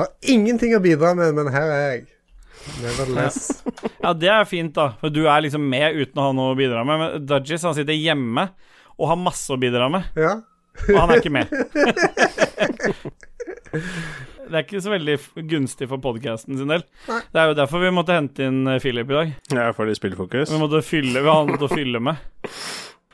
Har ingenting å bidra med, men her er jeg. Nevertheless. Ja, det er fint, da. For du er liksom med uten å ha noe å bidra med. Men Dudgies, han sitter hjemme og har masse å bidra med, Ja. og han er ikke med. Det er ikke så veldig gunstig for podkasten sin del. Nei. Det er jo derfor vi måtte hente inn Philip i dag. Ja, fordi spillfokus. Vi måtte fylle, vi har noe å fylle med.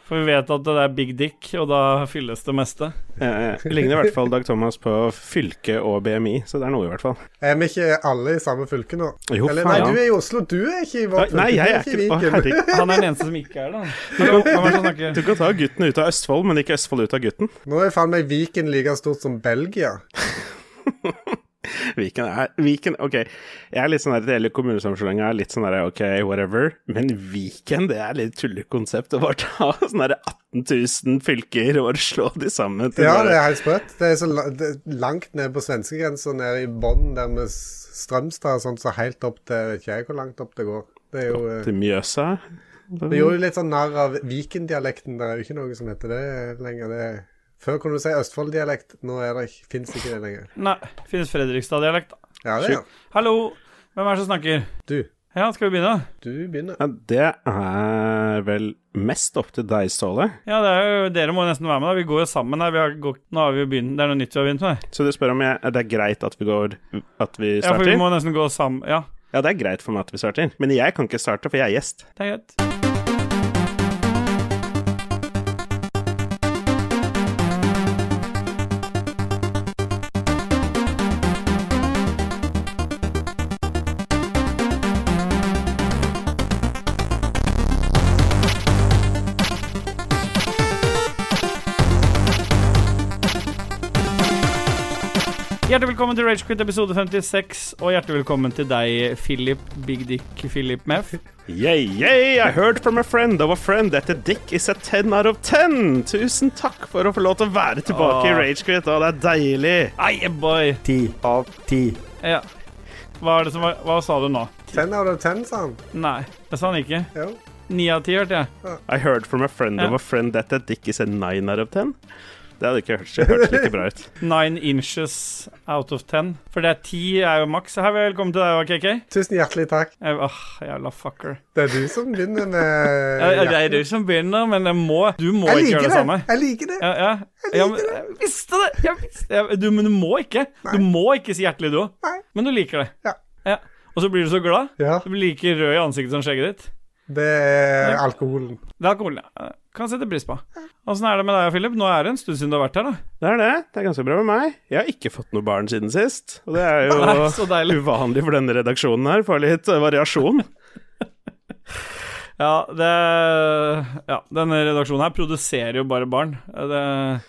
For vi vet at det er big dick, og da fylles det meste. Eh, Jeg ligner i hvert fall Dag Thomas på fylke og BMI, så det er noe, i hvert fall. Er vi ikke alle i samme fylke nå? Jo, Eller nei, faen. du er i Oslo. Du er ikke i vårt fylke. nei, jeg er ikke i Viken. Han er den eneste som ikke er det. Du kan ta gutten ut av Østfold, men ikke Østfold ut av gutten. Nå er faen meg Viken like stort som Belgia. Viken er Viken, ok. Jeg er litt sånn der, det gjelder kommunesammenslåinga, er litt sånn der, ok, whatever. Men Viken, det er litt tullekonsept å bare ta sånn der 18 000 fylker og slå de sammen til Ja, det er helt sprøtt. Det er så det langt ned på svenskegrensa, nede i bånn der med Strømstad og sånt, så helt opp til Vet ikke jeg hvor langt opp det går. Det er jo Opp til Mjøsa. Vi gjorde jo litt sånn narr av Viken-dialekten. Det er jo ikke noe som heter det lenger. Det er, før kunne du si Østfold-dialekt, nå fins det, ikke- det lenger. Nei, finnes Fredrikstad-dialekt, da. Ja, det ja. Hallo, hvem er det som snakker? Du, Ja, skal vi begynne? du begynner. Ja, det er vel mest opp til deg, Ståle. Ja, det er jo, dere må nesten være med. da Vi går jo sammen her. Vi har gått, nå har vi jo begynt, Det er noe nytt vi har begynt med. Så du spør om jeg, det er greit at vi går At vi starter? Ja, for vi må nesten gå sammen. Ja, Ja, det er greit for meg at vi starter, men jeg kan ikke starte, for jeg er gjest. det er greit. Hjertelig velkommen til Ragequit episode 56, og hjertelig velkommen til deg, Philip Big Dick Philip Meff. Yay, yay, I heard from a friend of a friend that the dick is a 10 out of 10. Tusen takk for å få lov til å være tilbake i Åh. Ragequit, og det er deilig. Ai, boy. Ti av ti. Ja. Hva, er det som var, hva sa du nå? Ten out of ten, sa han. Nei, det sa han ikke. Jo. Ni av ti, hørte jeg. I heard from a friend Ja. of a friend that the dick is a 9 out of 10. Det hadde ikke hørt, hørtes like bra ut. Nine inches out of ten. For det er ti er jo maks. Hei, velkommen til deg, KK. Tusen hjertelig takk. Jeg- Åh, jævla fucker. Det er du som begynner med Ja, ja, det er du som begynner, men jeg må, du må Jeg ikke gjøre det det. samme. Jeg liker det. Ja, ja. ja men, jeg visste det! Jeg visste, du, men du må ikke. Du må ikke si hjertelig, du òg. Men du liker det. Ja. Og så blir du så glad. Ja, Du blir like rød i ansiktet som skjegget ditt. det er alkoholen. Det er alkoholen, ja. Kan sette pris på. Åssen er det med deg, Philip? Nå er det en stund siden du har vært her, da. Det er det. Det er ganske bra med meg. Jeg har ikke fått noe barn siden sist. Og det er jo Nei, uvanlig for denne redaksjonen her. Får litt eh, variasjon. Ja, det Ja, denne redaksjonen her produserer jo bare barn. Det,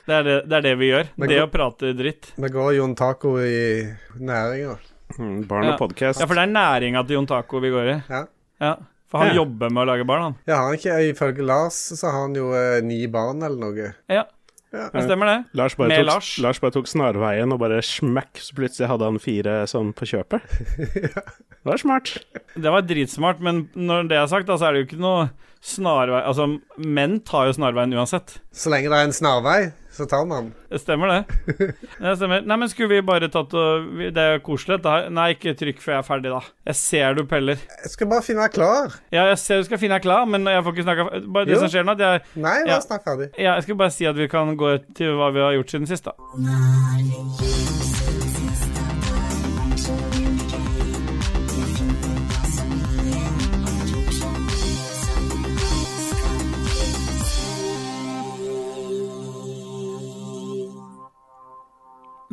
det, er, det, det er det vi gjør. Det å prate dritt. Det går Jon Taco i næringa. Mm, Barn Ja. og podkast. Ja, for det er næringa til Jon Taco vi går i. Ja. Ja, For han Ja. jobber med å lage barn, han. Ja, han ikke, Ifølge Lars så har han jo eh, ni barn eller noe. Ja, Ja. det stemmer det. Lars bare, Med tok, Lars. Lars bare tok snarveien og bare smekk, så plutselig hadde han fire sånn på kjøpet. Det var smart. Det var dritsmart, men når det er sagt, da, så er det jo ikke noe snarvei Altså, menn tar jo snarveien uansett. Så lenge det er en snarvei, så tar man. Det stemmer, det. Det stemmer. Nei, men skulle vi bare tatt og Det er koselig, dette her. Nei, ikke trykk før jeg er ferdig, da. Jeg ser du peller. Jeg skal bare finne deg klar. Ja, jeg ser du skal finne deg klar, men jeg får ikke snakka Bare det Jo. som skjer nå, at jeg Nei, Ja. bare snakk ferdig. Ja, jeg skal bare si at vi kan gå til hva vi har gjort siden sist, da.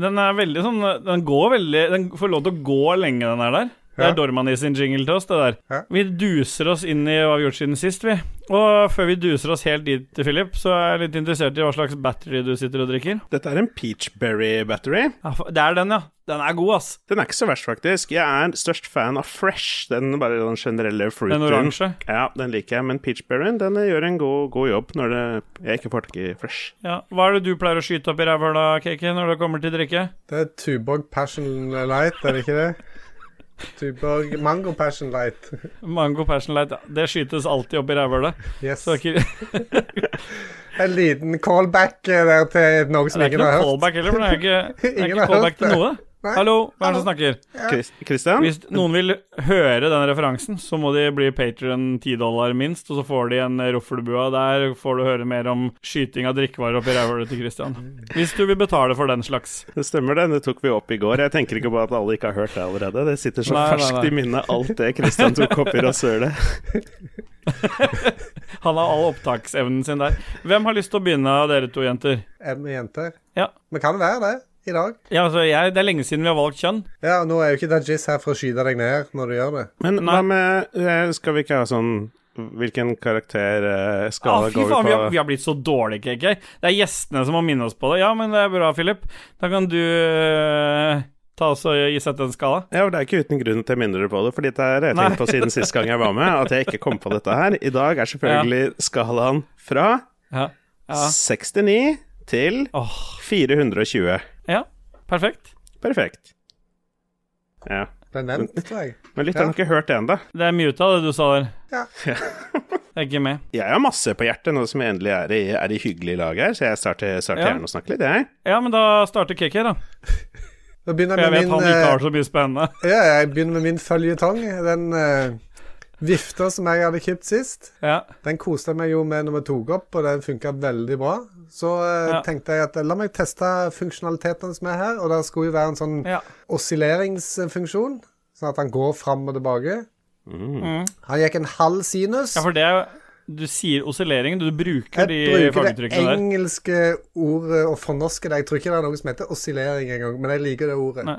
Den er veldig sånn Den går veldig Den får lov til å gå lenge, den er der. Det er er Dormani sin jingle til oss, det der. Ja. Vi duser oss inn i hva vi har gjort siden sist, vi. Og før vi duser oss helt dit, Philip, så er jeg litt interessert i hva slags battery du sitter og drikker. Dette er en peachberry battery. Ja, det er den, ja. Den er god, ass. Den er ikke så verst, faktisk. Jeg er størst fan av fresh. Den bare den generelle fruiten. Den oransje. Ja, den liker jeg. Men peachberryen den gjør en god, god jobb når det, jeg ikke får tak i fresh. Ja. Hva er det du pleier å skyte opp i rævhøla, Kiki, når det kommer til drikke? Det er Tuborg Passion Light, er det ikke det? Tuborg Mango Passion Light. Mango Passion Light, ja. Det skytes alltid opp i rævhølet. Yes. En liten callback eh, der til noe som ingen har hørt. det er ikke ingen har noe hørt. callback heller, for det er ikke, det er ikke callback til noe. Hallo, hvem er det som snakker? Kristian? Christian? Hvis noen vil høre den referansen, så må de bli Patrion 10 dollar minst, og så får de en roffelbua. Der får du høre mer om skyting av drikkevarer oppi rævhølet til Kristian. Hvis du vil betale for den slags. Det stemmer det, det tok vi opp i går. Jeg tenker ikke på at alle ikke har hørt det allerede. Det sitter så Nei, nei, ferskt nei. i minnet, alt det Kristian tok opp i rasølet. Han har all opptaksevnen sin der. Hvem har lyst til å begynne av dere to jenter? Er vi jenter? Ja. Vi kan være det i dag. Ja, altså, jeg, Det er lenge siden vi har valgt kjønn. Ja, nå er jo ikke Dajis her for å skyte deg ned når du gjør det. Men hva med eh, Skal vi ikke ha sånn Hvilken karakter eh, Ah, skala fy går vi faen, vi har, på? vi har blitt så dårlige, KK. Det er gjestene som må minne oss på det. Ja, men det er bra, Philip. Da kan du eh, ta oss og gi sette en skala. Ja, og Det er ikke uten grunn at jeg minner dere på det, for dette har jeg tenkt på siden sist gang jeg var med, at jeg ikke kom på dette her. I dag er selvfølgelig skalaen fra Ja. Ja. 69 til oh. 420. ja. Perfekt. Perfekt. Ja. Det er nevnt, tror jeg. Men lytteren har ikke hørt det ennå. Det er muta, det du sa der. Ja. Jeg er ikke med. Jeg har masse på hjertet nå som jeg endelig er i, er i hyggelig lag her, så jeg starter, starter Ja. gjerne å snakke litt, jeg. Ja, men da starter KK, da. Da jeg jeg vet min han ikke eh, har så mye spennende. Ja, jeg begynner med min føljetong. Den uh, vifta som jeg hadde kjøpt sist, Ja. den koste jeg meg jo med når vi tok opp, og den funka veldig bra. Så eh, Ja. tenkte jeg at eh, la meg teste funksjonalitetene som er her, og det skulle jo være en sånn ja. oscilleringsfunksjon, sånn at han går fram og tilbake. Mm. Han gikk en halv sinus. ja, for det er Du sier oscillering, du bruker Jeg de bruker det engelske ordet og fornorsker det. Jeg tror ikke det er noe som heter oscillering engang, men jeg liker det ordet. Nei.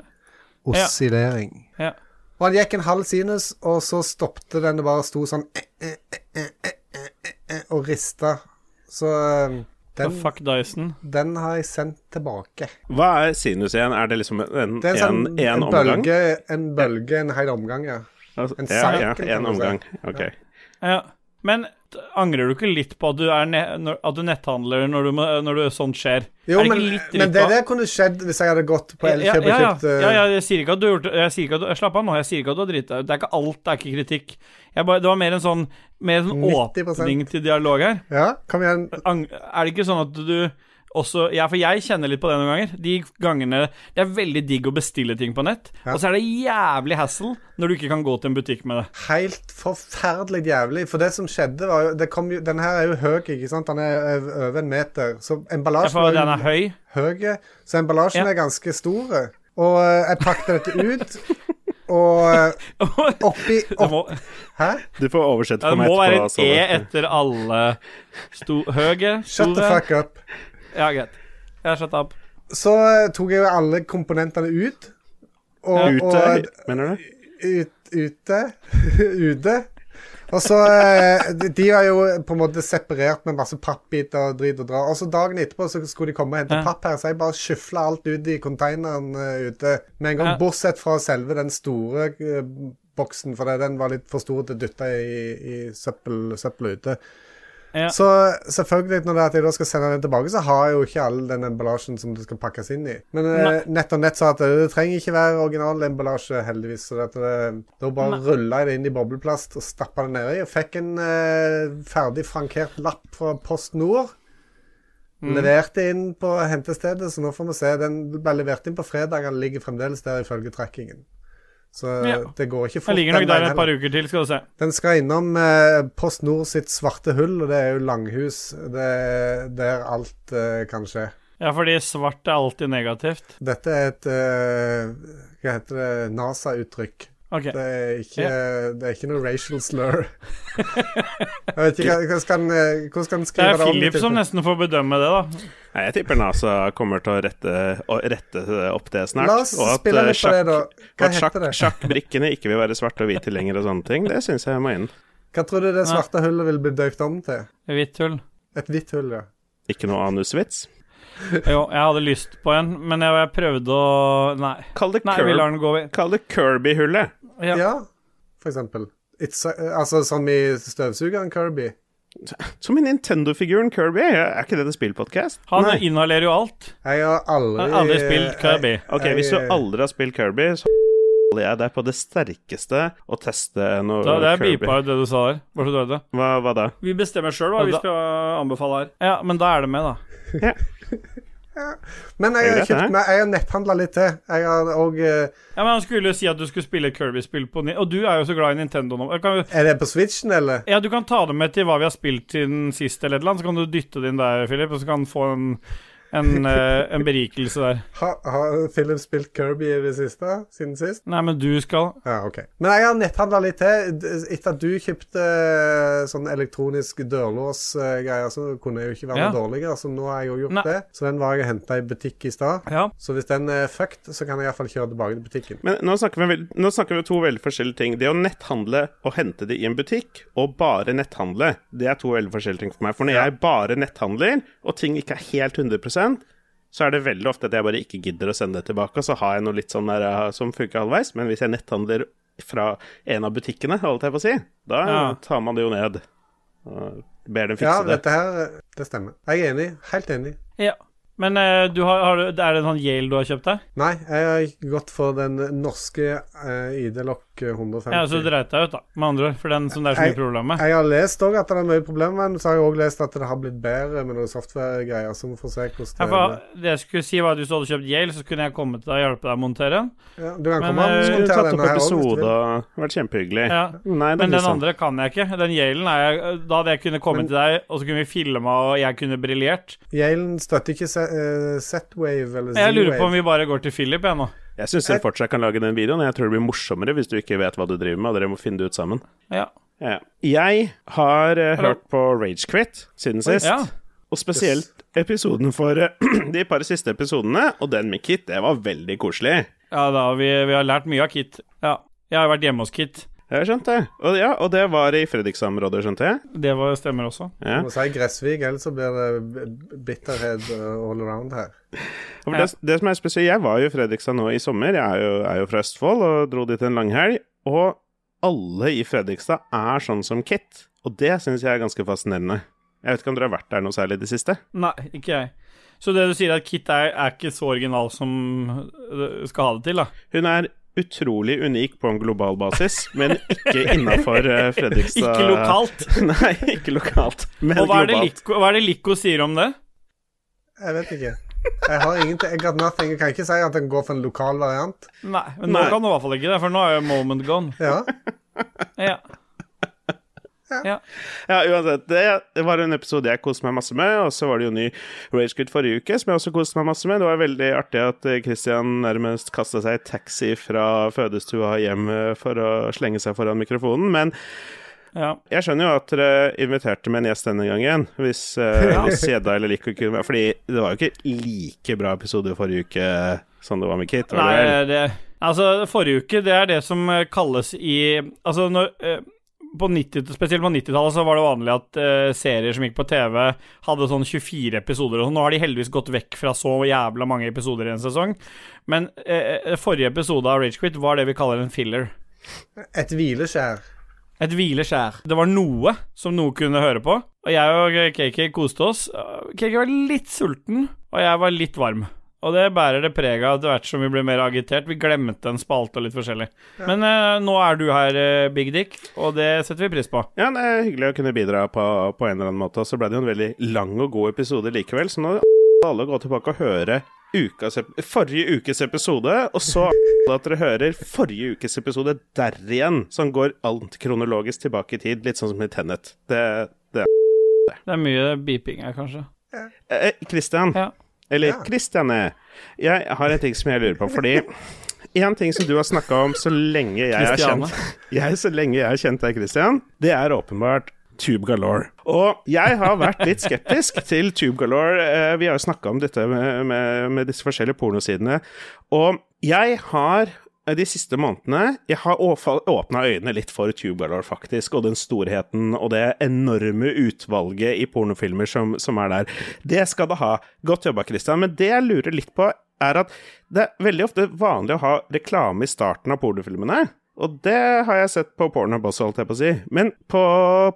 Oscillering. Ja. Og han gikk en halv sinus, og så stoppte den og bare sto sånn eh, eh, eh, eh, eh, eh, eh, og rista. Så den, oh, den, fuck Dyson. den har jeg sendt tilbake. Hva er sinus igjen? Er det liksom en, Det er en, en, sånn, en, en, omgang? bølge, en bølge, en hel omgang, ja. Altså, en ja, ja, cycle, kan en omgang. Ok. Ja. Men angrer du ikke litt på at du, at du netthandler når, du, når du sånt skjer? Jo, men, men det der kunne skjedd hvis jeg hadde gått på Elkjøp ja, ja. eh, ja, ja, jeg sier ikke at du har gjort. Jeg sier ikke at du, Slapp av nå, jeg sier ikke at du har driti deg ut. Det er ikke alt, det er ikke kritikk. Bare, det var mer en sånn, mer en sånn 90%. åpning til dialog her. Ja, kom igjen. Er det ikke sånn at du også Ja, for jeg kjenner litt på det noen ganger. De gangene Det er veldig digg å bestille ting på nett, Ja. og så er det jævlig hassle når du ikke kan gå til en butikk med det. Helt forferdelig jævlig. For det som skjedde, var jo, det kom jo Den her er jo høy, ikke sant? Den er over en meter. Så Ja, emballasjen for den er høy. høy, så emballasjen Ja. er ganske stor. Og jeg pakket dette ut, og oppi opp, må, Hæ? Du får oversette for meg etterpå. det må være et E etter alle sto, høye, Shut the fuck up. Ja, greit. Jeg shut up. Så tok jeg jo alle komponentene ut. Og, Ute, og mener du? ut, ute Ute. Og så eh, de- var jo på en måte separert med masse pappbiter og drit og dra. Og så dagen etterpå så skulle de komme og hente Ja. papp her, så jeg bare skyfla alt ut i containeren eh, ute med en gang. Ja. Bortsett fra selve den store eh, boksen, for den var litt for stor til å dytte i, i søppel, søppelet ute. Ja. Så selvfølgelig, når det er at jeg da skal sende den tilbake, så har jeg jo ikke all den emballasjen som det skal pakkes inn i. Men Nei. eh, Nett og Nett sa at det, det trenger ikke være original emballasje, heldigvis. Så det, da bare Nei. rulla jeg det inn i bobleplast og stappa det nedi. Og fikk en eh, ferdig frankert lapp fra Post Nord. Mm. Leverte inn på hentestedet, så nå får vi se. Den ble levert inn på fredag. Den ligger fremdeles der ifølge trackingen. Så Ja. det går ikke fort. Jeg ligger nok der et par uker til, skal du se. Den skal innom eh, Post Nord sitt svarte hull, og det er jo langhus. Det er der alt eh, kan skje. Ja, fordi svart er alltid negativt. Dette er et eh, Hva heter det? NASA-uttrykk. Ok. Det er ikke, det er ikke noe racial slur. Jeg vet ikke, Hvordan skal han skrive det om? Det er Philip som nesten får bedømme det, da. Nei, jeg tipper NASA kommer til å rette, å rette opp det snart. La oss og at, spille eh, litt på det, da. Hva sjakk, heter det? sjakkbrikkene ikke vil være svarte og hvite lenger og sånne ting, det syns jeg må inn. Hva tror du det svarte hullet vil bli døypt om til? Hvitt hull. Et hvitt hull, ja. Ikke noe anusvits. Jo, jeg hadde lyst på en, men jeg, jeg prøvde å Nei. Kall det, Nei, det Kirby-hullet. Ja. Ja, for eksempel. It's, altså som i støvsugeren Kirby. Som i Nintendo-figuren Kirby. Er ikke det en spillpodkast? Han Nei. inhalerer jo alt. Jeg har aldri Jeg har aldri spilt Kirby. Ok, hvis du aldri har spilt Kirby, så holder jeg deg på det sterkeste å teste noe Da, det er Kirby. beepa ut det du sa der. Hva, hva da? Vi bestemmer sjøl hva vi skal anbefale her. Ja, men da er det med, da. Men jeg har kjøpt meg Jeg har netthandla litt til. Jeg har òg Ja, men Han skulle jo si at du skulle spille Kirby-spill på ny... Og du er jo så glad i Nintendo nå. Kan, Er det på Switchen, eller? ja, Du kan ta det med til hva vi har spilt siden sist, eller et eller annet, så kan du dytte det inn der, Philip, og så kan du få en, en, eh, en berikelse der. Har, ha, Philip spilt Kirby i det siste? Siden sist? Nei, men du skal Ja, OK. Men jeg har netthandla litt til. Etter at du kjøpte eh, sånn elektronisk dørlåsgreier, så kunne jeg jo ikke være Ja. dårligere, så nå har jeg jo gjort Nei. det. Så den var jeg og henta i butikk i stad. Ja. Så hvis den er fucked, så kan jeg iallfall kjøre tilbake til butikken. Men nå snakker, vi, nå snakker vi to veldig forskjellige ting. Det å netthandle og hente det i en butikk, og bare netthandle, det er to veldig forskjellige ting for meg. For når jeg bare netthandler, og ting ikke er helt 100 så er det veldig ofte at jeg bare ikke gidder å sende det tilbake, og så har jeg noe litt sånn der eh, som funker halvveis. Men hvis jeg netthandler fra en av butikkene, holdt jeg på å si, da Ja. tar man det jo ned. Og ber dem fikse Ja, det. dette her, eh, det stemmer. Jeg er enig. Helt enig. ja. Men eh, du har, har, du- er det en sånn Yale du har kjøpt deg? Nei, jeg har gått for den norske uh, ID-lokk 150. Ja, så du dreit deg ut, da, med andre ord. For den som det er så mye Jeg- problemer med. Jeg har lest òg at det er mye problemer, men så har jeg òg lest at det har blitt bedre med noen software-greier. Så vi får se hvordan Ja, det for det jeg skulle si var at Hvis du hadde kjøpt Yale, så kunne jeg kommet til deg og hjelpe deg å montere den. ja, Du kan Men, komme og eh, montere tatt opp episode og vært kjempehyggelig. Ja. Nei, Men den sant. andre kan jeg ikke. Den Yalen er jeg Da hadde jeg kunnet komme Men- til deg, og så kunne vi filma, og jeg kunne briljert. Yalen støtter ikke Z-Wave eller Z-Wave Jeg lurer på om vi bare går til Philip, jeg nå. Jeg syns dere fortsatt kan lage den videoen. Jeg tror det blir morsommere hvis du ikke vet hva du driver med, og dere må finne det ut sammen. Ja. Ja. Jeg har uh, hørt på Ragequit siden sist. ja. Og spesielt episoden for uh, de par siste episodene, og den med Kit, det var veldig koselig. Ja da, vi, vi har lært mye av Kit. Ja. Jeg har vært hjemme hos Kit. Jeg skjønte det. Og, ja, og det var i Fredrikstad-området, skjønte jeg. Det var, stemmer også. Ja. Du må si Gressvik, ellers så blir det bitterhet uh, all around her. Ja. det, det som er spesielt, Jeg var jo i Fredrikstad nå i sommer. Jeg er jo, er jo fra Østfold og dro dit en langhelg. Og alle i Fredrikstad er sånn som Kit. Og det syns jeg er ganske fascinerende. Jeg vet ikke om dere har vært der noe særlig i det siste? Nei, ikke jeg. Så det du sier, at Kit er, er ikke så original som du skal ha det til, da? Hun er utrolig unik på en global basis, men ikke innafor Fredrikstad. Ikke lokalt. Nei, ikke lokalt, men Og hva er. Lico, hva er det Lico sier om det? Jeg vet ikke. Jeg har ingenting jeg kan ikke si at den går for en lokal variant. Nei, men nå Nei. kan du i hvert fall ikke det, for nå er jo moment gone. Ja. Ja. Ja. Ja, uansett. Det, det var en episode jeg koste meg masse med, og så var det jo ny Ragequit forrige uke som jeg også koste meg masse med. Det var veldig artig at eh, Christian nærmest kasta seg i taxi fra fødestua hjem eh, for å slenge seg foran mikrofonen, men ja. jeg skjønner jo at dere inviterte med en gjest denne gangen, hvis, hvis Gjedda eller Lico kunne være Fordi det var jo ikke like bra episode forrige uke som det var med Kate. Var? Nei, det Altså, forrige uke, det er det som kalles i Altså, når eh, på 90, Spesielt på 90-tallet så var det vanlig at uh, serier som gikk på TV, hadde sånn 24 episoder. og sånn. Nå har de heldigvis gått vekk fra så jævla mange episoder i en sesong. Men uh, forrige episode av Ragequit var det vi kaller en filler. Et hvileskjær. Et hvileskjær. Det var noe som noe kunne høre på. Og jeg og KK koste oss. KK var litt sulten, og jeg var litt varm. Og det bærer det preg av etter hvert som vi ble mer agitert. Vi glemte en spalte og litt forskjellig. Men uh, nå er du her, uh, Big Dick, og det setter vi pris på. Ja, det er hyggelig å kunne bidra på, på en eller annen måte. Og så ble det jo en veldig lang og god episode likevel, så nå må alle gå tilbake og høre ukas, forrige ukes episode, og så at dere hører forrige ukes episode der igjen, som går alt kronologisk tilbake i tid, litt sånn som i Tennet. Det, det Det er mye beeping her, kanskje. Kristian. Christian, Ja. Eller Ja. Christiane, jeg har en ting som jeg lurer på, fordi en ting som du har snakka om så lenge jeg har kjent jeg, Så lenge jeg har kjent deg, Christian, det er åpenbart Tube Galore. Og jeg har vært litt skeptisk til Tube Galore. Eh, Vi har jo snakka om dette med, med, med disse forskjellige pornosidene. Og jeg har de siste månedene Jeg har åpna øynene litt for Tube Galore, faktisk, og den storheten og det enorme utvalget i pornofilmer som, som er der. Det skal det ha. Godt jobba, Christian. Men det jeg lurer litt på, er at det er veldig ofte vanlig å ha reklame i starten av pornofilmene. Og det har jeg sett på Pornhub også, holdt jeg på å si. Men på,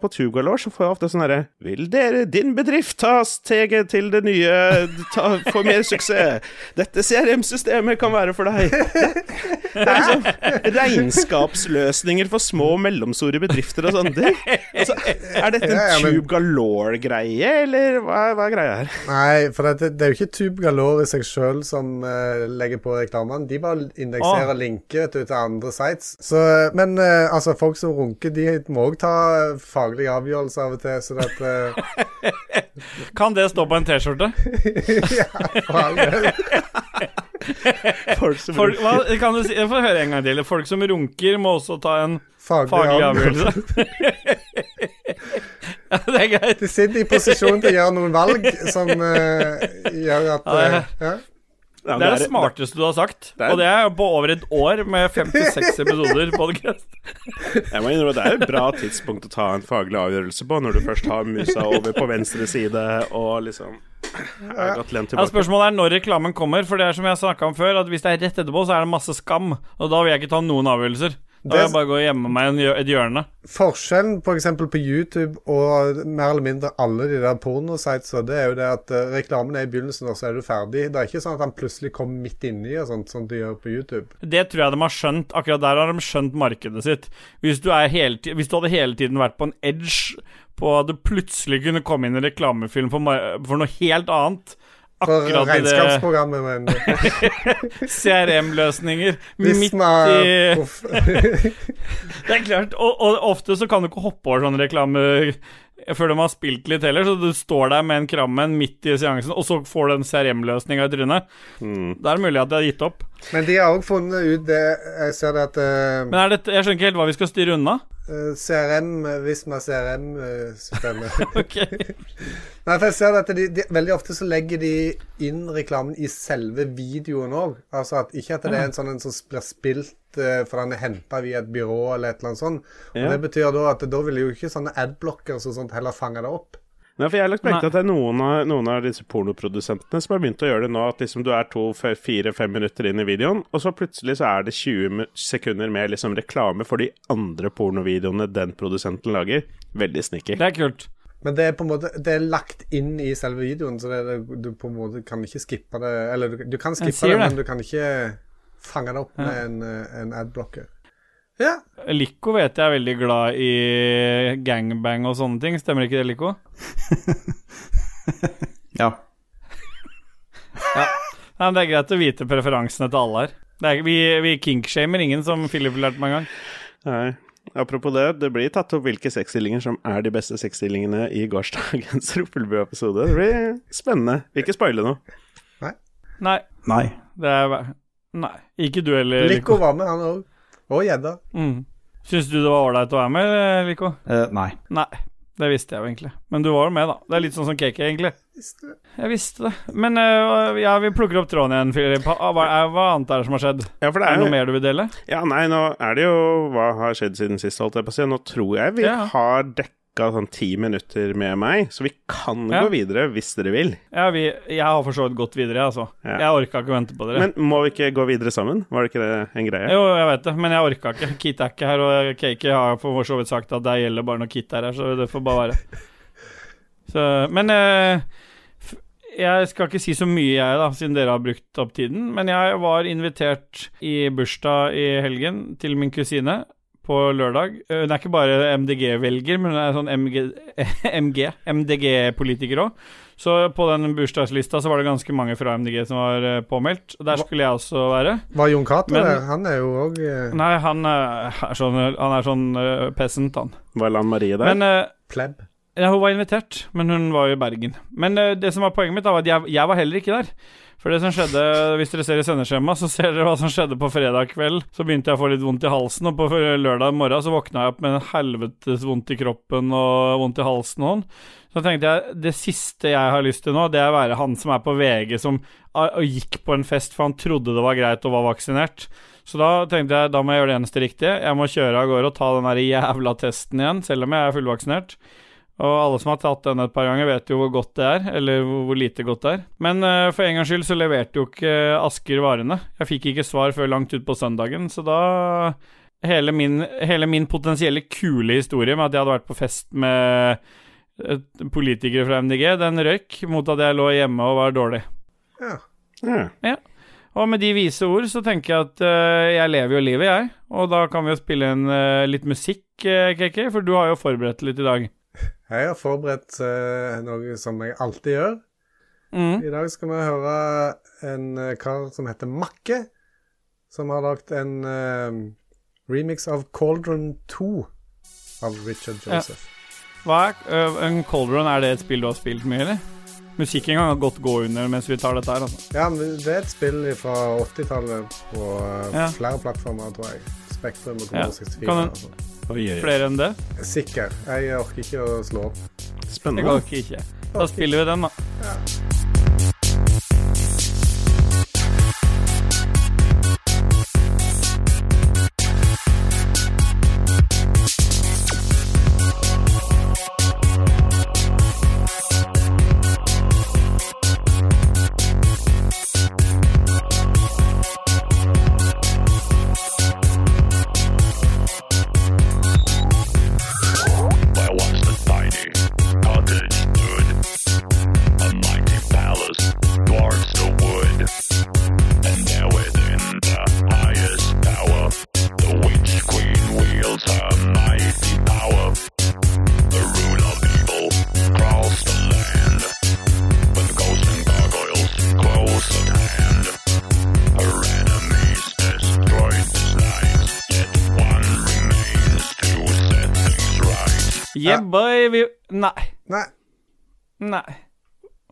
på Tugalore så får jeg ofte sånn herre Vil dere, din bedrift, ta steget til det nye, ta, få mer suksess? Dette CRM-systemet kan være for deg. Det er liksom regnskapsløsninger for små og mellomstore bedrifter og sånne ting. Altså, er dette en Ja, ja, men- Tube Galore-greie, eller hva, hva er greia her? Nei, for det, det er jo ikke Tube Galore i seg sjøl som uh, legger på reklamene. De bare indekserer Ah. linker til andre sites. Så, men uh, altså, folk som runker, de må òg ta faglige avgjørelser av og til. Så at eh, Kan det stå på en T-skjorte? Ja, for all del. Folk som Folk, hva, kan du si, jeg får høre en gang til. Folk som runker, må også ta en Faglig faglig avgjørelse. ja, det er greit. De sitter i posisjon til å gjøre noen valg som uh, gjør at Ja, ja. Det er det smarteste du har sagt. det er- Og det er på over et år med 56 episoder podcast. Jeg må innrømme Det er et bra tidspunkt å ta en faglig avgjørelse på, når du først har musa over på venstre side og liksom er godt lent Ja, spørsmålet er når reklamen kommer, for det er som jeg snakka om før, at hvis det er rett etterpå, så er det masse skam. Og da vil jeg ikke ta noen avgjørelser. Da jeg bare gå og gjemmer meg i et hjørne. Forskjellen f.eks. på YouTube og mer eller mindre alle de der pornositesa, det er jo det at eh, reklamen er i begynnelsen, og så er du ferdig. Det er ikke sånn at han plutselig kommer midt inni og sånt, som de gjør på YouTube. Det tror jeg de har skjønt. Akkurat der har de skjønt markedet sitt. Hvis du, hele, hvis du hadde hele tiden vært på en edge på at det plutselig kunne komme inn en reklamefilm for, for noe helt annet For Akkurat i det regnskapsprogrammet, men CRM-løsninger midt i Det er klart. Og, og ofte så kan du ikke hoppe over sånne reklamer før de har spilt litt heller, så du står der med en krammen midt i seansen, og så får du en CRM-løsning i trynet. Mm. Da er det mulig at de har gitt opp. Men de har òg funnet ut det Jeg ser det at uh... Men er dette, jeg skjønner ikke helt hva vi skal styre unna. Eh, CRM, Visma CRM-systemet Ok Nei, for jeg ser at de, de, Veldig ofte så legger de inn reklamen i selve videoen òg. Altså at ikke at det er en sånn en som blir spilt uh, for den er henta via et byrå eller et eller annet sånt. Og Ja. Det betyr da at da vil jo ikke sånne adblockers og sånt heller fange det opp. Nei, for jeg har lagt merke til at det er noen av, noen av disse pornoprodusentene som har begynt å gjøre det nå, at liksom du er to, fe- fire, fem minutter inn i videoen, og så plutselig så er det 20 sekunder med liksom reklame for de andre pornovideoene den produsenten lager. Veldig sneaky. Det er kult. Men det er på en måte Det er lagt inn i selve videoen, så det er, du på en måte kan ikke skippe det Eller du, du kan skippe det, men du kan ikke fange det opp med en, eh, en adblocker. Ja. Lico vet jeg er veldig glad i gangbang og sånne ting. Stemmer ikke det, Lico? Ja. Nei, men Det er greit å vite preferansene til alle her. Det er, vi vi kinkshamer ingen, som Philip lærte meg en gang. Nei. Apropos det, det blir tatt opp hvilke sexstillinger som er de beste sexstillingene i gårsdagens Roffelbua-episode. Det blir spennende. Vil ikke spoile noe. Nei, Nei. det er Nei. Ikke du heller, Lico. var med, han òg. Og gjedda. Mm. Syns du det var ålreit å være med, Lico? Uh, nei. Nei. Det visste jeg jo egentlig. Men du var jo med, da. Det er litt sånn som KK, egentlig. Jeg visste det. Men uh, ja, vi plukker opp tråden igjen, Philip. Hva, er- hva annet er det som har skjedd? Ja, for det Er er det noe mer du vil dele? Ja, nei, nå er det jo Hva har skjedd siden sist, holdt jeg på å si. Nå tror jeg vi Ja. har dekka sånn ti minutter med meg, så vi kan Ja. gå videre hvis dere vil. Ja, vi, jeg har for så vidt gått videre, altså. Ja. Jeg orka ikke å vente på dere. Men må vi ikke gå videre sammen? Var det ikke det en greie? Jo, jeg vet det, men jeg orka ikke. Kit er ikke her, og Cakey har for så vidt sagt at det gjelder bare når Kit er her, så det får bare være. Så, men eh, jeg skal ikke si så mye, jeg, da, siden dere har brukt opp tiden. Men jeg var invitert i bursdag i helgen til min kusine på lørdag. Eh, Hun er ikke bare MDG-velger, men hun er sånn MG, MG MDG-politiker òg. Så på den bursdagslista så var det ganske mange fra MDG som var eh, påmeldt. Der skulle jeg også være. Var Jon Cato der? Han er jo òg Nei, han eh, er sånn, han er sånn eh, peasant, han. Var Lan Marie der? Men eh, pleb. ja, hun var invitert, men hun var jo i Bergen. Men eh, det som var poenget mitt, da, var at jeg, jeg var heller ikke der. For det som skjedde, hvis dere ser i sendeskjemaet, så ser dere hva som skjedde på fredag kveld. Så begynte jeg å få litt vondt i halsen, og på lørdag morgen så våkna jeg opp med en helvetes vondt i kroppen og vondt i halsen og sånn. Så tenkte jeg, det siste jeg har lyst til nå, det er å være han som er på VG, som gikk på en fest for han trodde det var greit og var vaksinert. Så da tenkte jeg, da må jeg gjøre det eneste riktige. Jeg må kjøre av gårde og ta den der jævla testen igjen, selv om jeg er fullvaksinert. Og alle som har tatt den et par ganger, vet jo hvor godt det er, eller hvor, lite godt det er. Men uh, for en gangs skyld så leverte jo ikke Asker varene. Jeg fikk ikke svar før langt utpå søndagen, så da hele min, hele min potensielle kule historie med at jeg hadde vært på fest med eh, politikere fra MDG, den røyk mot at jeg lå hjemme og var dårlig. Ja. Ja. Og med de vise ord så tenker jeg at uh, jeg lever jo livet, jeg. Og da kan vi jo spille inn uh, litt musikk, uh, KK, for du har jo forberedt litt i dag. Jeg har forberedt uh, noe som jeg alltid gjør. Mm. I dag skal vi høre en uh, kar som heter Makke, som har lagd en uh, remix av Cauldron 2 av Richard Ja. Joseph. Hva er en Cauldron? Er det et spill du har spilt mye, eller? Musikken kan godt gå under mens vi tar dette her, altså. Ja, men det er et spill fra 80-tallet på Ja. flere plattformer, tror jeg. Spektrum og Ja. 64. Kan du- sånn. Oi, oi. Flere enn det? Sikker. Jeg orker ikke å slå opp. Spennende. Jeg orker ikke. Da spiller vi den, da. There Yeah, boy, vi Nei. Nei. Nei.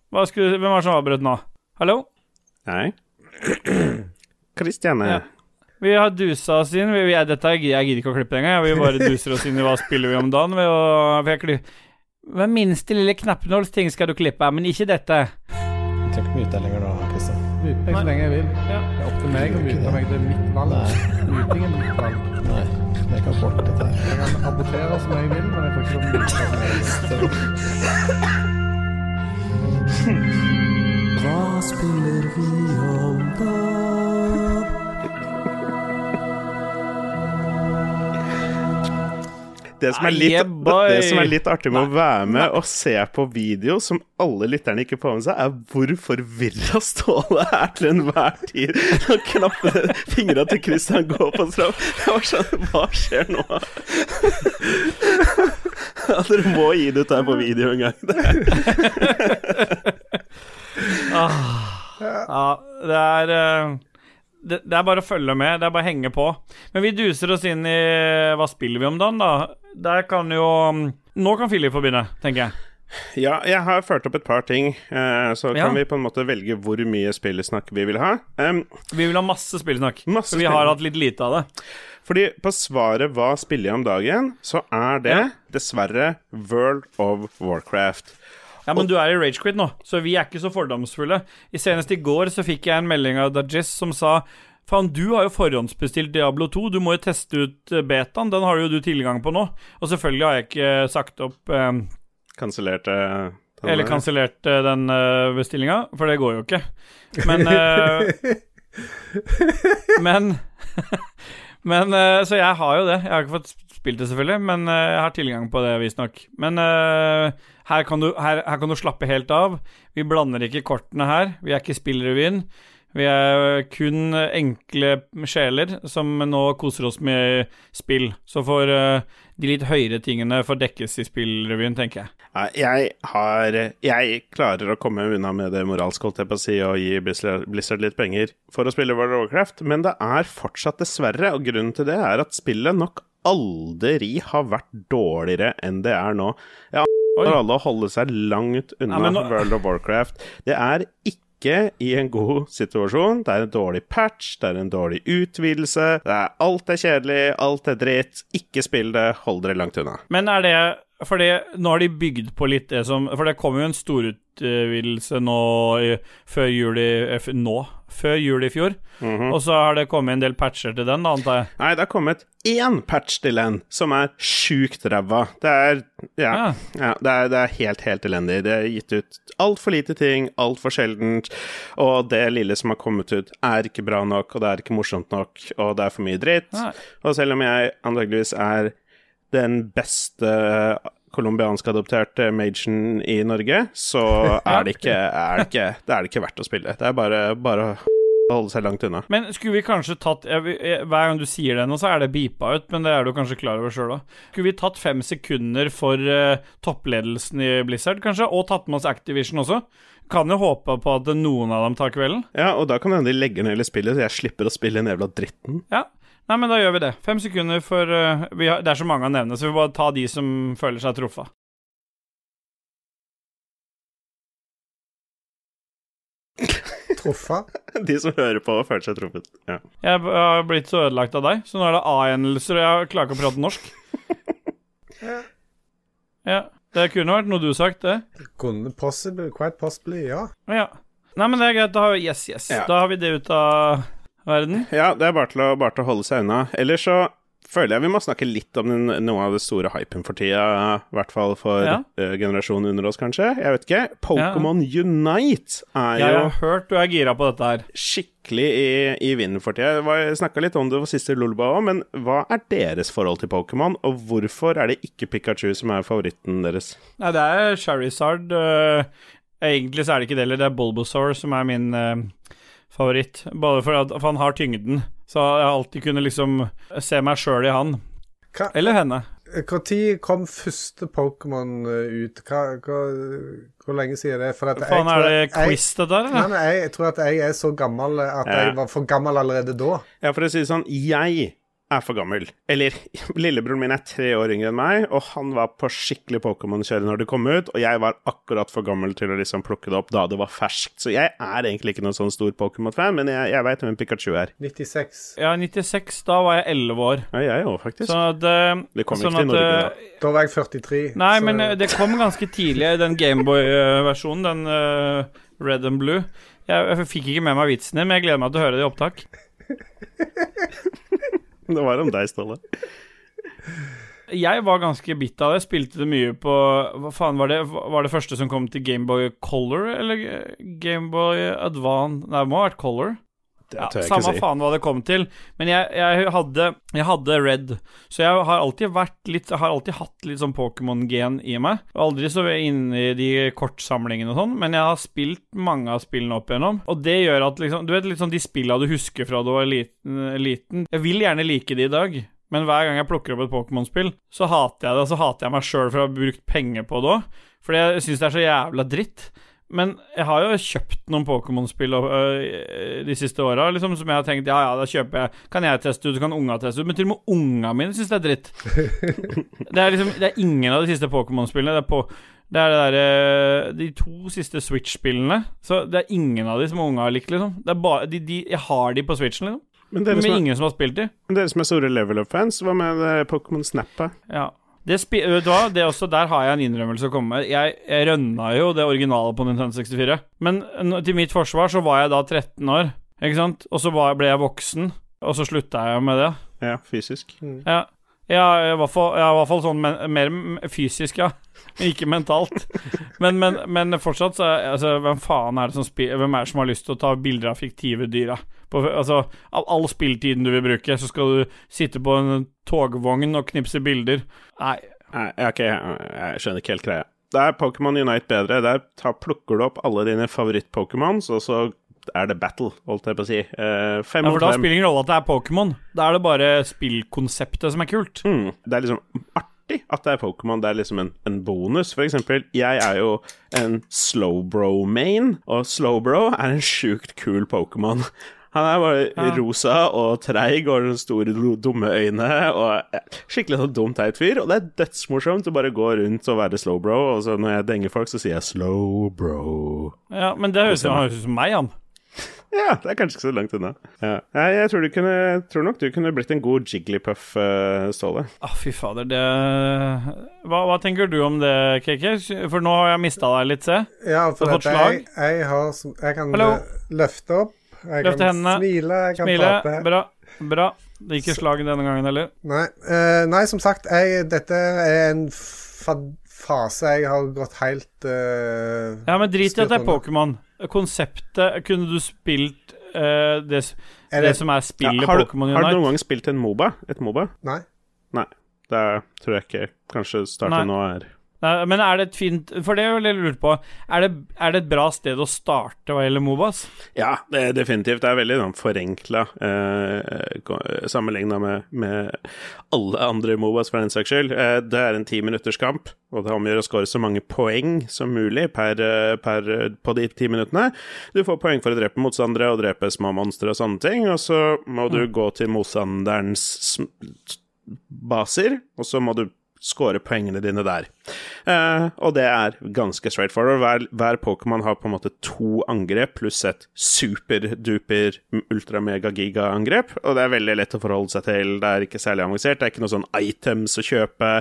Hva skulle, hvem var det som avbrøt nå? Hallo? Nei. Kristiane. Ja. Vi har dusa oss inn. Vi, vi, jeg, dette, jeg gidder ikke å klippe det engang. Vi bare duser oss inn i hva spiller vi om dagen. Ved å, ved Hver minste lille knappenålsting skal du klippe, men ikke dette. Du trenger ikke mute deg lenger nå, Kristian. Mute meg så lenge jeg vil. Ja. Det er opp til meg å mute meg. Det er mitt valg. Nei. Muting er mitt valg. Nei, jeg kan borte dette her. Jeg kan abortere som jeg vil, men jeg får ikke lov til å mute som jeg vil. Hva spiller vi om Det som, Ah, litt, det som er litt artig med å være med og se på video som alle lytterne ikke får med seg, er hvor forvirra Ståle er til enhver tid når klappe fingra til Christian går på straff. Jeg var sånn Hva skjer nå? Ja, dere må gi det ut her på video en gang. Ja, det er eh, det, det er bare å følge med. Det er bare å henge på. Men vi duser oss inn i Hva spiller vi om dagen, da? Der kan jo Nå kan Philip få begynne, tenker jeg. Ja, jeg har ført opp et par ting, Så så Ja. kan vi på en måte velge hvor mye spillesnakk vi vil ha. Um, Vi vil ha masse spillesnakk. Masse for vi har hatt litt lite av det. Fordi på svaret 'Hva spiller jeg om dagen?' så er det Ja. dessverre World of Warcraft. Ja, men du er i Ragequit nå, så vi er ikke så fordomsfulle. I Senest i går så fikk jeg en melding av Dajess som sa Faen, du har jo forhåndsbestilt Diablo 2. Du må jo teste ut eh, betaen. Den har jo du tilgang på nå. Og selvfølgelig har jeg ikke sagt opp eh, Kansellerte den Eller kansellerte den eh, bestillinga, for det går jo ikke. Men eh, Men Men eh, Så jeg har jo det. Jeg har ikke fått spilt det, selvfølgelig, men eh, jeg har tilgang på det, visstnok. Men eh, her, kan du, her, her kan du slappe helt av. Vi blander ikke kortene her. Vi er ikke spillrevyen. Vi er kun enkle sjeler som nå koser oss med spill. Så får eh, de litt høyere tingene får dekkes i spillrevyen, tenker jeg. Jeg har Jeg klarer å komme unna med det moralske, holdt jeg på å si, og gi Blizzard, litt penger for å spille World of Warcraft, men det er fortsatt, dessverre, og grunnen til det er at spillet nok aldri har vært dårligere enn det er nå. Jeg Anbefaler alle å holde seg langt unna Ja, nå- World of Warcraft. Det er ikke i en god situasjon. Det er en dårlig patch, det er en dårlig utvidelse. Det er, alt er kjedelig, alt er dritt. Ikke spill det, hold dere langt unna. Men er det Fordi nå har de bygd på litt det som For det kom jo en storutvidelse nå i, før jul i Nå? Før jul i fjor. Mhm. Og så har det kommet en del patcher til den, da, antar jeg. Nei, det har kommet én patch til den, som er sjukt ræva. Det er Ja. Ja. ja det, er, det er helt, helt elendig. Det er gitt ut altfor lite ting, altfor sjeldent, og det lille som har kommet ut, er ikke bra nok, og det er ikke morsomt nok, og det er for mye dritt. Nei. Og selv om jeg antageligvis er den beste colombiansk-adopterte magen i Norge, så er det ikke, er det ikke, det er det ikke verdt å spille. Det er bare, bare å holde seg langt unna. Men skulle vi kanskje tatt jeg, jeg, Hver gang du sier det nå, så er det beepa ut, men det er du kanskje klar over sjøl òg. Skulle vi tatt fem sekunder for uh, toppledelsen i Blizzard, kanskje, og tatt med oss Activision også? Kan jo håpe på at noen av dem tar kvelden. Ja, og da kan det hende de legger ned hele spillet, så jeg slipper å spille den jævla dritten. Ja. Nei, men da gjør vi det. Fem sekunder for uh, vi har, Det er så mange å nevne, så vi får bare ta de som føler seg truffa. Truffa. De som hører på og føler seg truffet. Ja. Jeg har blitt så ødelagt av deg, så nå er det A-endelser, og jeg klarer ikke å prate norsk. Ja. ja. Det kunne vært noe du sagt, det. Kunne possible, quite possibly, ja. Ja. Nei, men det er greit. Da har vi Yes, yes. Ja. Da har vi det ut av verden. ja, det er bare til, å, bare til å holde seg unna. Ellers så føler jeg vi må snakke litt om den, noe av det store hypen for tida, i hvert fall for Ja. uh, generasjonen under oss, kanskje. Jeg vet ikke. Pokémon Unite er Jeg jo har hørt du er gira på dette her. skikkelig i, i vinden for tida. Jeg snakka litt om det på siste Lulba òg, men hva er deres forhold til Pokémon, og hvorfor er det ikke Pikachu som er favoritten deres? Nei, det er Charizard. Uh, egentlig så er det ikke det heller. Det er Bulbasaur som er min øh, favoritt. Bare for at for han har tyngden. Så jeg har alltid kunnet liksom se meg sjøl i han. Hva- Eller henne. Når kom første Pokémon eh, ut? Hva, hva, hvor lenge siden er det? For at jeg Faen, er det jeg- quiz, det der, Nei, eller? nei, jeg tror at jeg er så gammel at Ja. jeg var for gammel allerede da. Ja, for å si det sånn, jeg er for gammel. Eller, lillebroren min er tre år yngre enn meg, og han var på skikkelig Pokémon-kjøret når det kom ut, og jeg var akkurat for gammel til å liksom plukke det opp da det var ferskt. Så jeg er egentlig ikke noen sånn stor Pokémon-fan, men jeg, jeg veit hvem Pikachu er. 96. Ja, 96. Da var jeg 11 år. Ja, jeg òg, faktisk. Så at, øh, Det kom sånn ikke til Norge øh, da. Da var jeg 43. Nei, så- men øh, det kom ganske tidlig, den Gameboy-versjonen, den uh, Red and Blue. Jeg, jeg fikk ikke med meg vitsene, men jeg gleder meg til å høre det i opptak. Det var om deg, Ståle. Jeg var ganske bitt av det. Spilte det mye på Hva faen var det? Var det første som kom til Gameboy Color, eller Gameboy Advance Nei, det må ha vært Color. Ja, samme si. faen hva det kom til. Men jeg, jeg, hadde, jeg hadde Red, så jeg har alltid vært litt har alltid hatt litt sånn Pokémon-gen i meg. Aldri så inne i de kortsamlingene og sånn, men jeg har spilt mange av spillene opp igjennom. Og det gjør at liksom Du vet sånn de spillene du husker fra du var liten, liten Jeg vil gjerne like de i dag. Men hver gang jeg plukker opp et Pokémon-spill, så hater jeg det. Og så hater jeg meg sjøl for å ha brukt penger på det òg. Fordi jeg syns det er så jævla dritt. Men jeg har jo kjøpt noen Pokémon-spill øh, de siste åra liksom, som jeg har tenkt ja, ja, da kjøper jeg Kan jeg teste ut, så kan unga teste ut. Men til og med unga mine syns det er dritt. det er liksom Det er ingen av de siste Pokémon-spillene. Det er på det er det der, De to siste Switch-spillene. Så det er ingen av de som unga har likt, liksom. Det er bare de, de, Jeg har de på Switchen, liksom. Men dere som, er, ingen som har spilt de. men dere som er store level up-fans, hva med eh, Pokémon Snap? Ja. Det spi vet du hva, det er også, Der har jeg en innrømmelse å komme med. Jeg, jeg rønna jo det originale på Nintendo 64. Men til mitt forsvar så var jeg da 13 år, ikke sant? Og så var, ble jeg voksen, og så slutta jeg med det. Ja, fysisk. Ja, ja i, hvert fall, ja, i hvert fall sånn men, mer fysisk, ja. Ikke mentalt. Men, men, men fortsatt, så altså, hvem faen er det som spiller Hvem er det som har lyst til å ta bilder av fiktive dyr, da? På, altså, all, all spilltiden du vil bruke, så skal du sitte på en togvogn og knipse bilder. Nei. Nei, ok, jeg skjønner ikke helt greia. Der er Pokémon Unite bedre. Der plukker du opp alle dine favoritt-Pokémons, og så er det battle, holdt jeg på å si. Uh, fem Ja, for da fem. spiller det ingen rolle at det er Pokémon. Da er det bare spillkonseptet som er kult. Mm, det er liksom artig at det er Pokémon. Det er liksom en, en bonus. For eksempel, jeg er jo en Slowbro-main, og Slowbro er en sjukt kul Pokémon. Han er bare Ja. rosa og treig og har store, dumme øyne og skikkelig sånn dum, teit fyr. Og det er dødsmorsomt å bare gå rundt og være Slowbro, og så når jeg denger folk, så sier jeg Slowbro. Ja, Men det høres ut som meg, han. Ja, det er kanskje ikke så langt unna. Ja. Jeg, jeg tror, du kunne, tror nok du kunne blitt en god Jigglypuff, uh, Ståle. Ah, fy fader, det hva, hva tenker du om det, KK? For nå har jeg mista deg litt, se. Ja, for Du har fått dette, jeg, jeg, har, jeg kan Hallo. eh, løfte opp, jeg Løfte kan hendene. smile, jeg kan Smile. prate. Bra. Bra. Det gikk ikke slag denne gangen heller. Nei, uh, nei, som sagt, jeg, dette er en fa fase jeg har gått helt uh, Ja, men drit i at det er. Pokémon. Konseptet Kunne du spilt uh, det, det det- som er spillet ja, Pokémon Unite? har du noen gang spilt en Moba? Et Moba? Nei. Nei. Det tror jeg ikke. Kanskje starten Nei. nå er men er det et fint For det er jeg lurer på. Er det, er det et bra sted å starte hva gjelder Mobas? Ja, det er definitivt. Det er veldig sånn, forenkla eh, sammenligna med, med alle andre Mobas, for den saks skyld. Eh, det er en ti minutters kamp, og det omgjør å skåre så mange poeng som mulig per, eh, per, på de ti minuttene. Du får poeng for å drepe motstandere og drepe små monstre og sånne ting, og så må du gå til motstanderens baser, og så må du score poengene dine der. Eh, og det er ganske straight forward. Hver, hver Pokémon har på en måte to angrep pluss et superduper ultra-mega-giga-angrep, og det er veldig lett å forholde seg til. Det er ikke særlig avansert, det er ikke noe sånn items å kjøpe,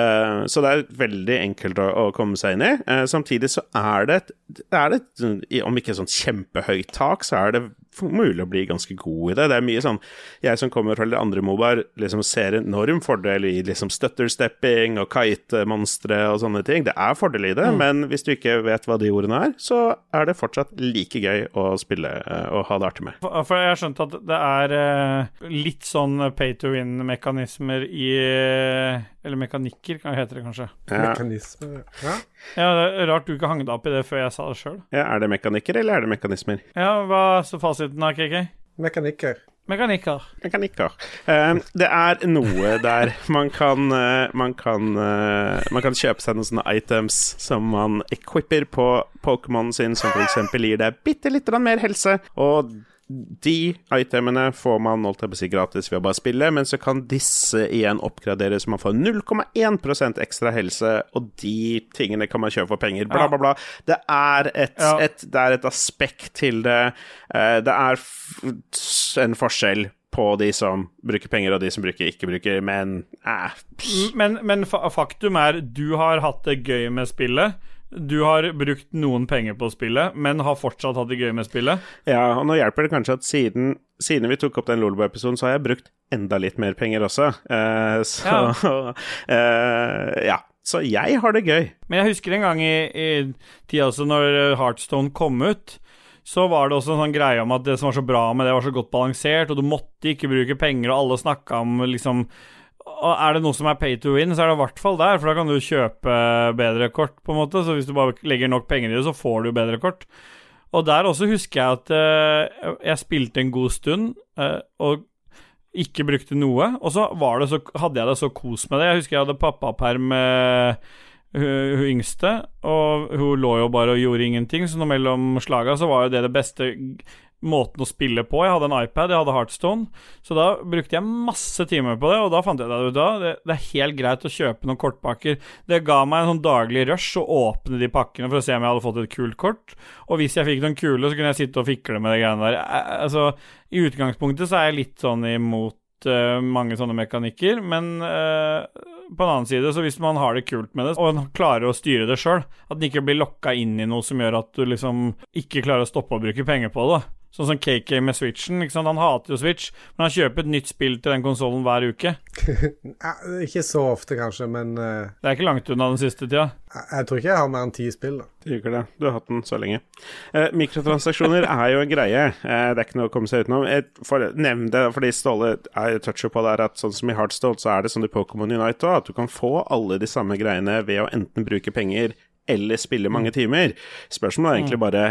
eh, så det er veldig enkelt å, å komme seg inn i. Eh, samtidig så er det, et, er det et, om ikke sånn kjempehøyt tak, så er det mulig å bli ganske god i det. Det er mye sånn Jeg som kommer fra de andre Mobaer, liksom ser enorm fordel i liksom stutterstepping og kite-monstre og sånne ting. Det er fordel i det, men hvis du ikke vet hva de ordene er, så er det fortsatt like gøy å spille eh, og ha det artig med. For, for jeg har skjønt at det er eh, litt sånn pay to win-mekanismer i eh, Eller mekanikker, kan- heter det kanskje. Ja, Mekanismer, Ja. Ja, det er Rart du ikke hang deg opp i det før jeg sa det sjøl. ja, er det mekanikker, eller er det mekanismer? Ja, hva er så fasiten da, KK? Mekanikker. Mekanikker. Mekanikker. Uh, det er noe der man kan uh, Man kan uh, Man kan kjøpe seg noen sånne items som man equipper på Pokémon sin, som f.eks. gir deg bitte litt mer helse. Og de itemene får man holdt jeg på å si gratis ved å bare spille, men så kan disse igjen oppgraderes, man får 0,1% ekstra helse, og de tingene kan man kjøpe for penger. Bla, bla, bla. Det er et, Ja. et, det er et aspekt til det. Eh, Det er en forskjell på de som bruker penger, og de som bruker ikke bruker, men eh. Men, men faktum er, du har hatt det gøy med spillet. Du har brukt noen penger på spillet, men har fortsatt hatt det gøy med spillet. Ja, og nå hjelper det kanskje at siden, siden vi tok opp den Lolbo-episoden, så har jeg brukt enda litt mer penger også. Uh, så eh, ja. Så jeg har det gøy. Men jeg husker en gang i, i tida også, når Heartstone kom ut, så var det også en sånn greie om at det som var så bra med det, var så godt balansert, og du måtte ikke bruke penger, og alle snakka om liksom og Er det noe som er pay to win, så er det i hvert fall der, for da kan du kjøpe bedre kort, på en måte. Så hvis du bare legger nok penger i det, så får du bedre kort. Og der også husker jeg at uh, jeg spilte en god stund, uh, og ikke brukte noe. Og så, så hadde jeg det så kos med det. Jeg husker jeg hadde pappaperm med hun, hun yngste, og hun lå jo bare og gjorde ingenting, så mellom slaga så var jo det det beste måten å spille på. Jeg hadde en iPad, jeg hadde Heartstone, så da brukte jeg masse timer på det, og da fant jeg det ut da. Det, er helt greit å kjøpe noen kortpakker. Det ga meg en sånn daglig rush å åpne de pakkene for å se om jeg hadde fått et kult kort, og hvis jeg fikk noen kule, så kunne jeg sitte og fikle med de greiene der. Eh, Altså, i utgangspunktet så er jeg litt sånn imot eh, mange sånne mekanikker, men eh, på en annen side, så hvis man har det kult med det, og klarer å styre det sjøl, at den ikke blir lokka inn i noe som gjør at du liksom ikke klarer å stoppe å bruke penger på det. Sånn som KK med Switchen. ikke sant? Han hater jo Switch, men han kjøper et nytt spill til den konsollen hver uke. Ikke så ofte, kanskje, men uh, Det er ikke langt unna den siste tida. jeg, jeg tror ikke jeg har mer enn ti spill. da. Du gjør det. Du har hatt den så lenge. Eh, mikrotransaksjoner er jo en greie. Eh, det er ikke noe å komme seg utenom. Jeg nevne det, fordi Ståle er toucher på det, at sånn som i Heartstone, så er det sånn i Pokémon Unite òg, at du kan få alle de samme greiene ved å enten bruke penger eller spille mange timer. Spørsmålet er egentlig bare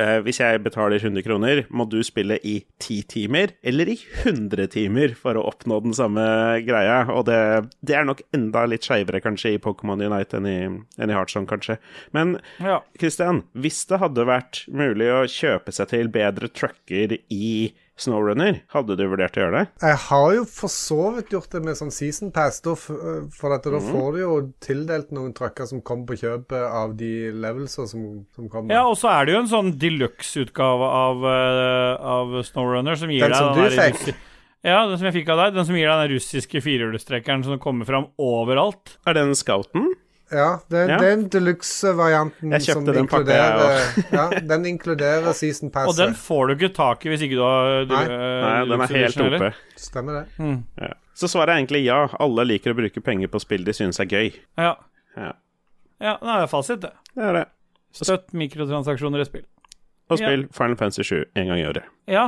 eh, hvis jeg betaler 100 kroner, må du spille i 10 timer eller i 100 timer for å oppnå den samme greia? Og det, det er nok enda litt skeivere kanskje i Pokémon Unite enn i, enn i Heartstone, kanskje. Men Ja. Hvis det hadde vært mulig å kjøpe seg til bedre trucker i Snowrunner. Hadde du vurdert å gjøre det? Jeg har jo for så vidt gjort det med sånn season pass, da, for at da får du jo tildelt noen trucker som kommer på kjøpet av de levelsa som, som kommer. Ja, og så er det jo en sånn deluxe-utgave av, eh, av Snowrunner som gir Den deg som du der fikk? Ja, den som jeg fikk av deg. Den som gir deg den russiske firehjulstrekkeren som kommer fram overalt. Er den scouten? Ja, det, Ja. det er deluxe-varianten som den pakka, jeg inkluderer Ja, den inkluderer season pass. Og den får du ikke tak i hvis ikke du har du, Nei. eh, Nei, den er helt oppe. eller? Stemmer det. Mm. Ja. Så svaret er egentlig ja. Alle liker å bruke penger på spill de synes er gøy. Ja. Ja. ja, det er fasit, det. Det er det. Støtt mikrotransaksjoner i spill. Og Ja. spill Final Fantasy 7 en gang i året. Ja,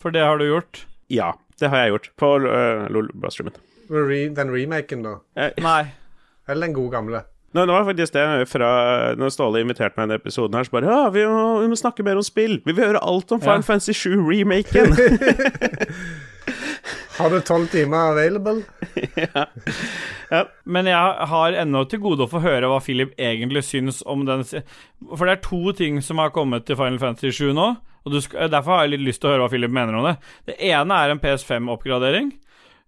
for det har du gjort. Ja, det har jeg gjort på uh, LOL-streamen. Den remaken, da. Nei. Eller den gode gamle. Nå, det var faktisk det fra Når Ståle inviterte meg i denne episoden her, så bare Ja, vi må, vi må snakke mer om spill. Vi vil høre alt om Final Ja. Fantasy 7-remaken. Har du tolv timer available? Ja. Men jeg har ennå til gode å få høre hva Philip egentlig syns om den For det er to ting som har kommet til Final Fantasy 7 nå, og du skal, derfor har jeg litt lyst til å høre hva Philip mener om det. Det ene er en PS5-oppgradering.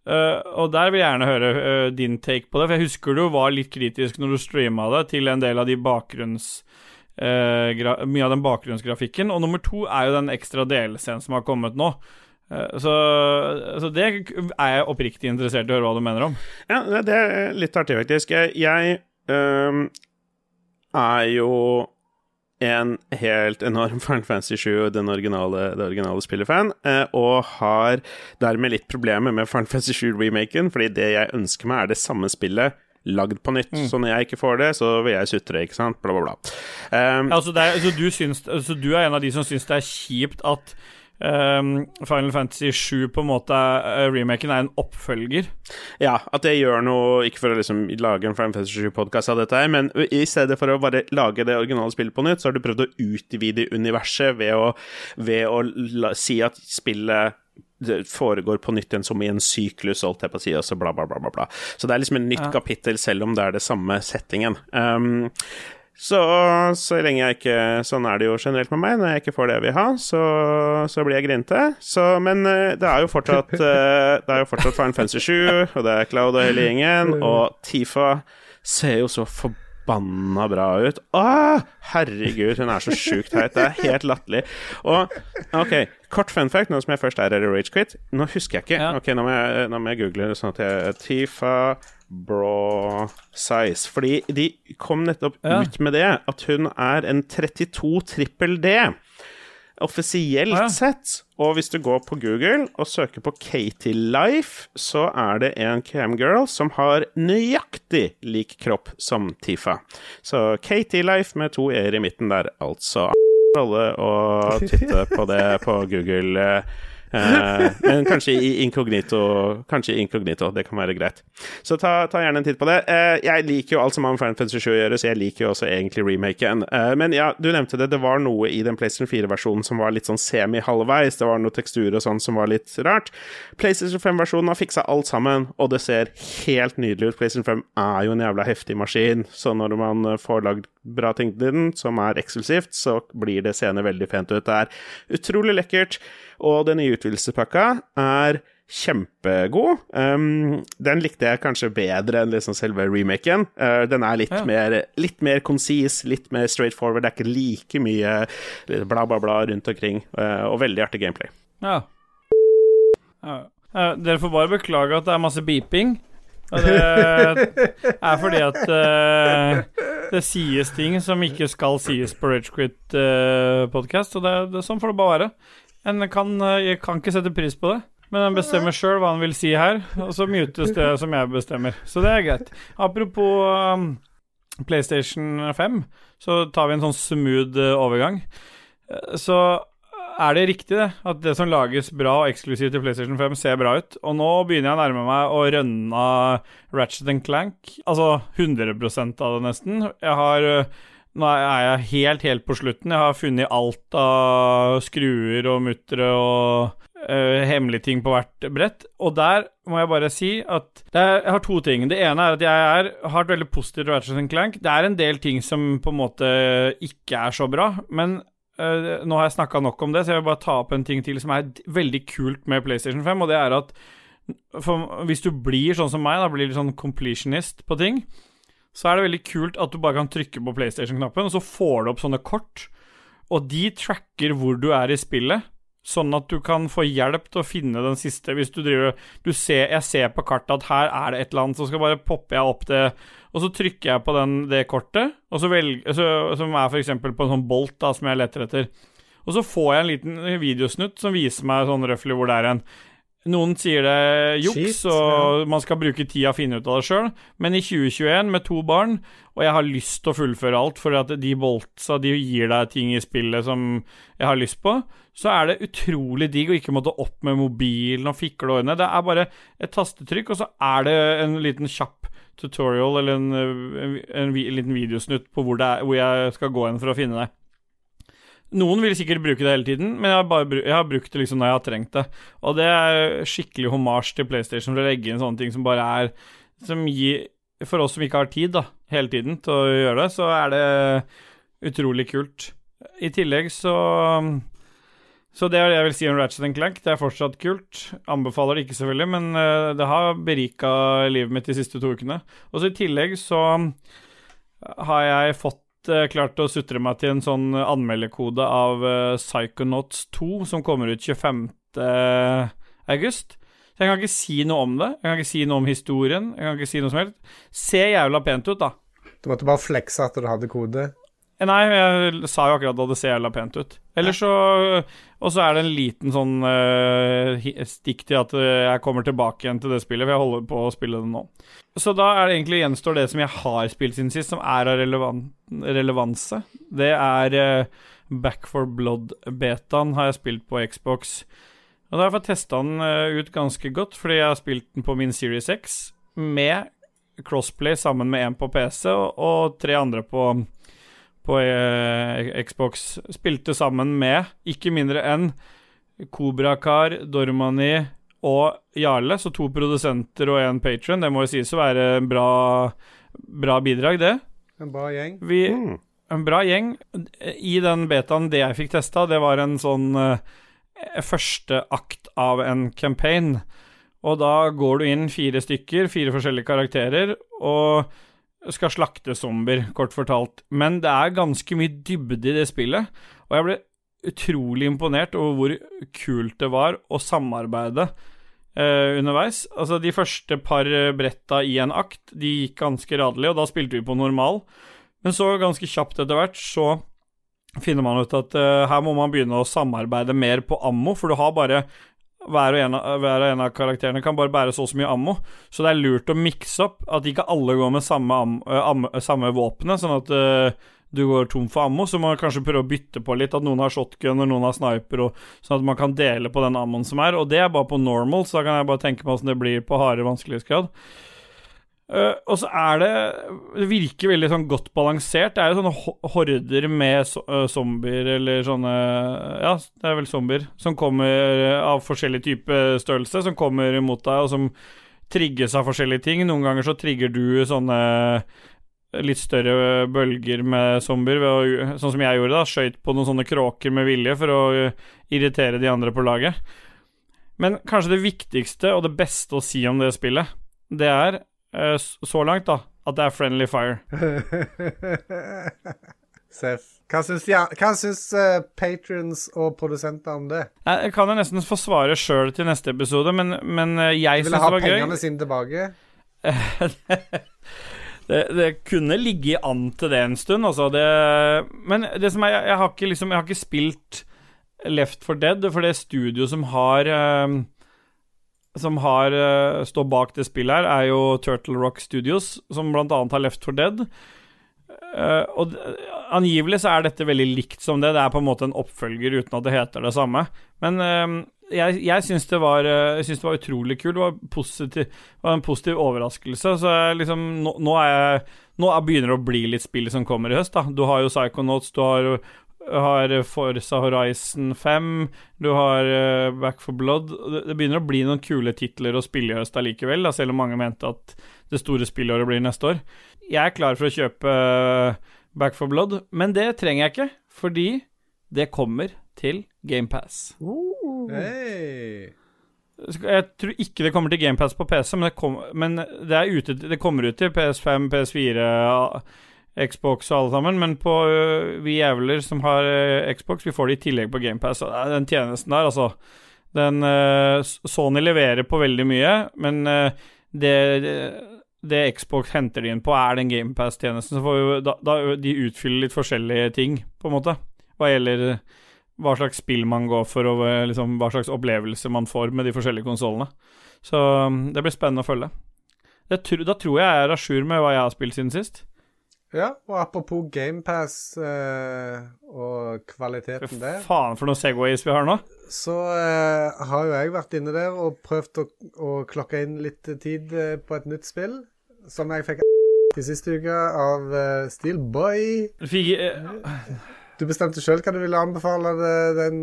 Eh, og der vil jeg gjerne høre uh, din take på det, for jeg husker du var litt kritisk når du streama det til en del av de bakgrunns... Uh, mye av den bakgrunnsgrafikken. Og nummer to er jo den ekstra delscenen som har kommet nå. Så, så det er jeg oppriktig interessert i å høre hva du mener om. ja, det er litt artig, faktisk. Jeg er jo en helt enorm Final Fantasy 7, den originale, det originale spillet-fan, eh, og har dermed litt problemer med Final Fantasy 7-remaken, fordi det jeg ønsker meg, er det samme spillet lagd på nytt. Så når jeg ikke får det, så vil jeg sutre, ikke sant, bla, bla, bla. Um, Altså, er, altså, du syns, altså, du er en av de som syns det er kjipt at ehm, Final Fantasy 7 på en måte er, remaken er en oppfølger? Ja, at det gjør noe Ikke for å liksom lage en Final Fantasy 7-podkast av dette, her, men i stedet for å bare lage det originale spillet på nytt, så har du prøvd å utvide universet ved å, ved å la, si at spillet det foregår på nytt igjen som i en syklus, holdt jeg på å si, og så bla, bla, bla, bla, bla. Så det er liksom et nytt Ja. kapittel, selv om det er det samme settingen. Um, så, så lenge jeg ikke Sånn er det jo generelt med meg. Når jeg ikke får det jeg vil ha, så, så blir jeg grinete. Så, men eh, det er jo fortsatt eh, Det er jo fortsatt Fine Fancy 7, og det er Cloud og hele gjengen, og Tifa ser jo så forbanna bra ut. Åh, herregud, hun er så sjukt heit. Det er helt latterlig. Og OK, kort fun fact, nå som jeg først er i i Ragequit. Nå husker jeg ikke. Ja. Ok, nå må jeg, nå må jeg google sånn at jeg Tifa Bra Size. Fordi de kom nettopp Ja. ut med det, at hun er en 32 trippel D. Offisielt Ja. sett. Og hvis du går på Google og søker på Katie Life, så er det en camgirl som har nøyaktig lik kropp som Tifa. Så Katie Life med to e-er i midten der, altså. Alle å titte på det på Google. Eh, men kanskje i inkognito. Kanskje i inkognito, det kan være greit. Så ta, ta gjerne en titt på det. Eh, jeg liker jo alt som har med Final Fantasy 7 å gjøre, så jeg liker jo også egentlig remaken. Eh, men ja, du nevnte det, det var noe i den PlayStation 4-versjonen som var litt sånn semi-halvveis. Det var noe tekstur og sånn som var litt rart. PlayStation 5-versjonen har fiksa alt sammen, og det ser helt nydelig ut. PlayStation 5 er jo en jævla heftig maskin, så når man eh, får lagd bra ting til den, som er eksklusivt, så blir det seende veldig pent ut. Det er utrolig lekkert, og den nye utvidelsespakka er kjempegod. Um, den likte jeg kanskje bedre enn liksom selve remaken. Uh, den er litt, Ja. mer, litt mer konsis, litt mer straightforward. Det er ikke like mye bla, bla, bla rundt omkring, uh, og veldig artig gameplay. Ja. ja. Eh, dere får bare beklage at det er masse beeping. Og det er fordi at det sies ting som ikke skal sies på Ragequit-podkast, og det, det, sånn får det bare være. En kan, eh, jeg kan ikke sette pris på det, men en bestemmer sjøl hva han vil si her, og så mutes det som jeg bestemmer. Så det er greit. Apropos um, PlayStation 5, så tar vi en sånn smooth eh, overgang. Eh, Så er det riktig, det? At det som lages bra og eksklusivt til PlayStation 5, ser bra ut? Og nå begynner jeg å nærme meg å rønne Ratchet Clank. Altså 100 av det, nesten. Jeg har øh, Nå er jeg helt, helt på slutten. Jeg har funnet alt av skruer og muttere og uh, hemmelige ting på hvert brett. Og der må jeg bare si at er, jeg har to ting. Det ene er at jeg er, har et veldig positivt Ratchet Clank. Det er en del ting som på en måte ikke er så bra, men uh, Nå har jeg snakka nok om det, så jeg vil bare ta opp en ting til som er veldig kult med PlayStation 5, og det er at for, hvis du blir sånn som meg, da blir litt sånn completionist på ting, så er det veldig kult at du bare kan trykke på PlayStation-knappen, og så får du opp sånne kort, og de tracker hvor du er i spillet. Sånn at du kan få hjelp til å finne den siste Hvis du driver du ser, Jeg ser på kartet at her er det et eller annet, så skal bare poppe jeg opp det Og så trykker jeg på den, det kortet, velger, så, som er f.eks. på en sånn bolt da, som jeg leter etter. Og så får jeg en liten videosnutt som viser meg sånn røftlig hvor det er hen. Noen sier det er juks, Shit, og man skal bruke tida og finne ut av det sjøl, men i 2021, med to barn, og jeg har lyst til å fullføre alt, for at de boltsa de gir deg ting i spillet som jeg har lyst på, så er det utrolig digg å ikke måtte opp med mobilen og fikle øynene. Det er bare et tastetrykk, og så er det en liten kjapp tutorial eller en, en, en, en liten videosnutt på hvor, det er, hvor jeg skal gå hen for å finne det. Noen vil sikkert bruke det hele tiden, men jeg har, bare, jeg har brukt det liksom når jeg har trengt det. Og det er skikkelig homasj til PlayStation for å legge inn sånne ting som bare er Som gir For oss som ikke har tid, da, hele tiden til å gjøre det, så er det utrolig kult. I tillegg så så det er det jeg vil si om Ratchet Clank. Det er fortsatt kult. Anbefaler det ikke, selvfølgelig, men eh, det har berika livet mitt de siste to ukene. Og så i tillegg så har jeg fått eh, klart å sutre meg til en sånn anmelderkode av uh, Psychonauts 2, som kommer ut 25. august. Så jeg kan ikke si noe om det. Jeg kan ikke si noe om historien. Jeg kan ikke si noe som helst. Ser jævla pent ut, da. Du måtte bare flekse at du hadde kode. Nei, jeg sa jo akkurat at det ser jævla pent ut. Eller så Og så er det en liten sånn uh, stikk til at eh, jeg kommer tilbake igjen til det spillet, for jeg holder på å spille det nå. Så da er det egentlig gjenstår det som jeg har spilt siden sist, som er av relevan relevanse. Det er uh, Back for Blood-betaen har jeg spilt på Xbox. Og da har jeg fått testa den ut ganske godt, fordi jeg har spilt den på min Series X med crossplay sammen med en på PC og, og tre andre på på eh, Xbox. Spilte sammen med ikke mindre enn Kobrakar, Dormani og Jarle, så to produsenter og én patron. Det må jo sies å være en bra, bra bidrag, det. En bra gjeng. Vi, Mm. en bra gjeng. I den betaen det jeg fikk testa, det var en sånn eh, første akt av en campaign. Og da går du inn fire stykker, fire forskjellige karakterer, og skal slakte zombier, kort fortalt. Men det er ganske mye dybde i det spillet, og jeg ble utrolig imponert over hvor kult det var å samarbeide eh, underveis. Altså, de første par bretta i en akt, de gikk ganske radelig, og da spilte vi på normal. Men så ganske kjapt etter hvert så finner man ut at eh, her må man begynne å samarbeide mer på ammo, for du har bare hver og, en av, hver og en av karakterene kan bare bære så og så mye ammo, så det er lurt å mikse opp at ikke alle går med samme, am, eh, am, samme våpenet, sånn at uh, du går tom for ammo, så må man kanskje prøve å bytte på litt, at noen har shotgun og noen har sniper, og, sånn at man kan dele på den ammoen som er, og det er bare på normal, så da kan jeg bare tenke meg åssen det blir på hardere vanskelighetsgrad. Eh, og så er det Det virker veldig sånn godt balansert. Det er jo sånne horder med so uh, zombier, eller sånne Ja, det er vel zombier, som kommer eh, av forskjellig type størrelse, som kommer mot deg, og som trigges av forskjellige ting. Noen ganger så trigger du sånne litt større bølger med zombier, å, sånn som jeg gjorde, da. Skøyt på noen sånne kråker med vilje for å irritere de andre på laget. Men kanskje det viktigste og det beste å si om det spillet, det er eh, så langt, da, at det er friendly fire. Seff. Hva syns, ja, hva syns eh, patrons og produsenter om det? Jeg jeg kan jo nesten få svare sjøl til neste episode, men, men eh, jeg syns det ha var gøy. pengene sine tilbake? det, det kunne ligge an til det en stund, altså. Det, men det som er, jeg, jeg har ikke liksom Jeg har ikke spilt Left for Dead, for det studio som har eh, Som har eh, står bak det spillet her, er jo Turtle Rock Studios, som annet har Left for Dead. Uh, og angivelig så er dette veldig likt som det. Det er på en måte en oppfølger uten at det heter det samme. Men uh, jeg, jeg syns det, eh, jeg det var utrolig kult. Det var, positiv, var en positiv overraskelse. Så jeg liksom Nå, nå er jeg Nå er, begynner det å bli litt spill som kommer i høst, da. Du har jo Psychonauts, du har, har Forza Horizon 5, du har eh, Back for Blood. Det, begynner å bli noen kule titler å spille i høst allikevel, da, selv om mange mente at det store spillåret blir neste år. Jeg er klar for å kjøpe eh, Back for Blood, men det trenger jeg ikke, fordi det kommer til GamePass. Hey. Jeg tror ikke det kommer til GamePass på PC, men det, kom, men det, er ute, det kommer ut til PS5, PS4, Xbox og alle sammen. Men på uh, vi jævler som har uh, Xbox, vi får det i tillegg på GamePass. Den tjenesten der, altså den, Sony leverer på veldig mye, men det, det, Xbox henter de inn på, er den GamePass-tjenesten. Så får vi, da, da De utfyller litt forskjellige ting, på en måte, hva gjelder hva slags spill man går for, og liksom, hva slags opplevelse man får med de forskjellige konsollene. Så um, det blir spennende å følge. Det, da tror jeg jeg er a jour med hva jeg har spilt siden sist. Ja, og apropos GamePass eh, og kvaliteten der, Faen for noen Segways vi har nå. så eh, har jo jeg vært inne der og prøvd å, å klokke inn litt tid eh, på et nytt spill, som jeg fikk i siste uke av eh, Steelboy. Eh, Du bestemte sjøl hva du ville anbefale det, den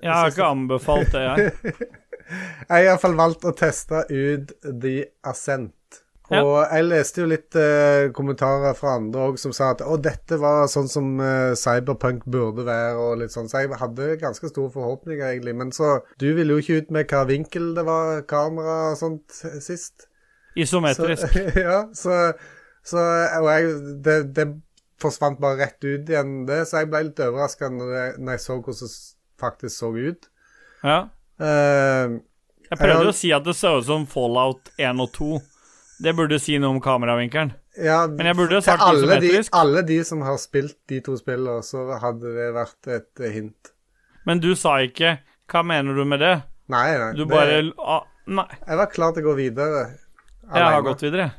jeg har ikke anbefalt det, jeg. Jeg har iallfall valgt å teste ut The Ascent. Ja. Og jeg leste jo litt eh, kommentarer fra andre òg som sa at å, dette var sånn som eh, Cyberpunk burde være, og litt sånn. Så jeg hadde ganske store forhåpninger, egentlig. Men så Du ville jo ikke ut med hva vinkel det var kamera og sånt eh, sist. Isometrisk. Så, ja, så, så Og jeg det, det forsvant bare rett ut igjen, det. Så jeg ble litt overraska når, når jeg så hvordan det faktisk så ut. Ja. Uh, Jeg prøvde jeg, å si at det så ut som Fallout 1 og 2. Det burde si noe om kameravinkelen. Ja, Men jeg burde til sagt alle de, alle de som har spilt de to spillene, så hadde det vært et eh, hint. Men du sa ikke Hva mener du med det? Nei, nei. Du det- bare ah, Nei, Jeg var klar til å gå videre. jeg har gått videre.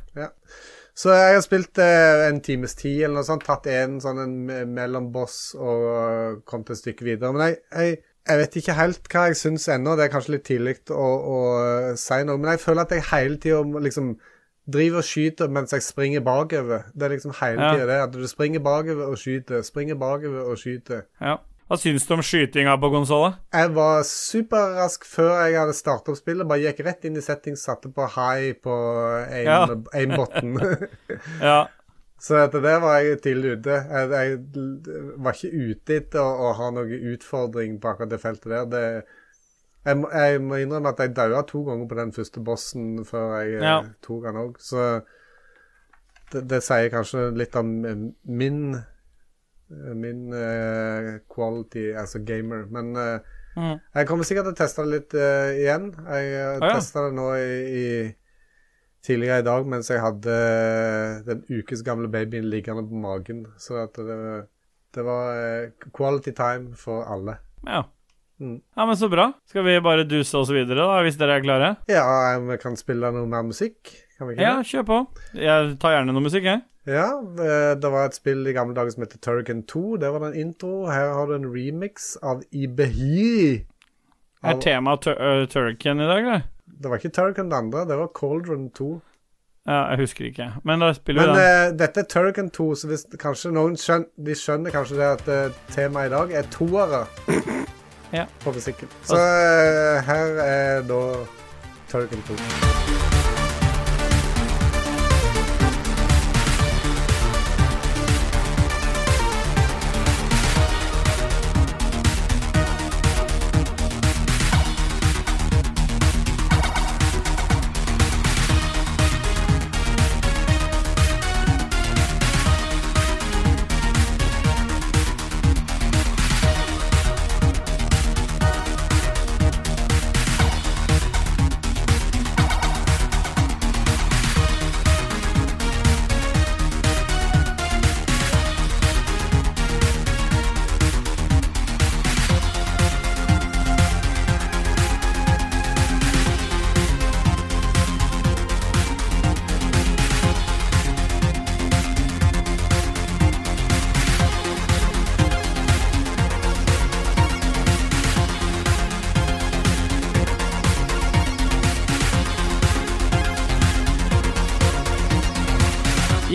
Så jeg har spilt eh, en times tid eller noe sånt. Tatt en sånn en me- mellomboss og uh, kommet et stykke videre. Men jeg, jeg, jeg vet ikke helt hva jeg syns ennå. Det er kanskje litt tidlig å, å uh, si noe. Men jeg føler at jeg hele tida liksom driver og skyter mens jeg springer bakover. Det er liksom hele Ja. tida det. At du springer bakover og skyter. Springer bakover og skyter. Ja. Hva syns du om skytinga på konsollen? Jeg var superrask før jeg hadde startet opp spillet. Bare gikk rett inn i settings, satte på high på aim- Ja. aim-botten. Ja. Så etter det var jeg tidlig ute. Jeg, jeg var ikke ute etter å, å ha noen utfordring på akkurat det feltet der. Det, jeg, må- jeg må innrømme at jeg daua to ganger på den første bossen før jeg Ja. eh, tok den òg. Så det, det sier kanskje litt om eh, min Min uh, quality as a gamer. Men uh, Mm. jeg kommer sikkert til å teste det litt uh, igjen. Jeg uh, ja. testa det nå i, i tidligere i dag mens jeg hadde eh, den ukes gamle babyen liggende på magen. Så det, det var eh, quality time for alle. ja. Mm. Ja, men så bra. Skal vi bare duse oss videre, da, hvis dere er klare? Ja, vi kan spille noe mer musikk. Kan vi ikke Ja, det? kjør på. Jeg tar gjerne noe musikk, jeg. Ja, eh, det var et spill i gamle dager som heter Turrican 2. Det var den intro. Her har du en remix av Ibehiri. Er Av- temaet tur uh, Turrican i dag, eller? Det var ikke Turrican det andre, det var Cauldron 2. Ja, jeg husker ikke. Men da spiller Men vi den. Uh, dette er Turrican 2, så hvis kanskje noen skjønner, de skjønner kanskje det at uh, temaet i dag er toere Ja. på musikken. Så eh, her er da Turgen 2.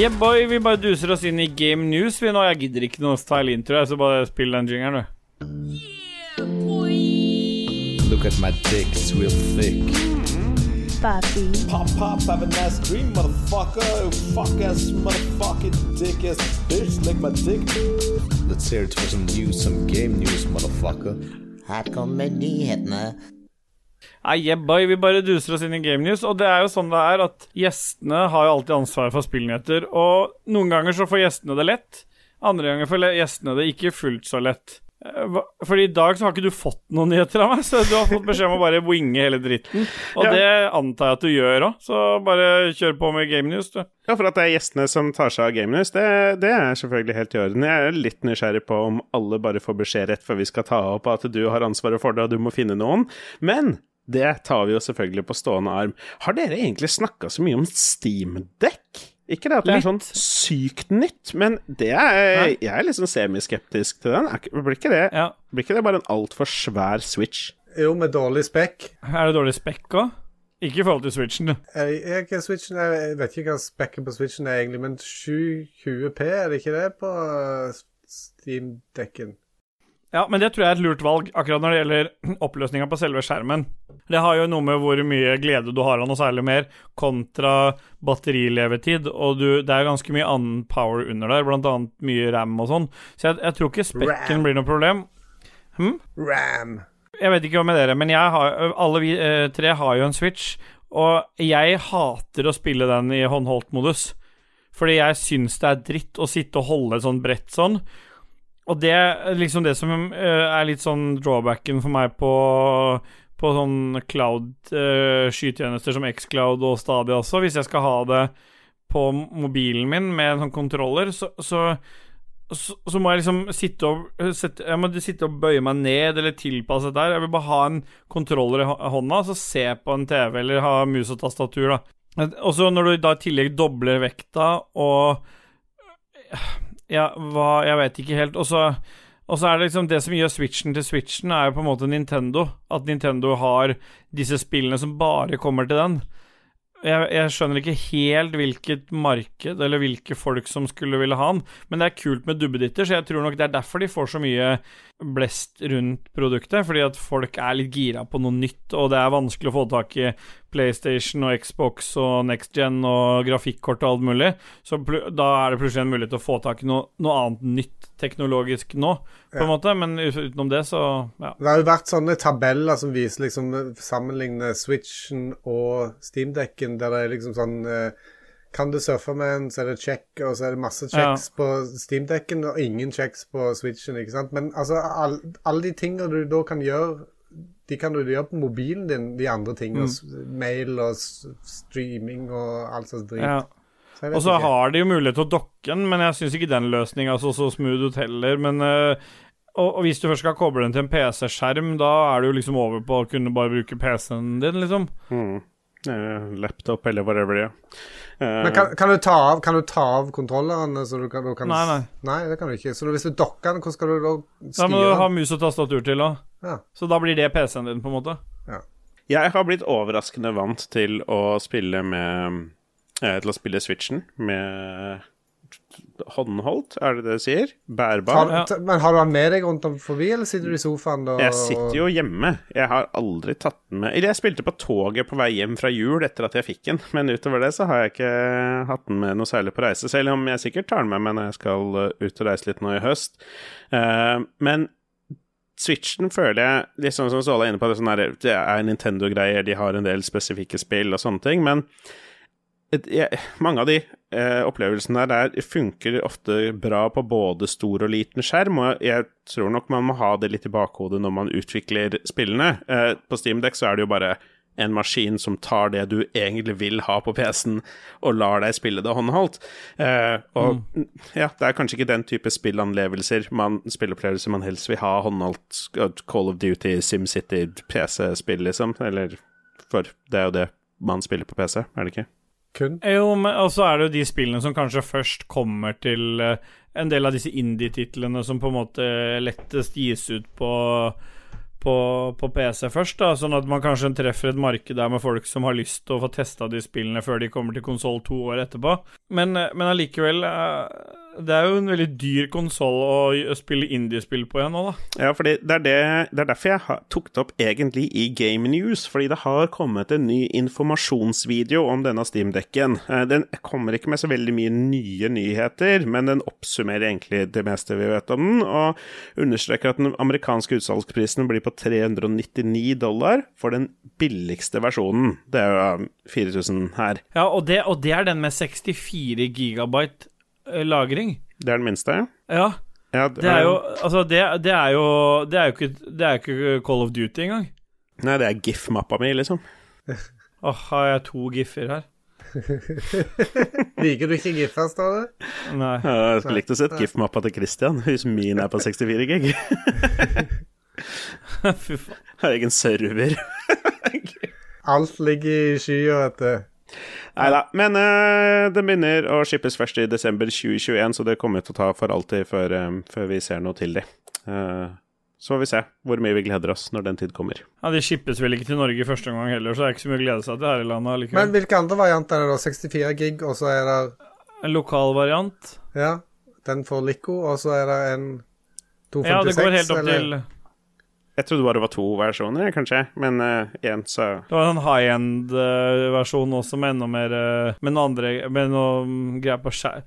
Yeah, boy, vi bare duser oss inn i Game News vi nå. Jeg gidder ikke noe style intro, jeg, så bare spill den jingeren, du. Look at my dick, it's real thick. papi. Pop, pop, have a nice dream, motherfucker. Fuck ass, motherfucking dick ass bitch, lick my dick. Let's hear it for some news, some game news, motherfucker. Her kommer nyhetene. Nei, jebba, vi bare duser oss inn i Game News, og det er jo sånn det er at gjestene har jo alltid ansvaret for spillnyheter, og noen ganger så får gjestene det lett, andre ganger får gjestene det ikke fullt så lett. Fordi i dag så har ikke du fått noen nyheter av meg, så du har fått beskjed om å bare winge hele dritten. Og Ja. det antar jeg at du gjør òg, så bare kjør på med Game News, du. Ja, for at det er gjestene som tar seg av Game News, det, det er selvfølgelig helt i orden. Jeg er litt nysgjerrig på om alle bare får beskjed rett før vi skal ta opp at du har ansvaret for det, og du må finne noen. Men det tar vi jo selvfølgelig på stående arm. Har dere egentlig snakka så mye om Steamdekk? Ikke det at det er sånn sykt nytt, men det er, jeg er liksom semiskeptisk til den. Er ikke- Blir ikke det, Ja. blir ikke det bare en altfor svær Switch? Jo, med dårlig spekk. Er det dårlig spekk òg? Ikke i forhold til Switchen. Jeg, jeg, Switchen, jeg vet ikke hva spekken på Switchen er egentlig, men 720P, er det ikke det på uh, Steam-dekken? Ja, men det tror jeg er et lurt valg, akkurat når det gjelder oppløsninga på selve skjermen. Det har jo noe med hvor mye glede du har av noe særlig mer, kontra batterilevetid, og du, det er ganske mye annen power under der, blant annet mye ram og sånn, så jeg, jeg tror ikke spekken Ram. blir noe problem. Ram. Jeg vet ikke hva med dere, men har, alle vi eh, tre har jo en Switch, og jeg hater å spille den i håndholdt-modus. Fordi jeg syns det er dritt å sitte og holde et sånt brett sånn. Og det er liksom det som eh, er litt sånn drawbacken for meg på på sånn cloud-skytjenester som Xcloud og Stadia også. Hvis jeg skal ha det på mobilen min med en sånn kontroller, så, så så, må jeg liksom sitte og sette, Jeg må sitte og bøye meg ned eller tilpasse dette her. Jeg vil bare ha en kontroller i hånda, så se på en TV eller ha mus og tastatur. Og så når du da i tillegg dobler vekta og Ja, hva Jeg vet ikke helt. Og så og så er det liksom det som gjør Switchen til Switchen, er jo på en måte Nintendo. At Nintendo har disse spillene som bare kommer til den. Jeg, jeg skjønner ikke helt hvilket marked eller hvilke folk som skulle ville ha den, men det er kult med dubbeditter, så jeg tror nok det er derfor de får så mye blest rundt produktet. Fordi at folk er litt gira på noe nytt, og det er vanskelig å få tak i PlayStation og Xbox og Next Gen og grafikkort og alt mulig. Så da er det plutselig en mulighet til å få tak i noe, noe annet nytt teknologisk nå, på en måte. Men utenom det, så ja. Det har jo vært sånne tabeller som viser liksom sammenligne Switchen og Steamdekken, der det er liksom sånn eh, Kan du surfe med en, så er det check, og så er det masse checks på Steamdekken, og ingen checks på Switchen, ikke sant. Men altså, all- alle de tingene du da kan gjøre de kan du gjøre på mobilen din, de andre tingene. Mm. Mail og streaming og alt slags drit. ja. Så Og så ikke. har de jo mulighet til å dokke den, men jeg syns ikke den løsninga så så smooth ut heller. Men øh, og, og hvis du først skal koble den til en PC-skjerm, da er du jo liksom over på å kunne bare bruke PC-en din, liksom. Mm. Eh, laptop eller whatever, ja. Eh, Men kan, kan, du ta av, kan du ta av kontrollerne? Så du kan, du kan, Nei, nei. Nei, det kan du ikke. Så hvis du dokker den, hvordan skal du da Da må du ha mus og tastatur til òg. Ja. Så da blir det PC-en din, på en måte. Jeg har blitt overraskende vant til å spille med eh, Til å spille Switchen med håndholdt, er det det du sier? Bærbar. Har, Men har du den med deg rundt om forbi, eller sitter du i sofaen da? Jeg sitter jo hjemme. Jeg har aldri tatt den med Eller jeg spilte på toget på vei hjem fra jul etter at jeg fikk den, men utover det så har jeg ikke hatt den med noe særlig på reise. Selv om jeg sikkert tar den med meg når jeg skal uh, ut og reise litt nå i høst. Eh, men Switchen føler jeg, litt sånn som Ståle er inne på, det, sånn her, det er Nintendo-greier, de har en del spesifikke spill og sånne ting, men jeg, mange av de eh, opplevelsene der, der funker ofte bra på både stor og liten skjerm, og jeg tror nok man må ha det litt i bakhodet når man utvikler spillene. Eh, på Steamdeck så er det jo bare en maskin som tar det du egentlig vil ha på PC-en, og lar deg spille det håndholdt. Eh, og ja, det er kanskje ikke den type spillanlevelser, man, spilleopplevelser man helst vil ha håndholdt. Call of Duty, SimCity, PC-spill, liksom. Eller for det er jo det man spiller på PC, er det ikke? Kun. Jo, men og så er det jo de spillene som kanskje først kommer til eh, en del av disse indie-titlene som på en måte lettest gis ut på, på, på PC først, da, sånn at man kanskje treffer et marked der med folk som har lyst til å få testa de spillene før de kommer til konsoll to år etterpå. Men, eh, men allikevel, eh, det er jo en veldig dyr konsoll å spille indiespill på igjen nå, da. Ja, fordi det er, det, det er derfor jeg har, tok det opp egentlig i Game News. Fordi det har kommet en ny informasjonsvideo om denne Steam-dekken. Eh, Den kommer ikke med så veldig mye nye nyheter, men den oppsummerer egentlig det meste vi vet om den, og understreker at den amerikanske utsalgsprisen blir på 399 dollar for den billigste versjonen. Det er jo 4000 her. Ja, og det, og det er den med 64 gigabyte lagring. Det er den minste. Ja, Ja, det er jo Altså, det, det er jo Det er jo ikke, det er ikke Call of Duty engang. Nei, det er GIF-mappa mi, liksom. Åh, har jeg to giffer her? Liker du ikke giffer, står det? Nei. Ja, Jeg skulle likt å sett GIF-mappa til Christian, hvis min er på 64 gig. Fy faen. Har egen server. Alt ligger i skya, vet du. Nei da. Men uh, den begynner å shippes først i desember 2021, så det kommer til å ta for alltid før, um, før vi ser noe til det. Uh, så får vi se hvor mye vi gleder oss når den tid kommer. Ja, De shippes vel ikke til Norge første gang heller, så det er ikke så mye å glede seg til her i landet Men hvilke andre varianter er det da? 64 gig, og så er det En lokal variant. Ja, den for Lico, og så er det en 256, Ja, det går helt opp eller? til Jeg trodde bare det var to versjoner, kanskje, men én, så Det var en high end-versjon også, med enda mer eh, Med noe andre Med noe greier på skjær...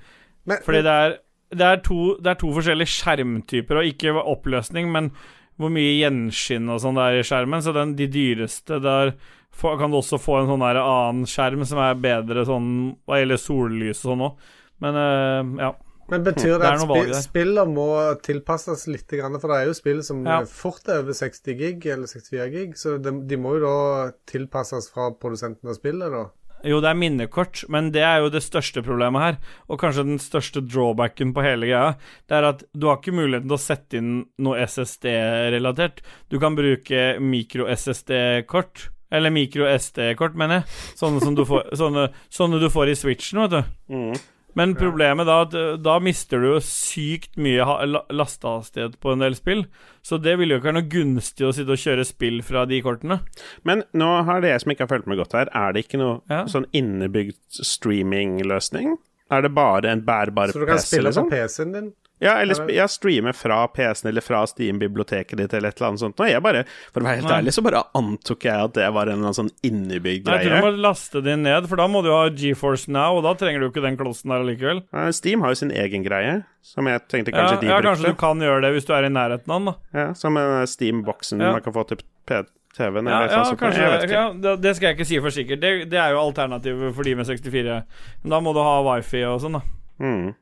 Men, Fordi det er, det, er to, det er to forskjellige skjermtyper, og ikke oppløsning, men hvor mye gjenskinn og sånn det er i skjermen. Så den, de dyreste der for, kan du også få en sånn der annen skjerm som er bedre sånn hva gjelder sollys og sånn òg. Men eh, ja. Men betyr det, Det at noe valg spi der. må tilpasses litt, grann, for det er jo spill som Ja. fort er over 60 gig eller 64 gig, så de, de må jo da tilpasses fra produsenten av spillet, da. Jo, det er minnekort, men det er jo det største problemet her. Og kanskje den største drawbacken på hele greia. Det er at du har ikke muligheten til å sette inn noe SSD-relatert. Du kan bruke mikro-SSD-kort. Eller mikro-SD-kort, mener jeg. Sånne som du får, sånne, sånne du får i Switchen, vet du. mm. Men problemet da at uh, da mister du jo sykt mye ha- la- lastehastighet på en del spill. Så det vil jo ikke være noe gunstig å sitte og kjøre spill fra de kortene. Men nå har det jeg som ikke har fulgt med godt her, er det ikke noe Ja. sånn innebygd streamingløsning? Er det bare en bærbar Så du kan PC, spille liksom? på PC-en din. Ja, eller jeg streamer fra PC-en eller fra Steam-biblioteket ditt eller et eller annet sånt. Og jeg bare, for å være helt Nei. ærlig, så bare antok jeg at det var en eller annen sånn innebygd greie. Nei, du må laste de ned, for da må du ha GeForce Now, og da trenger du ikke den klossen der allikevel. Ja, Steam har jo sin egen greie, som jeg tenkte Ja, kanskje de ja, brukte. kanskje du kan gjøre det hvis du er i nærheten av den, da. Ja, som en Steam-boksen Ja. man kan få til P- TV-en Ja, ja, sånn, kanskje ja, det, det skal jeg ikke si for sikkert. Det, det er jo alternativet for de med 64. Men da må du ha wifi og sånn, da. Mm.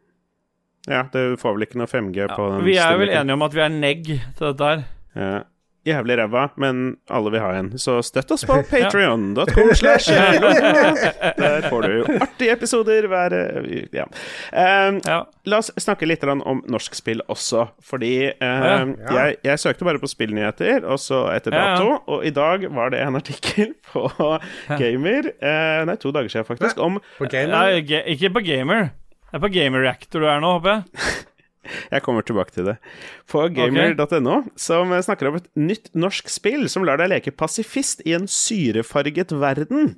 Ja, du får vel ikke noe 5G på den Vi er vel enige om at vi er negg til dette her. Ja. Jævlig ræva, men alle vil ha en. Så støtt oss på patrion.com Der får du jo artige episoder hver Ja. Um, Ja. La oss snakke litt om norsk spill også, fordi um, ja. Ja. jeg, jeg søkte bare på spillnyheter, og så etter Ja, ja. dato, og i dag var det en artikkel på Gamer uh, Nei, to dager siden, faktisk, om På Ja, gamer. ga- ikke på gamer. Det er på Gamer Reactor du er nå, håper jeg. Jeg kommer tilbake til det. På gamer.no, som snakker om et nytt norsk spill som lar deg leke pasifist i en syrefarget verden.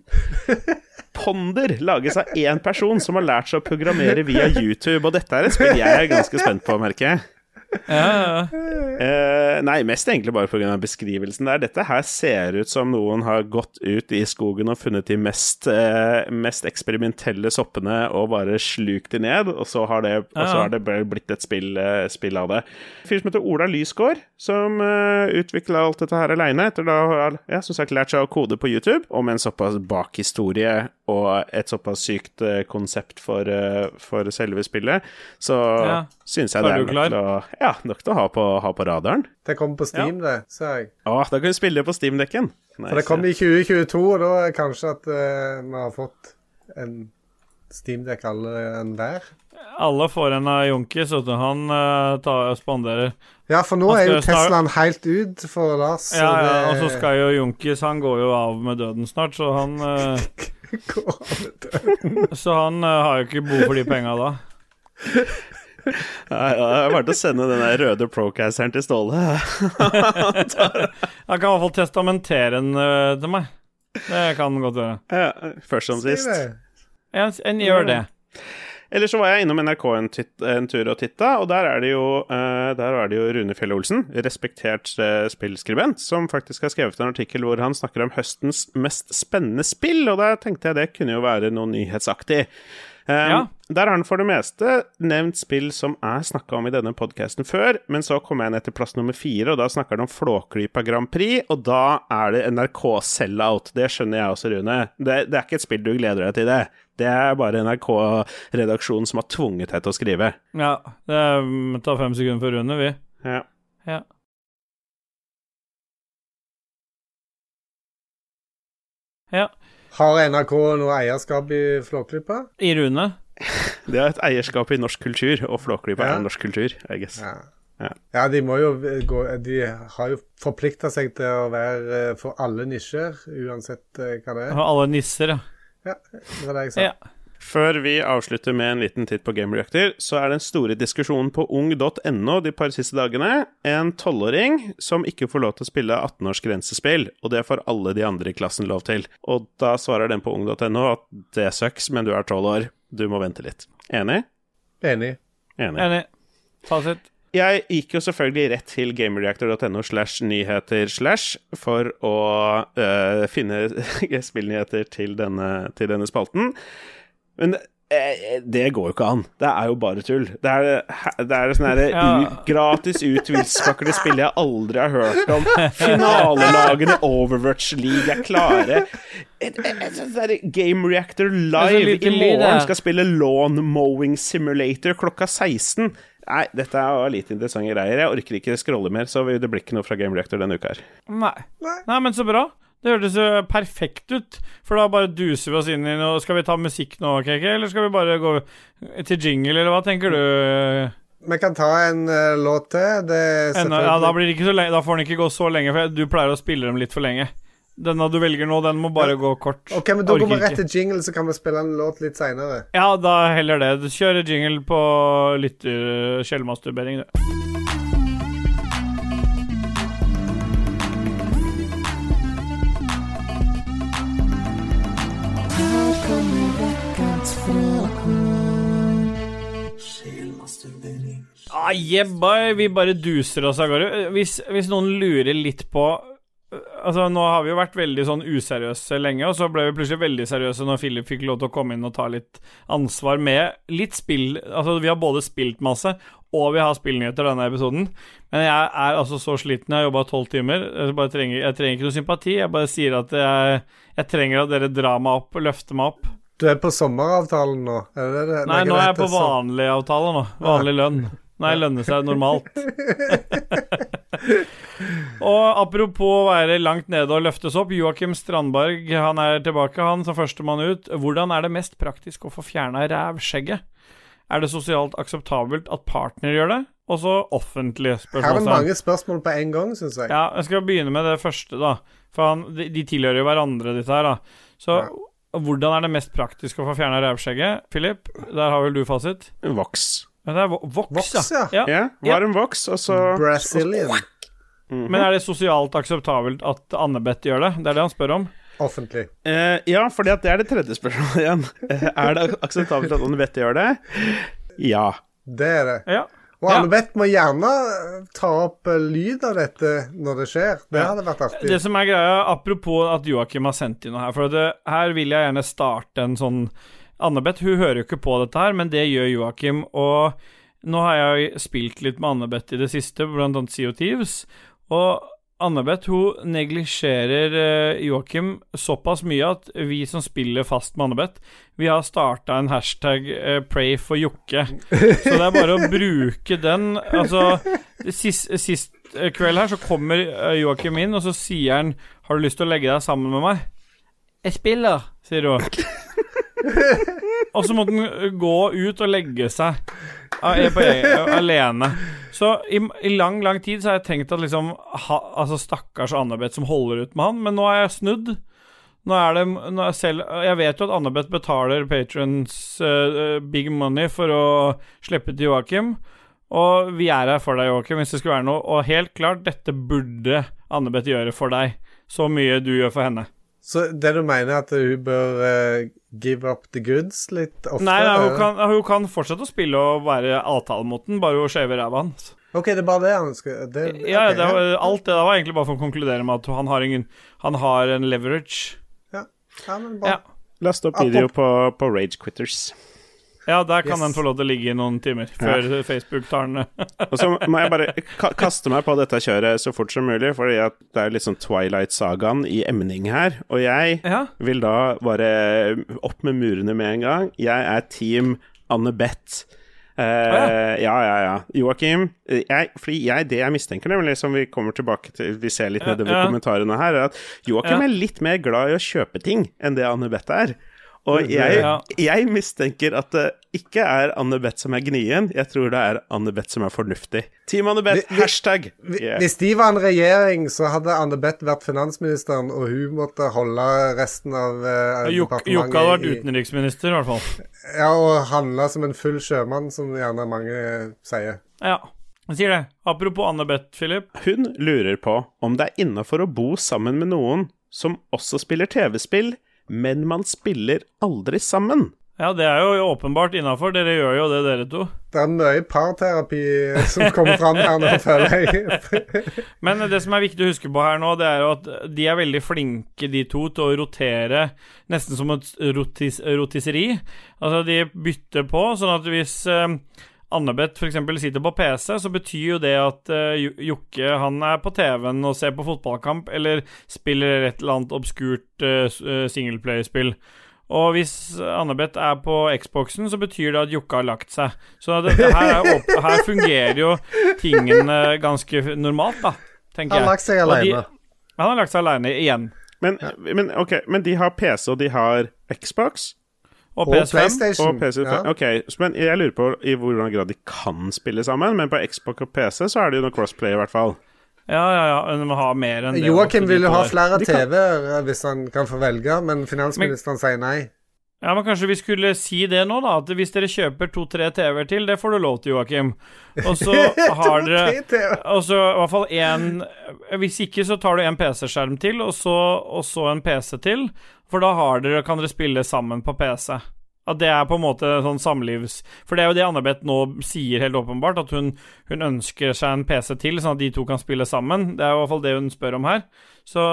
Ponder lages av én person som har lært seg å programmere via YouTube, og dette er et spill jeg er ganske spent på, merker jeg. Ja, ja, ja. Eh, nei, mest egentlig bare pga. beskrivelsen der. Dette her ser ut som noen har gått ut i skogen og funnet de mest, uh, mest eksperimentelle soppene og bare slukt de ned, og så har det, og så har det blitt et spill, uh, spill av det. En fyr som heter Ola Lysgård, som uh, utvikla alt dette her aleine, etter da ja, som sagt lært seg å kode på YouTube, og med en såpass bakhistorie og et såpass sykt eh, konsept for, eh, for selve spillet, så Ja. syns jeg det er er nok til å, ja, nok til å ha på, ha på radaren. Det kommer på Steam, det, sa jeg. Å, da kan vi spille det på Steam-dekken. For det kommer i 2022, og da er kanskje at uh, vi har fått en Steamdekk alle enn der. Alle får en av Junkis, og. Han uh, tar, spanderer. Ja, for nå er jo Teslaen helt ut for Lars. Ja, ja, det- og så skal jo Junkis Han går jo av med døden snart, så han uh, Går av med døden. Så han uh, har jo ikke behov for de penga da. Nei, ja, det er bare til å sende den der røde procasteren til Ståle. Han kan i hvert fall testamentere den eh, til meg. Det kan han godt gjøre. Ja, først som Si sist. En, en gjør det. Eller så var jeg innom NRK en, titt, en tur og titta, og der er det jo, uh, er det jo Rune Fjell Olsen, respektert uh, spillskribent, som faktisk har skrevet en artikkel hvor han snakker om høstens mest spennende spill, og da tenkte jeg det kunne jo være noe nyhetsaktig. Um, Ja. Der har han for det meste nevnt spill som er snakka om i denne podkasten før, men så kom jeg ned til plass nummer fire, og da snakker han om Flåklypa Grand Prix, og da er det NRK Sellout. Det skjønner jeg også, Rune. Det, det er ikke et spill du gleder deg til, det. Det er bare NRK-redaksjonen som har tvunget deg til å skrive. Ja, det mm, tar fem sekunder for Rune, vi. Ja. Ja. Ja. Har NRK noe eierskap i Flåklypa? I Rune. Det er et eierskap i norsk kultur, og Flåklypa Ja. er norsk kultur, I guess. Ja. Ja. ja, de må jo gå De har jo forplikta seg til å være eh, for alle nisjer, uansett eh, hva det er. Og alle nisser, ja. Ja, det var det jeg sa. ja. Før vi avslutter med en liten titt på Game Reactor, så er den store diskusjonen på ung.no de par siste dagene en tolvåring som ikke får lov til å spille 18-års grensespill, og det får alle de andre i klassen lov til. Og da svarer den på ung.no at det sucks, men du er tolv år, du må vente litt. Enig? Enig. Enig. Enig. Fasit. Jeg gikk jo selvfølgelig rett til gamereactor.no slash nyheter slash for å øh, finne spillnyheter til denne, til denne spalten. Men eh, det går jo ikke an. Det er jo bare tull. Det er, det er sånn herre Ja. gratis ut til spill jeg aldri har hørt om. Finalelagene i Overwatch League er klare. Et, et, et, Game Reactor er Live i morgen skal spille Lawn Mowing Simulator klokka 16. Nei, dette er litt interessante greier. Jeg orker ikke scrolle mer, så det blir ikke noe fra Game Reactor denne uka her. Nei. Nei, men så bra. Det hørtes jo perfekt ut, for da bare duser vi oss inn i noe Skal vi ta musikk nå, KK, eller skal vi bare gå til jingle, eller hva tenker du? Vi kan ta en uh, låt til. Ja, da, blir det ikke så lenge, da får den ikke gå så lenge, for du pleier å spille dem litt for lenge. Denne du velger nå, den må bare gå kort. OK, men da Orker går vi rett til jingle, så kan vi spille en låt litt seinere. Ja, da heller det. Kjør jingle på lytter skjellmasturbering, du. Ah, yeah, boy. Vi bare duser oss av gårde. Hvis, hvis noen lurer litt på Altså, Nå har vi jo vært veldig sånn useriøse lenge, og så ble vi plutselig veldig seriøse når Philip fikk lov til å komme inn og ta litt ansvar med litt spill. Altså, vi har både spilt masse, og vi har spillnyheter denne episoden. Men jeg er altså så sliten. Jeg har jobba tolv timer. Jeg, trenger, jeg trenger ikke noe sympati. Jeg bare sier at jeg, jeg trenger at dere drar meg opp, løfter meg opp. Du er på sommeravtalen nå? Er det det? Nei, nå er jeg på vanlig avtale nå. Vanlig lønn. Nei, lønne seg normalt. og apropos å være langt nede og løftes opp, Joakim Strandberg han er tilbake, han som førstemann ut. Hvordan er det mest praktisk å få fjerna rævskjegget? Er det sosialt akseptabelt at partner gjør det? Og så spørsmål. Her er det mange spørsmål på en gang, syns jeg. Ja, jeg skal begynne med det første, da. For han, de, de tilhører jo hverandre, disse her, da. Så hvordan er det mest praktisk å få fjerna rævskjegget? Philip, der har vel du fasit? Vox. Men det er voks, Vox, ja. ja. ja. Varm voks, og så Brazilian. Men er det sosialt akseptabelt at Anne-Beth gjør det? Det er det han spør om. Offentlig. Eh, ja, for det er det tredje spørsmålet igjen. Eh, er det akseptabelt at Anne-Beth gjør det? Ja. Det er det. Ja. Og Ja. Anne-Beth må gjerne eh, ta opp eh, lyd av dette når det skjer. Det hadde vært artig. Det som er greia, apropos at Joakim har sendt inn noe her For det, her vil jeg gjerne starte en sånn Anne-Beth hun hører jo ikke på dette her, men det gjør Joakim. Og nå har jeg spilt litt med Anne-Beth i det siste, blant annet of Thieves. Og Anne-Beth hun neglisjerer eh, Joakim såpass mye at vi som spiller fast med Anne-Beth, vi har starta en hashtag eh, 'pray for Jokke'. Så det er bare å bruke den. Altså, sist, sist eh, kveld her så kommer Joakim inn, og så sier han 'Har du lyst til å legge deg sammen med meg?' 'Jeg spiller', sier hun. Og så måtte han gå ut og legge seg alene. Så i, i lang, lang tid så har jeg tenkt at liksom ha, Altså, stakkars Anne-Beth som holder ut med han, men nå er jeg snudd. Nå er det nå er selv, Jeg vet jo at Anne-Beth betaler patrons uh, big money for å slippe til Joakim. Og vi er her for deg, Joakim, hvis det skulle være noe. Og helt klart, dette burde Anne-Beth gjøre for deg. Så mye du gjør for henne. Så det du mener, er at hun bør uh, give up the goods litt oftere? Nei, nei hun, kan, hun kan fortsette å spille og være avtale mot den, bare hun skjever ræva hans. OK, det er bare det han skal det, Ja, det var, alt det der var egentlig bare for å konkludere med at han har, ingen, han har en leverage. ja. ja, men bare... Ja. Last opp video på, på Rage Quitters. Ja, der kan Yes. den få lov til å ligge i noen timer før Facebook tar den Og så må jeg bare kaste meg på dette kjøret så fort som mulig, for det er sånn Twilight-sagaen i emning her. Og jeg Ja. vil da bare opp med murene med en gang. Jeg er team Anne Beth. Eh, ja, ja, ja. Joakim, jeg, fordi jeg, det jeg mistenker, nemlig, som vi kommer tilbake til Vi ser litt Ja, nedover ja. kommentarene her, er at Joakim Ja. er litt mer glad i å kjøpe ting enn det Anne Beth er. Og jeg, jeg mistenker at det ikke er Anne Beth som er gnien, jeg tror det er Anne Beth som er fornuftig. Team Anne Beth, hashtag! Yeah. Hvis de var en regjering, så hadde Anne Beth vært finansministeren, og hun måtte holde resten av uh, Jok- Jokke hadde vært utenriksminister, i hvert fall. Ja, og handla som en full sjømann, som gjerne mange eh, sier. Ja. Jeg sier det. Apropos Anne Beth, Philip. Hun lurer på om det er innafor å bo sammen med noen som også spiller TV-spill, men man spiller aldri sammen. Ja, det er jo åpenbart innafor. Dere gjør jo det, dere to. Det er mye parterapi som kommer fram her nå, føler jeg. Men det som er viktig å huske på her nå, det er jo at de er veldig flinke, de to, til å rotere nesten som et rotis, rotisseri. Altså, de bytter på, sånn at hvis uh, Annebeth f.eks. sitter på PC, så betyr jo det at uh, Jokke han er på TV-en og ser på fotballkamp, eller spiller et eller annet obskurt uh, singleplayerspill. Og hvis Annebeth er på Xboxen, så betyr det at Jokke har lagt seg. Så det, det her, er her fungerer jo tingene ganske normalt, da, tenker jeg. Han har lagt seg aleine. alene. Han har lagt seg aleine igjen. Men, men okay, men de har PC, og de har Xbox Og Og PS5. PlayStation. og PC. Ja. Ok, men jeg lurer på i hvordan grad de kan spille sammen. Men på Xbox og PC så er det jo noe crossplay, i hvert fall. Ja, ja, ja. Men de ha mer enn det. Joakim vil jo ha flere TV-er hvis han kan få velge, men finansministeren sier nei. Ja, men kanskje vi skulle si det nå, da. At hvis dere kjøper to-tre TV-er til, det får du lov til, Joakim. Og så har dere. Og så i hvert fall én Hvis ikke, så tar du en PC-skjerm til, og så, og så en PC til. For da har dere, kan dere spille sammen på PC. At det er på en måte sånn samlivs... For det er jo det Anne-Beth nå sier helt åpenbart, at hun, hun ønsker seg en PC til, sånn at de to kan spille sammen. Det er i hvert fall det hun spør om her. Så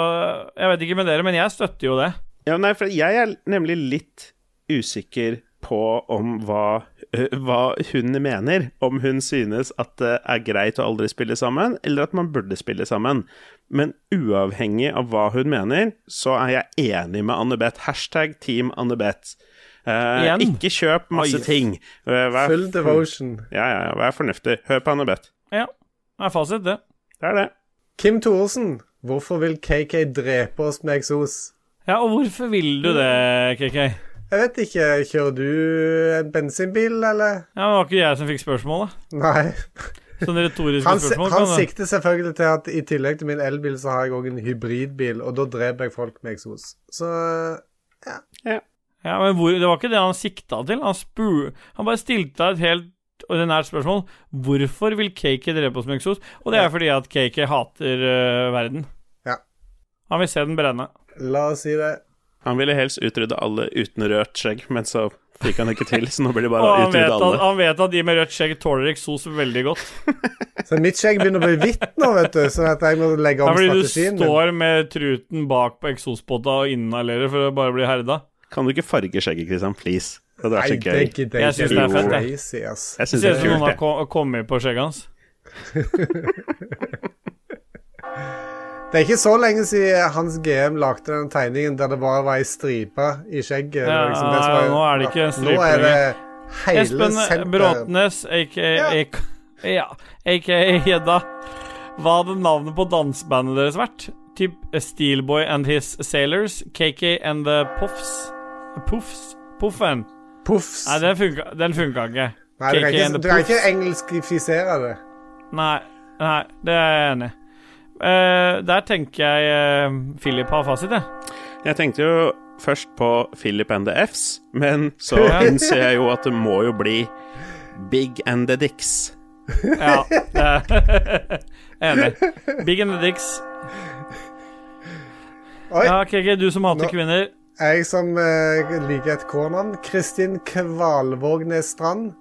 jeg vet ikke med dere, men jeg støtter jo det. Ja, nei, for jeg er nemlig litt usikker på om hva, øh, hva hun mener. Om hun synes at det er greit å aldri spille sammen, eller at man burde spille sammen. Men uavhengig av hva hun mener, så er jeg enig med Anne-Beth. Hashtag Team Anne-Beth. Eh, ikke kjøp masse Oi. ting. Eh, Vær, Full devotion. ja, ja, ja, vær fornuftig. Hør på Anne-Beth. Ja, det er fasit, det. Det er det. Kim Thoresen, hvorfor vil KK drepe oss med eksos? Ja, og hvorfor vil du det, KK? Jeg vet ikke, kjører du en bensinbil, eller? Ja, men Det var ikke jeg som fikk spørsmålet. Nei. Sånn retoriske Han, spørsmål. han sikter selvfølgelig til at i tillegg til min elbil, så har jeg òg en hybridbil, og da dreper jeg folk med eksos. Så Ja, Ja, men hvor, Det var ikke det han sikta til. Han, spur, han bare stilte deg et helt ordinært spørsmål. Hvorfor vil Cake drepe oss med eksos? Og det er fordi at Cake hater uh, verden. Ja. Han vil se den brenne. la oss si det. Han ville helst utrydde alle uten rødt skjegg, men så fikk han ikke til, så nå blir det bare å utrydde at, alle. han vet at de med rødt skjegg tåler eksos veldig godt. Så mitt skjegg begynner å bli hvitt nå, vet du, så at jeg må legge om fordi du strategien min. står med truten bak på eksosbåta og inhalerer for å bare bli herda. Kan du ikke farge skjegget, Christian? Please. Det hadde Nei, vært så det gøy. gidder Jeg jeg synes det er fett, jeg. Crazy, ass. Jeg Det syns ser det ut er som noen har kommet på skjegget hans. Det er ikke så lenge siden Hans GM lagde den tegningen der det bare var ei stripe i skjegget. Liksom Ja, var- nå er det ikke en stripe Nå er det hele Espen senteret. Bråtnes, aka Ja. Aka Hedda. Hva hadde navnet på dansebandet deres vært? Typ Steelboy and His Sailors, KK and The Puffs Puffs? Puffen? Puffs. Nei, den funka, den funka ikke. Nei, du kan ikke, du kan ikke engelskifisere det. Nei, nei, det er jeg enig i. Eh, der tenker jeg uh, Philip har fasit, jeg. Jeg tenkte jo først på Philip and the Fs, men så innser jeg jo at det må jo bli Big and the Dicks. Ja, Enig. Big and the Dicks. Oi, Ja, KG, du som hater Nå- kvinner. jeg som uh, liker et K-navn. Kristin Kvalvågnes Strand.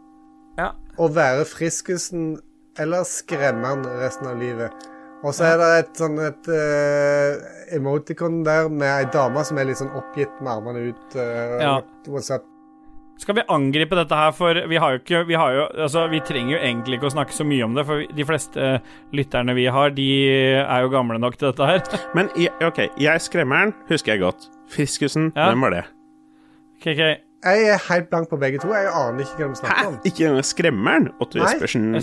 Ja. Å være friskusen eller skremmeren resten av livet. Og så er det et sånn et uh, emoticon der med ei dame som er litt sånn oppgitt med armene ut. Uh, Ja. what- What's up? Skal vi angripe dette her, for vi har jo ikke Vi har jo Altså, vi trenger jo egentlig ikke å snakke så mye om det, for de fleste lytterne vi har, de er jo gamle nok til dette her. Men OK, jeg skremmeren husker jeg godt. Friskusen, Ja. hvem var det? KK, Jeg er helt blank på begge to. Jeg aner ikke hva de snakker om. Hæ? Ikke engang skremmeren? Otto Jespersen Nei,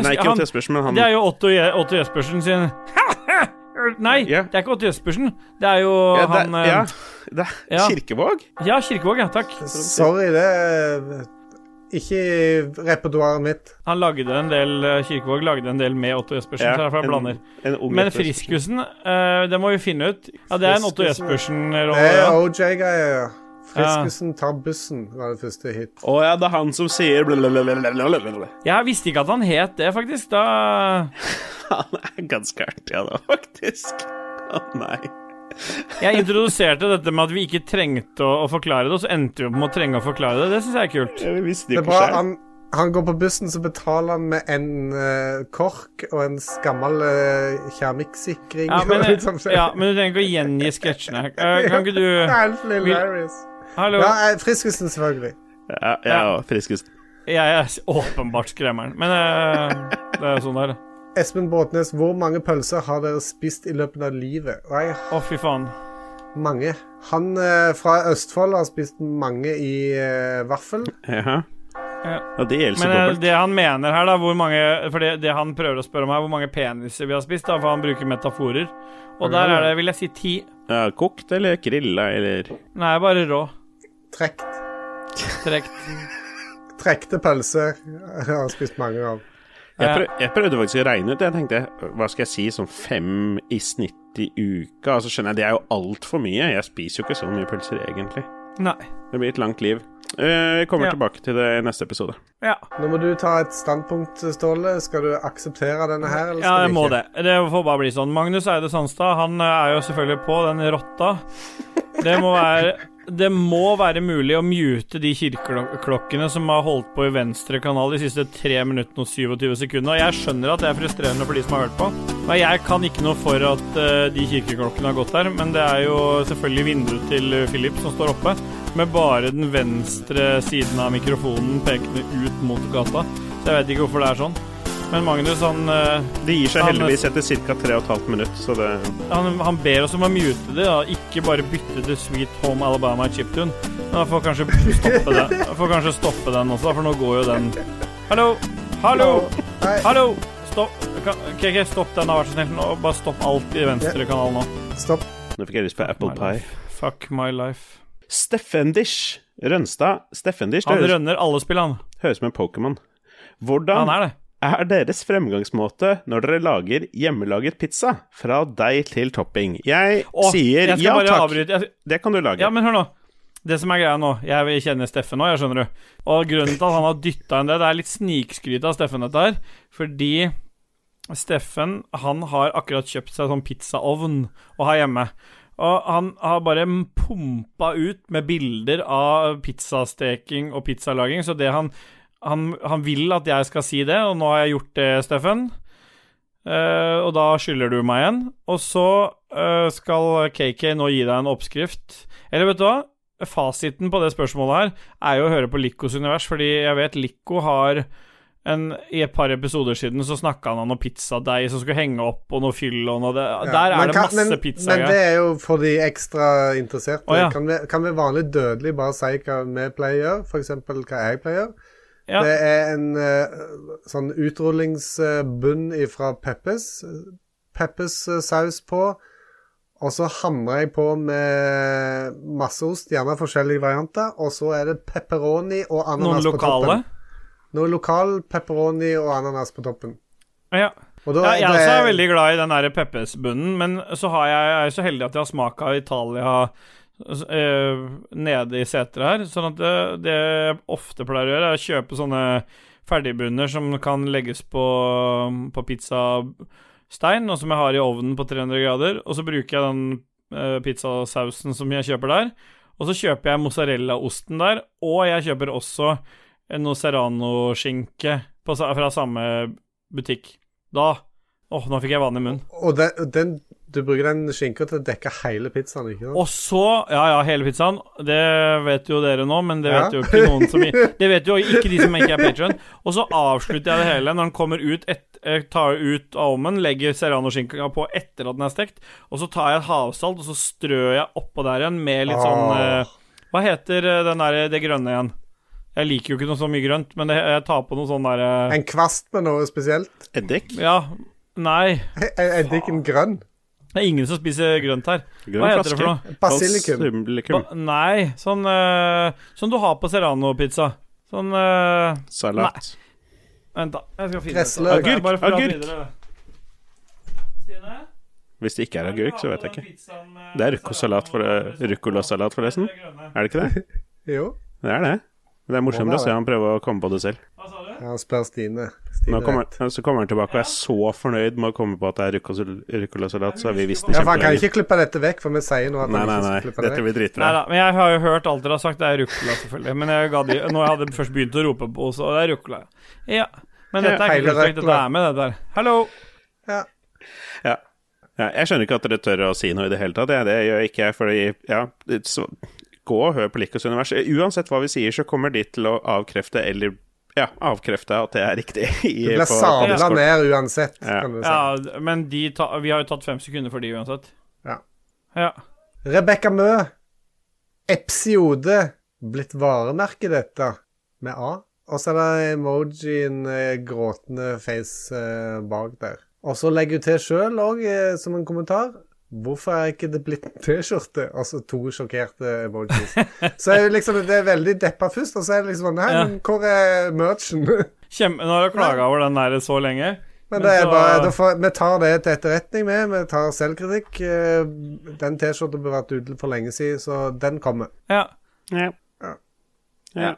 nei, ikke Otto Jespersen, men han Det er jo Otto, Je Otto Jespersen sin Nei, yeah. det er ikke Otto Jespersen. Det er jo ja, det, han eh, ja, det er ja. Kirkevåg? Ja, Kirkevåg, ja. Takk. Sorry, det er ikke repertoaret mitt. Han lagde en del eh, Kirkevåg lagde en del med Otto Jespersen, så derfor jeg blander. en Men. Friskusen, uh, det må vi finne ut. Ja, det er en Otto Jespersen-rolle. Det er Ja. OJ-greier. Tar bussen, var det første hit. Å ja, det er han som sier. Jeg visste ikke at han het det, faktisk. Da Han er ganske artig, han da, faktisk. Å nei. Jeg introduserte dette med at vi ikke trengte å, å forklare det, og så endte vi opp med å trenge å forklare det. Det syns jeg er kult. Jeg visste Det er ikke bra. selv. Han, han går på bussen, så betaler han med en eh, kork og en gammel uh, keramikksikring. Ja, men, og litt sånn. ja, men du trenger ikke å gjengi sketsjene. Eh, Kan ikke du Helt hilarious. Hallo? Ja, Friskusen, selvfølgelig. Ja, ja, og friskest. Jeg er åpenbart skremmeren, men uh, det er sånn det er. Espen Båtnes, hvor mange pølser har dere spist i løpet av livet? Å, jeg Å, fy faen. mange. Han uh, fra Østfold har spist mange i uh, vaffel. Ja. Ja. Og det Men det han mener her, da hvor mange For det, det han prøver å spørre om her, hvor mange peniser vi har spist, da, for han bruker metaforer. Og der er det, vil jeg si, ti. Ja, kokt eller grilla eller Nei, bare rå. Trekt. Trekt. Trekte pølser jeg har spist mange av. jeg, prøv, jeg prøvde faktisk å regne ut. det. Jeg tenkte, hva skal jeg si, sånn fem i snitt i uka? Og så skjønner jeg, det er jo altfor mye. Jeg spiser jo ikke så mye pølser, egentlig. Nei. Det blir et langt liv. Vi Jeg kommer Ja. tilbake til det i neste episode. Ja. Nå må du ta et standpunkt, Ståle. Skal du akseptere denne her, eller Ja, skal jeg du må ikke? det. Det får bare bli sånn. Magnus Eide Sandstad, han eh, er jo selvfølgelig på den rotta. Det må være det må være mulig å mute de kirkeklokkene som har holdt på i venstre kanal de siste 3 minuttene og 27 sekundene. Og jeg skjønner at det er frustrerende for de som har hørt på. Og jeg kan ikke noe for at eh, de kirkeklokkene har gått der, men det er jo selvfølgelig vinduet til Philip som står oppe, med bare den venstre siden av mikrofonen pekende ut mot gata. Så jeg vet ikke hvorfor det er sånn. Men Magnus, han eh, Det gir seg Han- heldigvis etter ca. 3,5 minutt, så det han, han ber oss om å mute det, da. ikke bare bytte til Sweet Home Alabama Chiptune. Men Da får kanskje stoppe den, Da får kanskje stoppe den også, for nå går jo den Hallo! Hallo! Hallo! Stopp. Kan, KK, stopp den, da, vær så snill. Nå, bare stopp alt i venstre kanal nå. Stopp. Nå fikk jeg lyst på apple pie. Fuck my life. Steffendish. Rønstad. Steffendish, det Han høres, rønner alle spill, han. høres ut som en Pokémon. Hvordan Han er det. Er deres fremgangsmåte når dere lager hjemmelaget pizza? Fra deig til topping. Jeg Åh, sier jeg ja takk, avbryte. Det kan du lage. Ja, men hør nå. Det som er greia nå Jeg kjenner Steffen nå, jeg skjønner du. Og grunnen til at han har dytta inn det Det er litt snikskryt av Steffen, dette her. Fordi Steffen han har akkurat kjøpt seg sånn pizzaovn å ha hjemme. Og han har bare pumpa ut med bilder av pizzasteking og pizzalaging. Så det han, han Han vil at jeg skal si det, og nå har jeg gjort det, Steffen. Uh, og da skylder du meg igjen. Og så uh, skal KK nå gi deg en oppskrift. Eller vet du hva? Fasiten på det spørsmålet her er jo å høre på Likos univers, fordi jeg vet Liko har en, I et par episoder siden så snakka han om noe pizzadeig som skulle henge opp, og noe fyll og noe det, Ja, Der er det kan- masse men, pizza. Men det er jo for de ekstra interesserte. Oh, ja. kan, vi, kan vi vanlig dødelig bare si hva vi pleier å gjøre? F.eks. hva jeg pleier å gjøre? Ja. Det er en uh, sånn utrullingsbunn fra Peppes. Peppes-saus på. Og så hamrer jeg på med masse ost, gjerne forskjellige varianter. Og så er det pepperoni og ananas på toppen. Noe lokal pepperoni og ananas på toppen. Ja. Da, Ja, jeg det også er er- veldig glad i den Peppes-bunnen, men så har jeg, jeg er så heldig at jeg har smak av Italia eh, nede i seteret her. Sånn at det, det jeg ofte pleier å gjøre, er å kjøpe sånne ferdigbunner som kan legges på, på pizzastein, og som jeg har i ovnen på 300 grader. Og så bruker jeg den eh, pizzasausen som jeg kjøper der. Og så kjøper jeg mozzarellaosten der, og jeg kjøper også noe serrano-skinke fra samme butikk. Da Åh, nå fikk jeg vann i munnen. Og den, den, du bruker den skinka til å dekke hele pizzaen, ikke sant? Og så Ja, ja, hele pizzaen. Det vet jo dere nå, men det Ja. vet jo ikke noen som Det vet jo ikke de som ikke er patrion. Og så avslutter jeg det hele når den kommer ut et, Jeg tar ut av ovnen, legger serrano-skinka på etter at den er stekt, og så tar jeg et havsalt, og så strør jeg oppå der igjen med litt sånn eh, Hva heter eh, den der, det grønne igjen? Jeg liker jo ikke noe så mye grønt, men det, jeg tar på noe sånn derre En kvast med noe spesielt? Eddik? Ja, nei. Er Eddiken grønn? Det er ingen som spiser grønt her. Grønn Hva heter det for noe? Basilikum. Basilikum. Ba nei, sånn uh, Som du har på serrano-pizza. Sånn uh, Salat. Vent, da. Jeg skal finne. Jeg Agurk, agurk. Stine? Hvis det ikke er agurk, så vet jeg ikke. Det er ruccolasalat for, ruccolasalat, forresten. Er det ikke det? Jo. Det er det. Det er morsommere å se han prøve å komme på det selv. Hva sa du? Ja, spør Stine. Stine Nå kommer, så kommer han tilbake og er så fornøyd med å komme på at det er ruccol- ruccolasalat, så har vi visst det Ja, for Han kan ikke klippe dette vekk, for vi sier nå at Nei, nei, ikke nei. skal Dette blir dritbra. Nei da, men jeg har jo hørt alt dere har sagt. Det er ruccola, selvfølgelig. Men jeg, gadd i- når jeg hadde først begynt å rope på så det er ruccola. Ja. Men dette er ikke korrekt. Dette er med, det der. Hallo! Ja. Ja. ja. Jeg skjønner ikke at dere tør å si noe i det hele tatt. Det, det gjør ikke jeg, fordi Ja, så, gå og hør på Likos univers. Uansett hva vi sier, så kommer de til å avkrefte eller ja, avkrefte at det er riktig. I, du blir sabla ned uansett, Ja. kan du si. Ja, men de ta, vi har jo tatt fem sekunder for de uansett. Ja. Ja. Rebekka Mø. Epsiode. Blitt varemerke, dette. Med A. Og så er det emojien eh, gråtende face eh, bak der. Og så legger hun til sjøl òg, eh, som en kommentar. Hvorfor er ikke det blitt T-skjorte? Altså to sjokkerte emojis. Så er det liksom, det er veldig deppa først, og så er det liksom Nei, men hvor er merchen? Kjempe, nå har jeg klaga over den der så lenge. Men Men det er så- bare, da får, vi tar det til etterretning med. Vi tar selvkritikk. Eh, Den T-skjorta burde vært ute for lenge siden, så den kommer. Ja. Ja. Ja. Ja.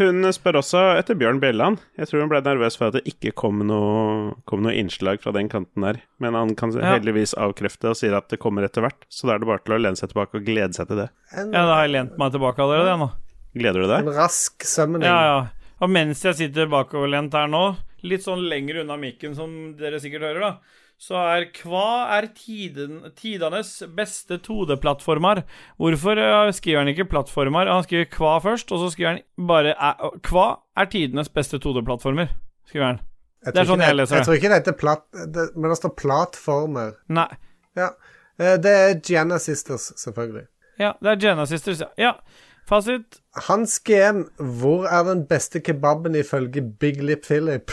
Hun spør også etter Bjørn Bjelland. Jeg tror hun ble nervøs for at det ikke kom noe, kom noe innslag fra den kanten der. Men han kan Ja. heldigvis avkrefte og sier at det kommer etter hvert. Så da er det bare til å lene seg tilbake og glede seg til det. En, ja, da har jeg lent meg tilbake allerede, jeg nå. Gleder du deg? en rask summoning. Ja, ja. Og mens jeg sitter bakoverlent her nå, litt sånn lenger unna mikken som dere sikkert hører, da, så er Hva er tiden, tidenes beste 2D-plattformer? Hvorfor eh, skriver han ikke plattformer? Han skriver Hva først, og så skriver han bare eh, Hva er tidenes beste 2D-plattformer? Skriver han. Det er sånn jeg leser det. Jeg tror ikke det heter plat... Det, men det står plattformer. Nei. Ja. Eh, Det er Gianna Sisters, selvfølgelig. Ja, det er Jenna Sisters, ja. ja. Fasit. Hans GM, hvor er den beste kebaben ifølge Big Lip Philip?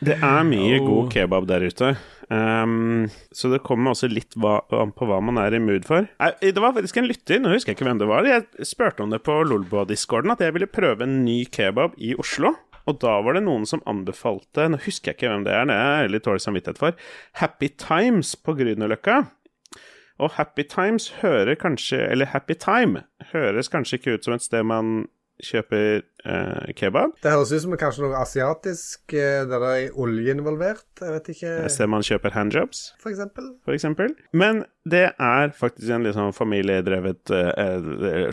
Det er mye Oh. god kebab der ute. Um, så det kommer også litt hva, an på hva man er i mood for. Nei, det var faktisk en lytter, nå husker jeg ikke hvem det var. Jeg spurte om det på Lolboa-discorden, at jeg ville prøve en ny kebab i Oslo. Og da var det noen som anbefalte Nå husker jeg ikke hvem det er, det er jeg litt dårlig samvittighet for. Happy Times på Grünerløkka. Og Happy Times hører kanskje Eller Happy Time høres kanskje ikke ut som et sted man kjøper eh, kebab. Det høres ut som kanskje noe asiatisk, eh, der det er olje involvert. Jeg vet ikke, Et sted man kjøper handjobs. for eksempel. for eksempel. Men det er faktisk en sånn familiedrevet eh, eh,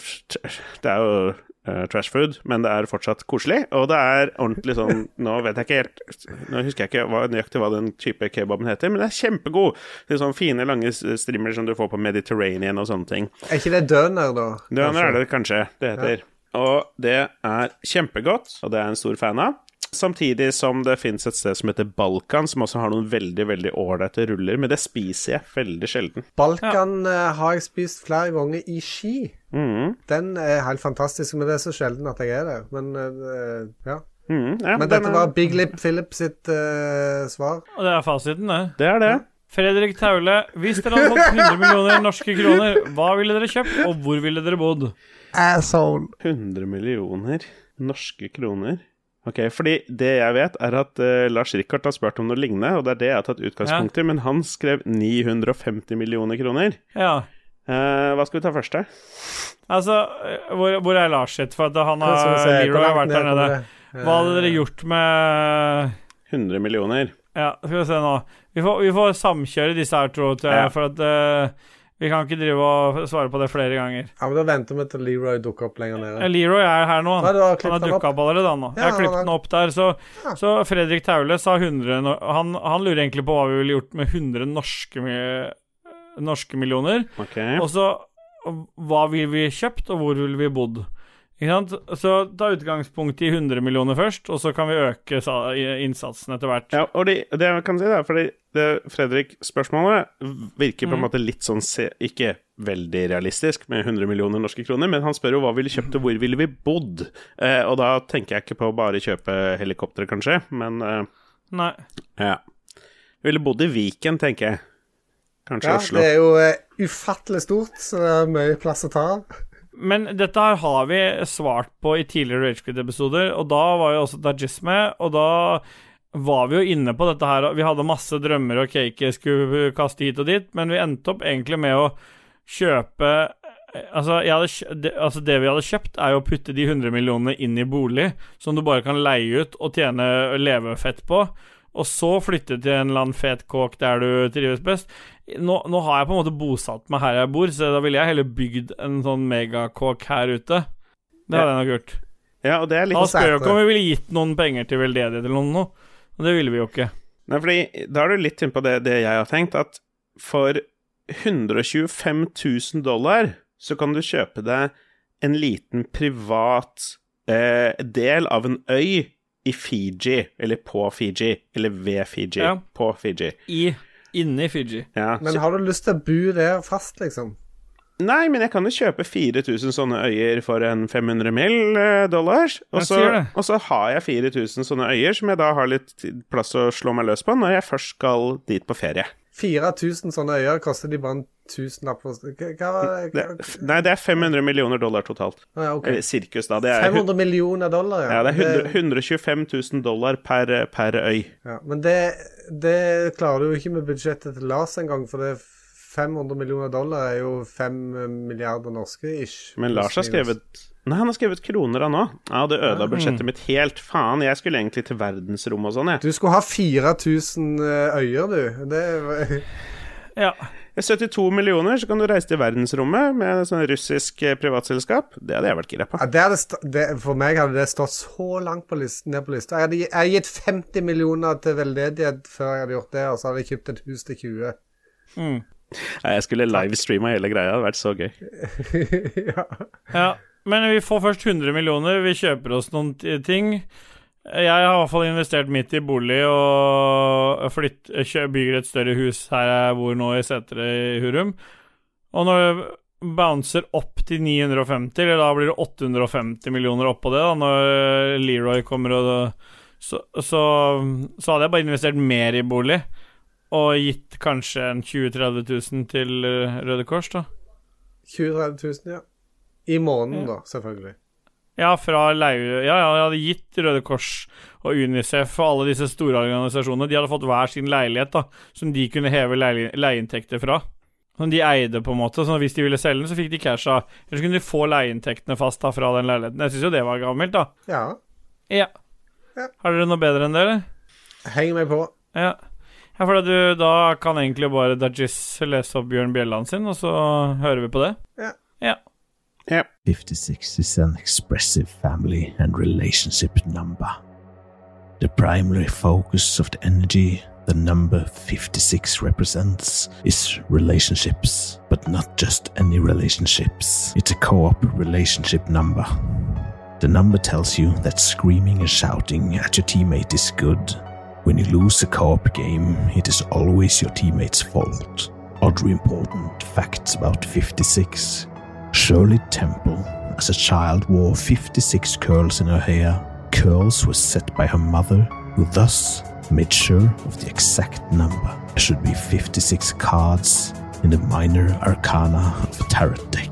Det er jo eh, trash food, men det er fortsatt koselig. Og det er ordentlig sånn Nå vet jeg ikke helt Nå husker jeg ikke hva, nøyaktig hva den type kebaben heter, men det er kjempegod. Det er sånn fine, lange strimler som du får på Mediterranean og sånne ting. Er ikke det døner, da? Døner er det kanskje det heter. Og det er kjempegodt, og det er jeg en stor fan av. Samtidig som det fins et sted som heter Balkan, som også har noen veldig veldig ålreite ruller. Men det spiser jeg veldig sjelden. Balkan ja. har jeg spist flere ganger i Ski. Mm. Den er helt fantastisk, men det er så sjelden at jeg er der. Men eh, ja. Mm, ja, Men dette er- var Big Lip Philip sitt uh, svar. Og det er fasiten, det. Det er det. Fredrik Taule, hvis dere hadde fått 100 millioner norske kroner, hva ville dere kjøpt, og hvor ville dere bodd? Asshole. 100 millioner norske kroner. Ok, fordi det jeg vet, er at uh, Lars Rikard har spurt om noe lignende, og det er det jeg har tatt utgangspunkt i, men han skrev 950 millioner kroner. Ja. Uh, hva skal vi ta først, da? Altså, hvor, hvor er Lars sitt? For at han har se, Leroy har vært der nede. Hva hadde dere gjort med 100 millioner. Ja, skal vi se nå. Vi får, vi får samkjøre disse her, tror jeg, Ja. for at eh, vi kan ikke drive og svare på det flere ganger. Ja, men Da venter vi til Leroy dukker opp lenger nede. Leroy er her nå. Han, Nei, har Han har dukket dukka opp. opp allerede, han nå. Ja, Jeg har klippet den opp der. Så, Ja. så Fredrik Taule sa 100 han, han lurer egentlig på hva vi ville gjort med 100 norske, norske millioner. Okay. Og så hva ville vi kjøpt, og hvor ville vi bodd? Ikke sant? Så ta utgangspunkt i 100 millioner først, og så kan vi øke innsatsen etter hvert. Ja, og det, det jeg kan si, da, fordi det, Fredrik, spørsmålet virker på en Mm. måte litt sånn se, Ikke veldig realistisk med 100 millioner norske kroner, men han spør jo hva ville kjøpt og hvor ville vi bodd? Eh, og da tenker jeg ikke på bare kjøpe helikoptre, kanskje, men eh, Nei. ja. Ville bodd i Viken, tenker jeg. Kanskje Ja, Oslo. det er jo uh, ufattelig stort, så det er mye plass å ta av. Men dette her har vi svart på i tidligere Ragequid-episoder, og da var jo også Dajis med, og da var vi jo inne på dette her, vi hadde masse drømmer og cake skulle kaste hit og dit, men vi endte opp egentlig med å kjøpe Altså, hadde, altså det vi hadde kjøpt, er jo å putte de 100 millionene inn i bolig, som du bare kan leie ut og tjene levefett på, og så flytte til en eller annen fet kåk der du trives best. Nå, nå har jeg på en måte bosatt meg her jeg bor, så da ville jeg heller bygd en sånn megakåk her ute. Det hadde jeg nok gjort. Ja, og det er litt Da spør jeg ikke om vi ville gitt noen penger til veldedighet eller noe, og det ville vi jo ikke. Nei, fordi da er du litt inne på det, det jeg har tenkt, at for 125 000 dollar så kan du kjøpe deg en liten privat eh, del av en øy i Fiji, eller på Fiji, eller ved Fiji, Ja. på Fiji. I Inni Fiji. Ja. Men har du lyst til å bo der fast, liksom? nei, men jeg kan jo kjøpe 4000 sånne øyer for en 500 mill. eh, dollars, og så, og så har jeg 4000 sånne øyer som jeg da har litt plass å slå meg løs på når jeg først skal dit på ferie. 4000 sånne øyer koster de bare en tusenlapp Hva hva var det? Nei, det er 500 millioner dollar totalt. Å, ja, okay. Eller sirkus, da. Det er, 500 millioner dollar, ja. ja, det er 100, 125 000 dollar per, per øy. Ja, men det, det klarer du jo ikke med budsjettet til Lars engang, for det er 500 millioner dollar er jo 5 milliarder norske ish. Men Lars har skrevet Nei, han har skrevet kroner, han òg. Ja, det ødela budsjettet mitt helt. Faen, jeg skulle egentlig til verdensrommet og sånn, jeg. Du skulle ha 4000 øyer, du. Det Ja. Det er 72 millioner, så kan du reise til verdensrommet med et sånn russisk eh, privatselskap. Det hadde jeg vært gira på. ja, det hadde sta- det, For meg hadde det stått så langt på listen, ned på lista. Jeg hadde jeg hadde gitt 50 millioner til veldedighet før jeg hadde gjort det, og så hadde jeg kjøpt et hus til 20. Mm. Ja, Jeg skulle livestreama hele greia, det hadde vært så gøy. ja. ja. Men vi får først 100 millioner, vi kjøper oss noen ting. Jeg har i hvert fall investert midt i bolig og flytt, bygger et større hus her jeg bor nå, i Setre i Hurum. Og når det bouncer opp til 950, eller da blir det 850 millioner oppå det, da, når Leroy kommer og så, så, så hadde jeg bare investert mer i bolig. Og gitt kanskje en 20 000-30 000 til Røde Kors, da. 20 000-30 000, ja. I måneden, Ja. da, selvfølgelig. Ja, fra leie... Ja, ja, de hadde gitt Røde Kors og Unicef og alle disse store organisasjonene De hadde fått hver sin leilighet, da, som de kunne heve leie, leieinntekter fra. Som de eide, på en måte. Så hvis de ville selge den, så fikk de casha. Eller så kunne de få leieinntektene fast da fra den leiligheten. Jeg syns jo det var gammelt, da. Ja. Ja. Ja. Har dere noe bedre enn det, eller? Heng meg på. Ja. Ja, for du, da kan egentlig bare Dajis lese opp Bjørn Bjelland sin, og så hører vi på det. Ja. Ja. Ja. 56 is an expressive family and relationship number. The primary focus of the energy the number 56 represents is relationships, but not just any relationships. It's a co op relationship number. The number tells you that screaming and shouting at your teammate is good. When you lose a co op game, it is always your teammate's fault. Other important facts about 56 Shirley Temple, as a child, wore 56 curls in her hair. Curls were set by her mother, who thus made sure of the exact number. There should be 56 cards in the minor arcana of a tarot deck.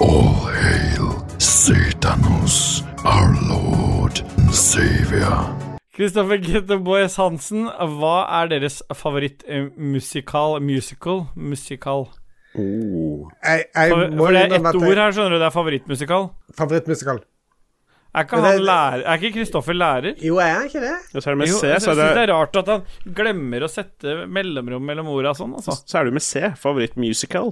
All hail Satanus, our Lord and Savior. Kristoffer Gette Hansen, hva er deres favorittmusikal Musical? Musikal? Oh. Jeg, jeg For, må for det er ett ord her, skjønner du. Det er favorittmusikal. Favorittmusikal. Er ikke han det- lærer Er ikke Kristoffer lærer? Jo, er han ikke det? Jo, så er det med Jo, C, jeg så er synes det det, er rart at han glemmer å sette mellomrom mellom orda sånn, altså. så er det med C. Favorittmusical.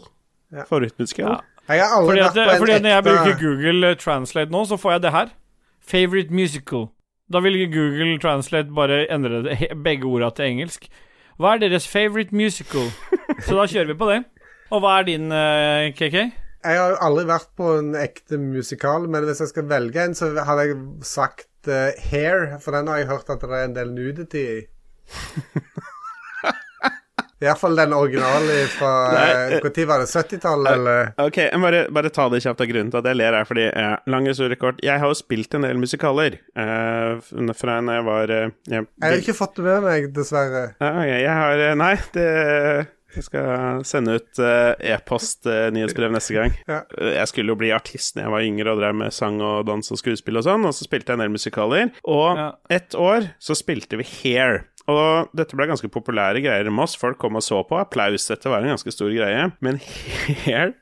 Ja. Favorittmusical. Ja. Jeg har aldri Fordi, vært på en fordi når jeg bruker Google eh, Translate nå, så får jeg det her. Favorite musical. Da vil Google Translate bare endre det, begge orda til engelsk. Hva er deres favorite musical? Så da kjører vi på det. Og hva er din, eh, KK? Jeg har jo aldri vært på en ekte musikal, men hvis jeg skal velge en, så hadde jeg sagt uh, Hair, for den har jeg hørt at det er en del nudity i. Iallfall den originale fra Når var det? 70-tallet, eller? Ok, jeg bare, bare ta det kjapt av grunnen til at jeg ler, er fordi eh, Lang historie kort. Jeg har jo spilt en del musikaler eh, fra da jeg var eh, jeg, Jeg har ikke fått det med meg, dessverre. Ah, okay, jeg har eh, Nei, det Jeg skal sende ut uh, e-post-nyhetsbrev nyhetsbrev neste gang. Ja. Eh, Jeg skulle jo bli artist da jeg var yngre og drev med sang og dans og skuespill og sånn, og så spilte jeg en del musikaler. Og Ja. ett år så spilte vi Hair. Og dette ble ganske populære greier i Moss. Folk kom og så på. Applaus. Dette var en ganske stor greie. Men Hair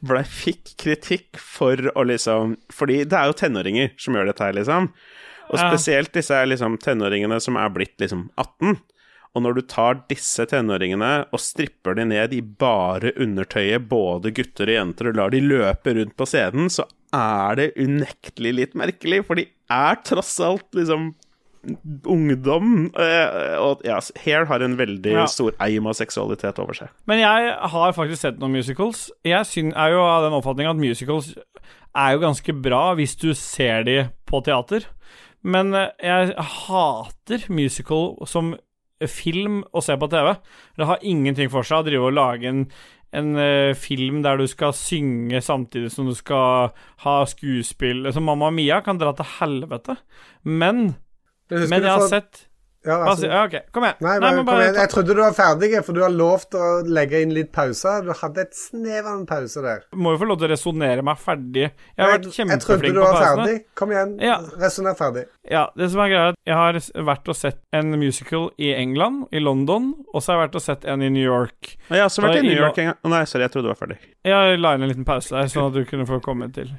ble, fikk kritikk for å liksom Fordi det er jo tenåringer som gjør dette her, liksom. Og spesielt disse er liksom tenåringene som er blitt liksom 18. Og når du tar disse tenåringene og stripper de ned i bare undertøyet, både gutter og jenter, og lar de løpe rundt på scenen, så er det unektelig litt merkelig, for de er tross alt liksom ungdom. eh, Og ja, Hair har en veldig Ja. stor eim av seksualitet over seg. Men jeg har faktisk sett noen musicals. Jeg er jo av den oppfatning at musicals er jo ganske bra hvis du ser de på teater. Men eh, jeg hater musical som film å se på TV. Det har ingenting for seg å drive og lage en, en uh, film der du skal synge samtidig som du skal ha skuespill. Så Mamma Mia kan dra til helvete. Men, men jeg har sett ja, altså, sier OK, kom igjen. Nei, Nei, bare, men kom igjen. Jeg trodde du var ferdig, for du har lovt å legge inn litt pauser. Du hadde et snev av en pause der. Må jo få lov til å resonnere meg ferdig. Jeg har vært kjempeflink på pausene. jeg trodde du var ferdig. Kom igjen, Ja. resonner ferdig. Ja, det som er greia, er at jeg har vært og sett en musical i England, i London, og så har jeg vært og sett en i New York. Jeg har også vært Og i New York en gang. Nei, sorry, jeg trodde du var ferdig. Jeg la inn en liten pause der, sånn at du kunne få komme til.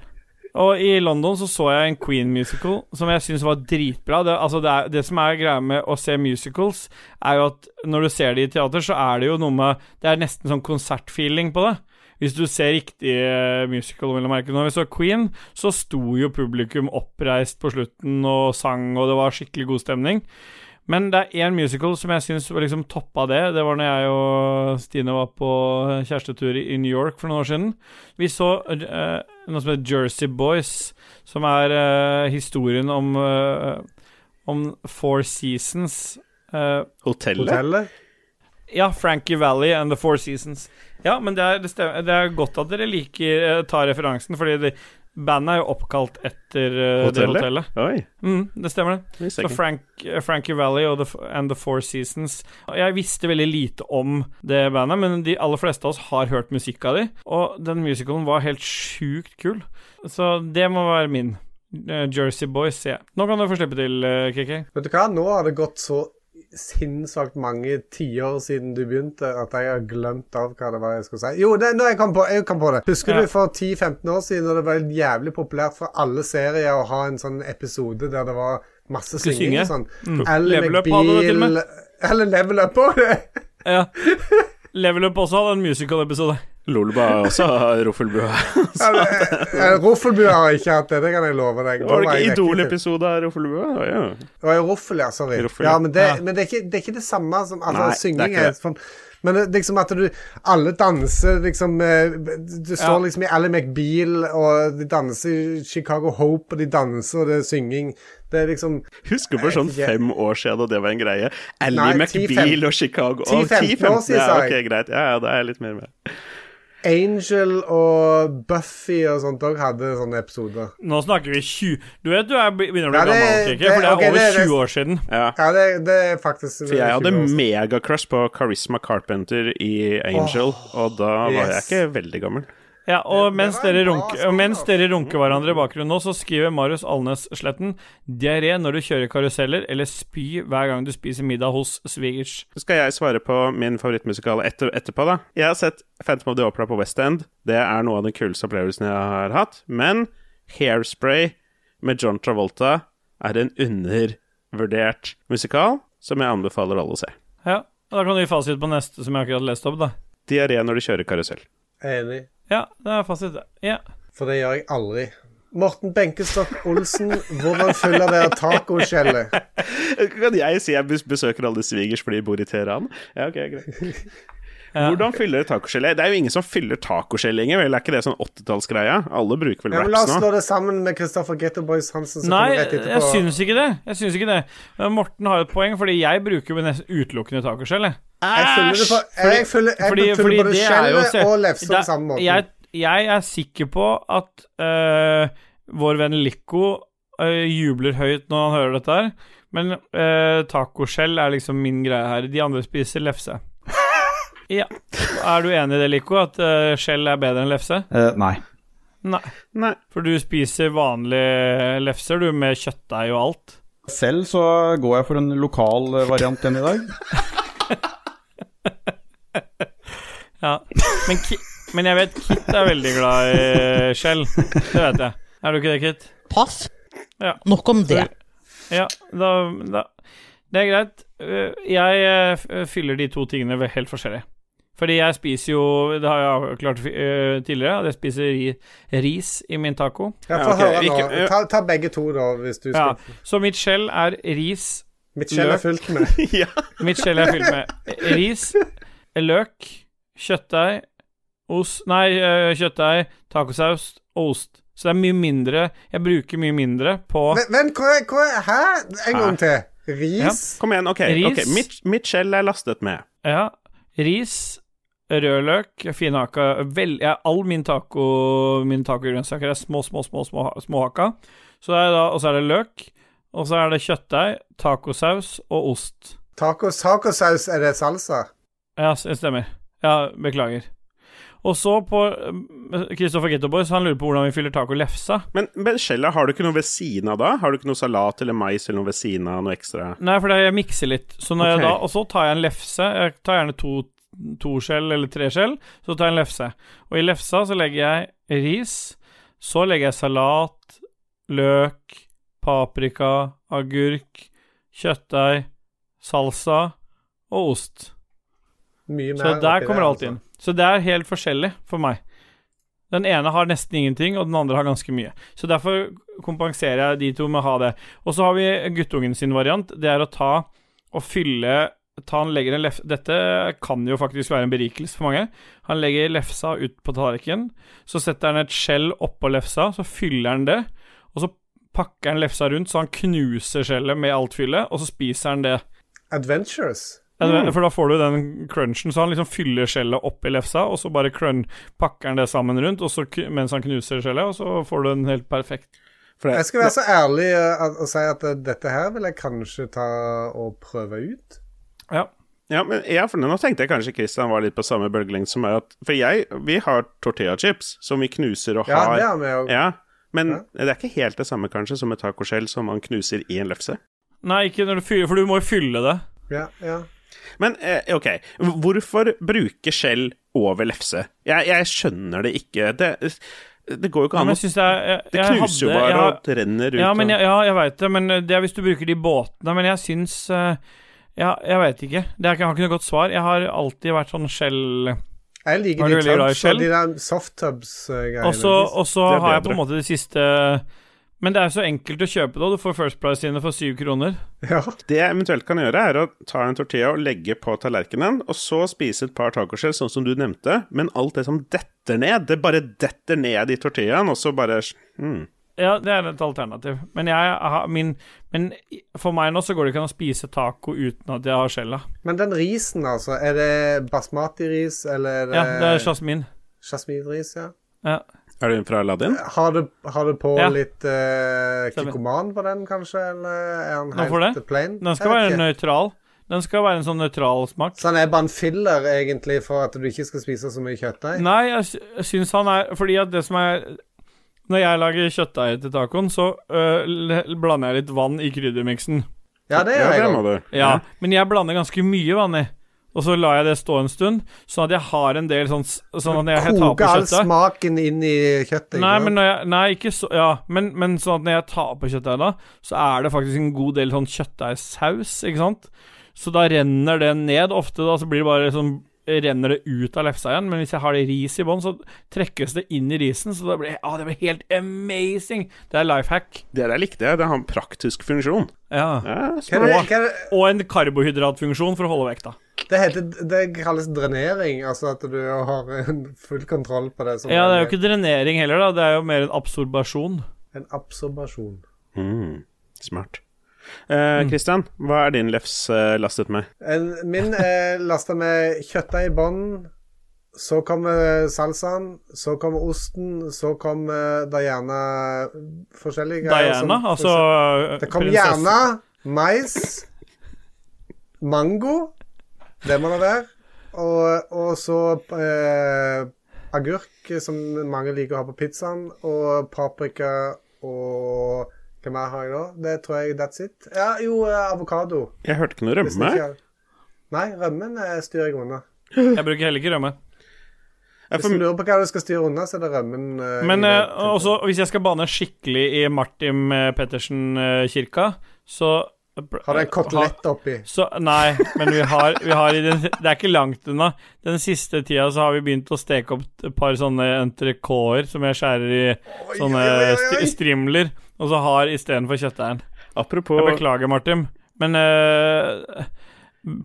Og i London så så jeg en Queen-musical som jeg syns var dritbra. Det, altså det, er, det som er greia med å se musicals, er jo at når du ser det i teater, så er det jo noe med Det er nesten sånn konsertfeeling på det. Hvis du ser riktig eh, musical, vil jeg merke. Når vi så Queen, så sto jo publikum oppreist på slutten og sang, og det var skikkelig god stemning. Men det er én musical som jeg syns liksom toppa det. Det var når jeg og Stine var på kjærestetur i New York for noen år siden. Vi så uh, noe som heter Jersey Boys, som er uh, historien om uh, Om Four Seasons. Eh, Hotellet? Hotellet? ja, Frankie Valley and The Four Seasons. Ja, men det er, det det er godt at dere liker tar referansen, fordi det, bandet er jo oppkalt etter eh, det Hotellet? hotellet. Oi, Mm, det stemmer, det. Så. Frank, uh, Frankie Valley og the, and The Four Seasons Jeg visste veldig lite om det bandet, men de aller fleste av oss har hørt musikk av de, og den musicalen var helt sjukt kul. Så det må være min. Uh, Jersey Boys, sier jeg. Nå kan du få slippe til, KK. Vet du hva, nå har det gått så sinnssvakt mange tiår siden du begynte at jeg har glemt av hva det var jeg skulle si. Jo, det, nå jeg kom på, jeg kom på det. Husker Ja. du for 10-15 år siden når det var jævlig populært for alle serier å ha en sånn episode der det var masse synging sånn? Mm. Med. McBeal Eller Level Up òg. Ja. Level Up også hadde en musical-episode. Lolba har også Roffelbua. Roffelbua har ikke hatt det, det kan jeg love deg. Var det ikke Idol-episode av Roffelbua? Ja. Det var jo Roffel, ja. Sorry. Ruffel, ja, ja. men det, Ja. men det, er ikke, det er ikke det samme som Altså, Nei, er synging er, det. sånn Men liksom at du Alle danser liksom eh, Du står Ja. liksom i Ally McBeal, og de danser i Chicago Hope, og de danser, og det er synging. Det er liksom Husker for sånn ikke. fem år siden da det var en greie. Ally McBeal 10-15 og Chicago. 10-15 år siden, ja, sa ok, jeg. greit. Ja, ja, da er jeg litt mer med. Angel og Buffy og sånt òg hadde sånne episoder. Nå snakker vi 20 Du vet du er, begynner å bli Ja, det- gammel, KK, for det er okay, over det det, 20 år siden. Ja. Ja, det, det er faktisk For jeg hadde 20 år megacrush på Charisma Carpenter i Angel, og da var yes. jeg ikke veldig gammel. Ja, og mens dere, runke, og mens altså. dere runker hverandre i bakgrunnen nå, så skriver Marius Alnes Sletten diaré når du kjører karuseller, eller spy hver gang du spiser middag hos svigers. Så skal jeg svare på min favorittmusikal etter, etterpå, da. Jeg har sett Phantom of the Opera på West End. Det er noe av den kuleste opplevelsen jeg har hatt. Men Hairspray med John Travolta er en undervurdert musikal som jeg anbefaler alle å se. Ja, og Da kan du gi fasit på neste som jeg akkurat leste opp, da. Diaré når du kjører karusell. Enig. Ja, det er fasit, det. Ja. For det gjør jeg aldri. Morten Benkestokk Olsen, hvordan fyller dere tacoskjellet? Kan jeg si jeg besøker alle svigers fordi jeg bor i Teheran? Ja, ok, greit. Hvordan fyller tacogelé? Det er jo ingen som fyller tacogelé lenger, vel? Er ikke det sånn 80-tallsgreia? Alle bruker vel wraps nå? la oss slå det sammen med Kristoffer Getto Boys Hansen. Nei, rett etterpå. jeg syns ikke det. Jeg syns ikke det. Men Morten har et poeng, fordi jeg bruker jo nesten utelukkende tacogelé. jeg. Jeg fyller både det er jo skjellet og lefse på samme måte. Jeg, jeg er sikker på at øh, vår venn Lico øh, jubler høyt når han hører dette her, men øh, tacoskjell er liksom min greie her. De andre spiser lefse. Ja. Er du enig i det, Lico, at øh, skjell er bedre enn lefse? Uh, nei. Nei. Nei. For du spiser vanlige lefser, du, med kjøttdeig og alt. Selv så går jeg for en lokal eh, variant igjen i dag. Ja. Men, Ki men jeg vet Kit er veldig glad i skjell. Det vet jeg. Er du ikke det, Kit? Pass. Ja. Nok om det. Ja, da, da Det er greit. Jeg fyller de to tingene helt forskjellig. Fordi jeg spiser jo Det har jeg avklart øh, tidligere, at jeg spiser ri ris i min taco. Ja, Ja, Få ok, høre nå. ikke- Ta, ta begge to, da, hvis du skal Ja, så mitt skjell er ris. Mitt skjell er fylt med ja. Mitt skjell er fylt med ris, løk, kjøttdeig, ost Nei, kjøttdeig, tacosaus og ost. Så det er mye mindre Jeg bruker mye mindre på Men, men hva, hva Hæ? En gang til. Ris? Kom igjen, ok. Ris. ok Mitt, mitt skjell er lastet med. Ja, ris, rødløk, finhakka vel, ja, All min taco Mine tacogrønnsaker er små, små, små, små småhakka. Så er det da, og så er det løk, og så er det kjøttdeig, tacosaus og ost. Tacos, tacosaus, er det salsa? Ja, det stemmer. Ja, beklager. Og så på Kristoffer Gettoboys, han lurer på hvordan vi fyller taco lefsa. Men, men Shella, har du ikke noe ved siden av da? Har du ikke noe salat eller mais eller noe ved siden av, noe ekstra? Nei, for det jeg mikser litt. Så når okay. jeg da, og så tar jeg en lefse. Jeg tar gjerne to, to skjell eller tre skjell. Så tar jeg en lefse. Og i lefsa så legger jeg ris. Så legger jeg salat, løk, paprika, agurk, kjøttdeig, salsa og ost. Mye mer. Så der kommer alt altså. inn. Så det er helt forskjellig for meg. Den ene har nesten ingenting, og den andre har ganske mye. Så derfor kompenserer jeg de to med å ha det. Og så har vi guttungen sin variant. Det er å ta og fylle han legger en lef Dette kan jo faktisk være en berikelse for mange. Han legger lefsa ut på tallerkenen. Så setter han et skjell oppå lefsa, så fyller han det. Og så pakker han lefsa rundt, så han knuser skjellet med alt fyllet, og så spiser han det. Adventures. Mm. For da får du den crunchen. Så han liksom fyller skjellet oppi lefsa, og så bare crun pakker han det sammen rundt, og så, mens han knuser skjellet, og så får du den helt perfekt. For det, Jeg skal være så ærlig eh, at- og si at eh, dette her vil jeg kanskje ta og prøve ut. Ja. Ja, men jeg, for nå tenkte jeg kanskje Christian var litt på samme bølgelengde som meg. For jeg, vi har tortillachips som vi knuser og Ja, har. det har vi. Ja, men Ja. det er ikke helt det samme kanskje som et tacoskjell som man knuser i en lefse. Nei, ikke når du fyller, for du må jo fylle det. Ja, ja. Men eh, ok, hvorfor bruke skjell over lefse? Jeg, jeg skjønner det ikke. Det, det går jo ikke an å det er knuser jo bare jeg og renner ut. Ja, men jeg, ja, jeg veit det, men det er hvis du bruker de båtene. Men jeg syns eh, Ja, jeg veit ikke. Det er, jeg har ikke noe godt svar. Jeg har alltid vært sånn skjell Jeg liker de tubs de der soft tubs-greiene. Og så og så har jeg på en måte de siste Men det er så enkelt å kjøpe det, og du får First Price sine for syv kroner. Ja. Det jeg eventuelt kan gjøre, er å ta en tortilla og legge på tallerkenen, og så spise et par tacoskjell, sånn som du nevnte, men alt det som detter ned, det bare detter ned i tortillaen, og så bare mm. Ja, det er et alternativ. Men jeg har min Men for meg nå så går det ikke an å spise taco uten at jeg har skjella. Men den risen, altså. Er det basmati-ris, eller er det, Ja, det er jasmin. jasminris? Ja. Ja. Er det fra Aladdin? Har du, har du på Ja. litt uh, kikkoman på den, kanskje? Eller er den helt det? plain? Den skal være nøytral. Den skal være en sånn nøytral smak. Så han er bare en filler, egentlig, for at du ikke skal spise så mye kjøttdeig? Nei, jeg, jeg syns han er Fordi at det som er Når jeg lager kjøttdeig til tacoen, så øh, l- blander jeg litt vann i kryddermiksen. Ja, det gjør jeg òg. Ja, men jeg blander ganske mye vann i. og så lar jeg det stå en stund, sånn at jeg har en del sånn Sånn at når jeg tar på Koke all smaken inn i kjøttet. Nei, men, når jeg, nei, ikke så Ja, men, men sånn at når jeg tar på kjøttdeig da, så er det faktisk en god del sånn kjøttdeigsaus, ikke sant? Så da renner det ned ofte, da, så blir det bare sånn Renner det ut av lefsa igjen, men hvis jeg har det ris i bånn, så trekkes det inn i risen, så det blir å, det blir helt amazing! Det er life hack. Det der likte jeg. Det har en praktisk funksjon. Ja. Ja, er Og en karbohydratfunksjon for å holde vekta. det, heter, det kalles drenering, altså at du har full kontroll på det. som Ja, det er jo ikke drenering heller, da. Det er jo mer en absorbasjon. En absorbasjon. Mm, smart. Eh, Christian, hva er din lefs eh, lastet med? Min er lasta med kjøttdeig i bånn. Så kommer salsaen, så kommer osten, så kommer Diana gjerne forskjellige greier. som- Diana, altså Det kommer prinsessen. gjerne mais, mango, det må det være, og, og så eh, agurk, som mange liker å ha på pizzaen, og paprika og Hva mer har jeg da? Det tror jeg that's it. Ja, jo, eh, avokado. Jeg hørte ikke noe rømme. ikke- Nei, rømmen eh, styrer jeg unna. Jeg bruker heller ikke rømme. Hvis du får, lurer på hva du skal styre unna, så er det rømmen. Uh, Men det også, hvis jeg skal bane skikkelig i Martin Pettersen-kirka, så Har du en kotelett oppi? Så, nei, men vi har, vi har i den, Det er ikke langt unna. Den siste tida så har vi begynt å steke opp et par sånne entrecôter som jeg skjærer i sånne oi, oi, oi. st strimler, og så har istedenfor kjøttdeigen. apropos, Jeg beklager, Martin, men eh,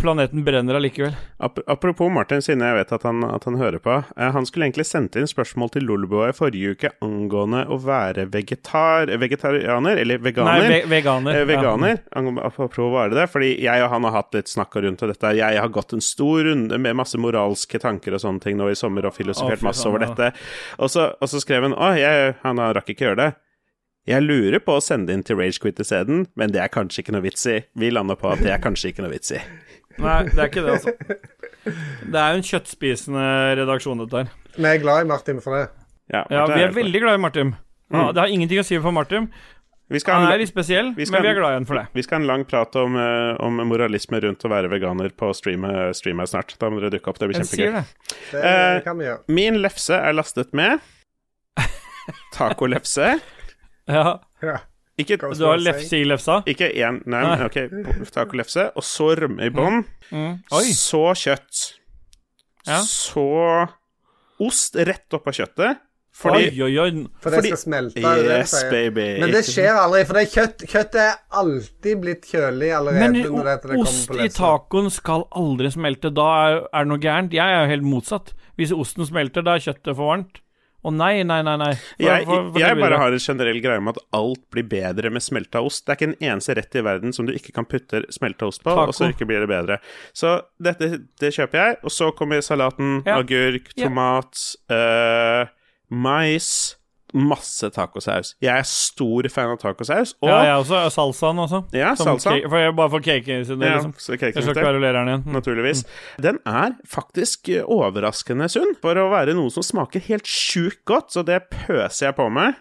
planeten brenner allikevel. ap apropos Martin, siden jeg vet at han, at han hører på. Eh, han skulle egentlig sendt inn spørsmål til Lolboa i forrige uke angående å være vegetar vegetarianer, eller Nei, veganer. ve veganer. Eh, veganer. Ja. Apropos var det det, fordi jeg og han har hatt litt snakk rundt dette. Jeg har gått en stor runde med masse moralske tanker og sånne ting nå i sommer og filosofert Å, masse over dette. Og så skrev han å, jeg, han rakk ikke gjøre det. Jeg lurer på å sende inn til Ragequit isteden, men det er kanskje ikke noe vits i. Vi lander på at det er kanskje ikke noe vits i. Nei, det er ikke det, altså. Det er jo en kjøttspisende redaksjon, dette her. Vi er glad i Martin for det. Ja, Martin vi er er veldig glad i Martin. Ja, Mm. det har ingenting å si for Martin. Han er litt spesiell, vi skal- men vi er glad i ham for det. vi skal ha en lang prat om, eh, om moralisme rundt å være veganer på streamet streamet snart. Da må dere dukke opp. Det blir kjempegøy. det. Det Eh, kan vi gjøre. Min lefse er lastet med tacolefse. Ja. Ja. Ikke, Du har lefse i lefsa? ikke én, nei, Nei. ok, tacolefse. Og så rømme i bånn. Mm. Mm. Så kjøtt. Ja. Så ost rett oppå kjøttet. Fordi Oi, oi, oi. For det Fordi- skal smelte. det Yes, baby. Men det skjer aldri, for det er kjøtt, kjøttet er alltid blitt kjølig allerede. Men når det, det ost på i tacoen skal aldri smelte. Da er, er det noe gærent. Jeg er jo helt motsatt. Hvis osten smelter, da er kjøttet for varmt. Å nei, nei, nei. nei. For- jeg, for- for, jeg bare har en generell greie om at alt blir bedre med smelta ost. Det er ikke en eneste rett i verden som du ikke kan putte smelta ost på, Taco. og så ikke blir det bedre. Så dette det kjøper jeg. Og så kommer salaten, Ja. agurk, Ja. tomat, eh, mais Masse tacosaus. Jeg er stor fan av tacosaus. Og Ja, jeg også. Salsaen også. Ja, salsa. cake- For jeg, bare for cake sin del, Ja, liksom. så Jeg skal kverulere den igjen. Mm. naturligvis. Den er faktisk eh, overraskende sunn for å være noe som smaker helt sjukt godt, så det pøser jeg på meg.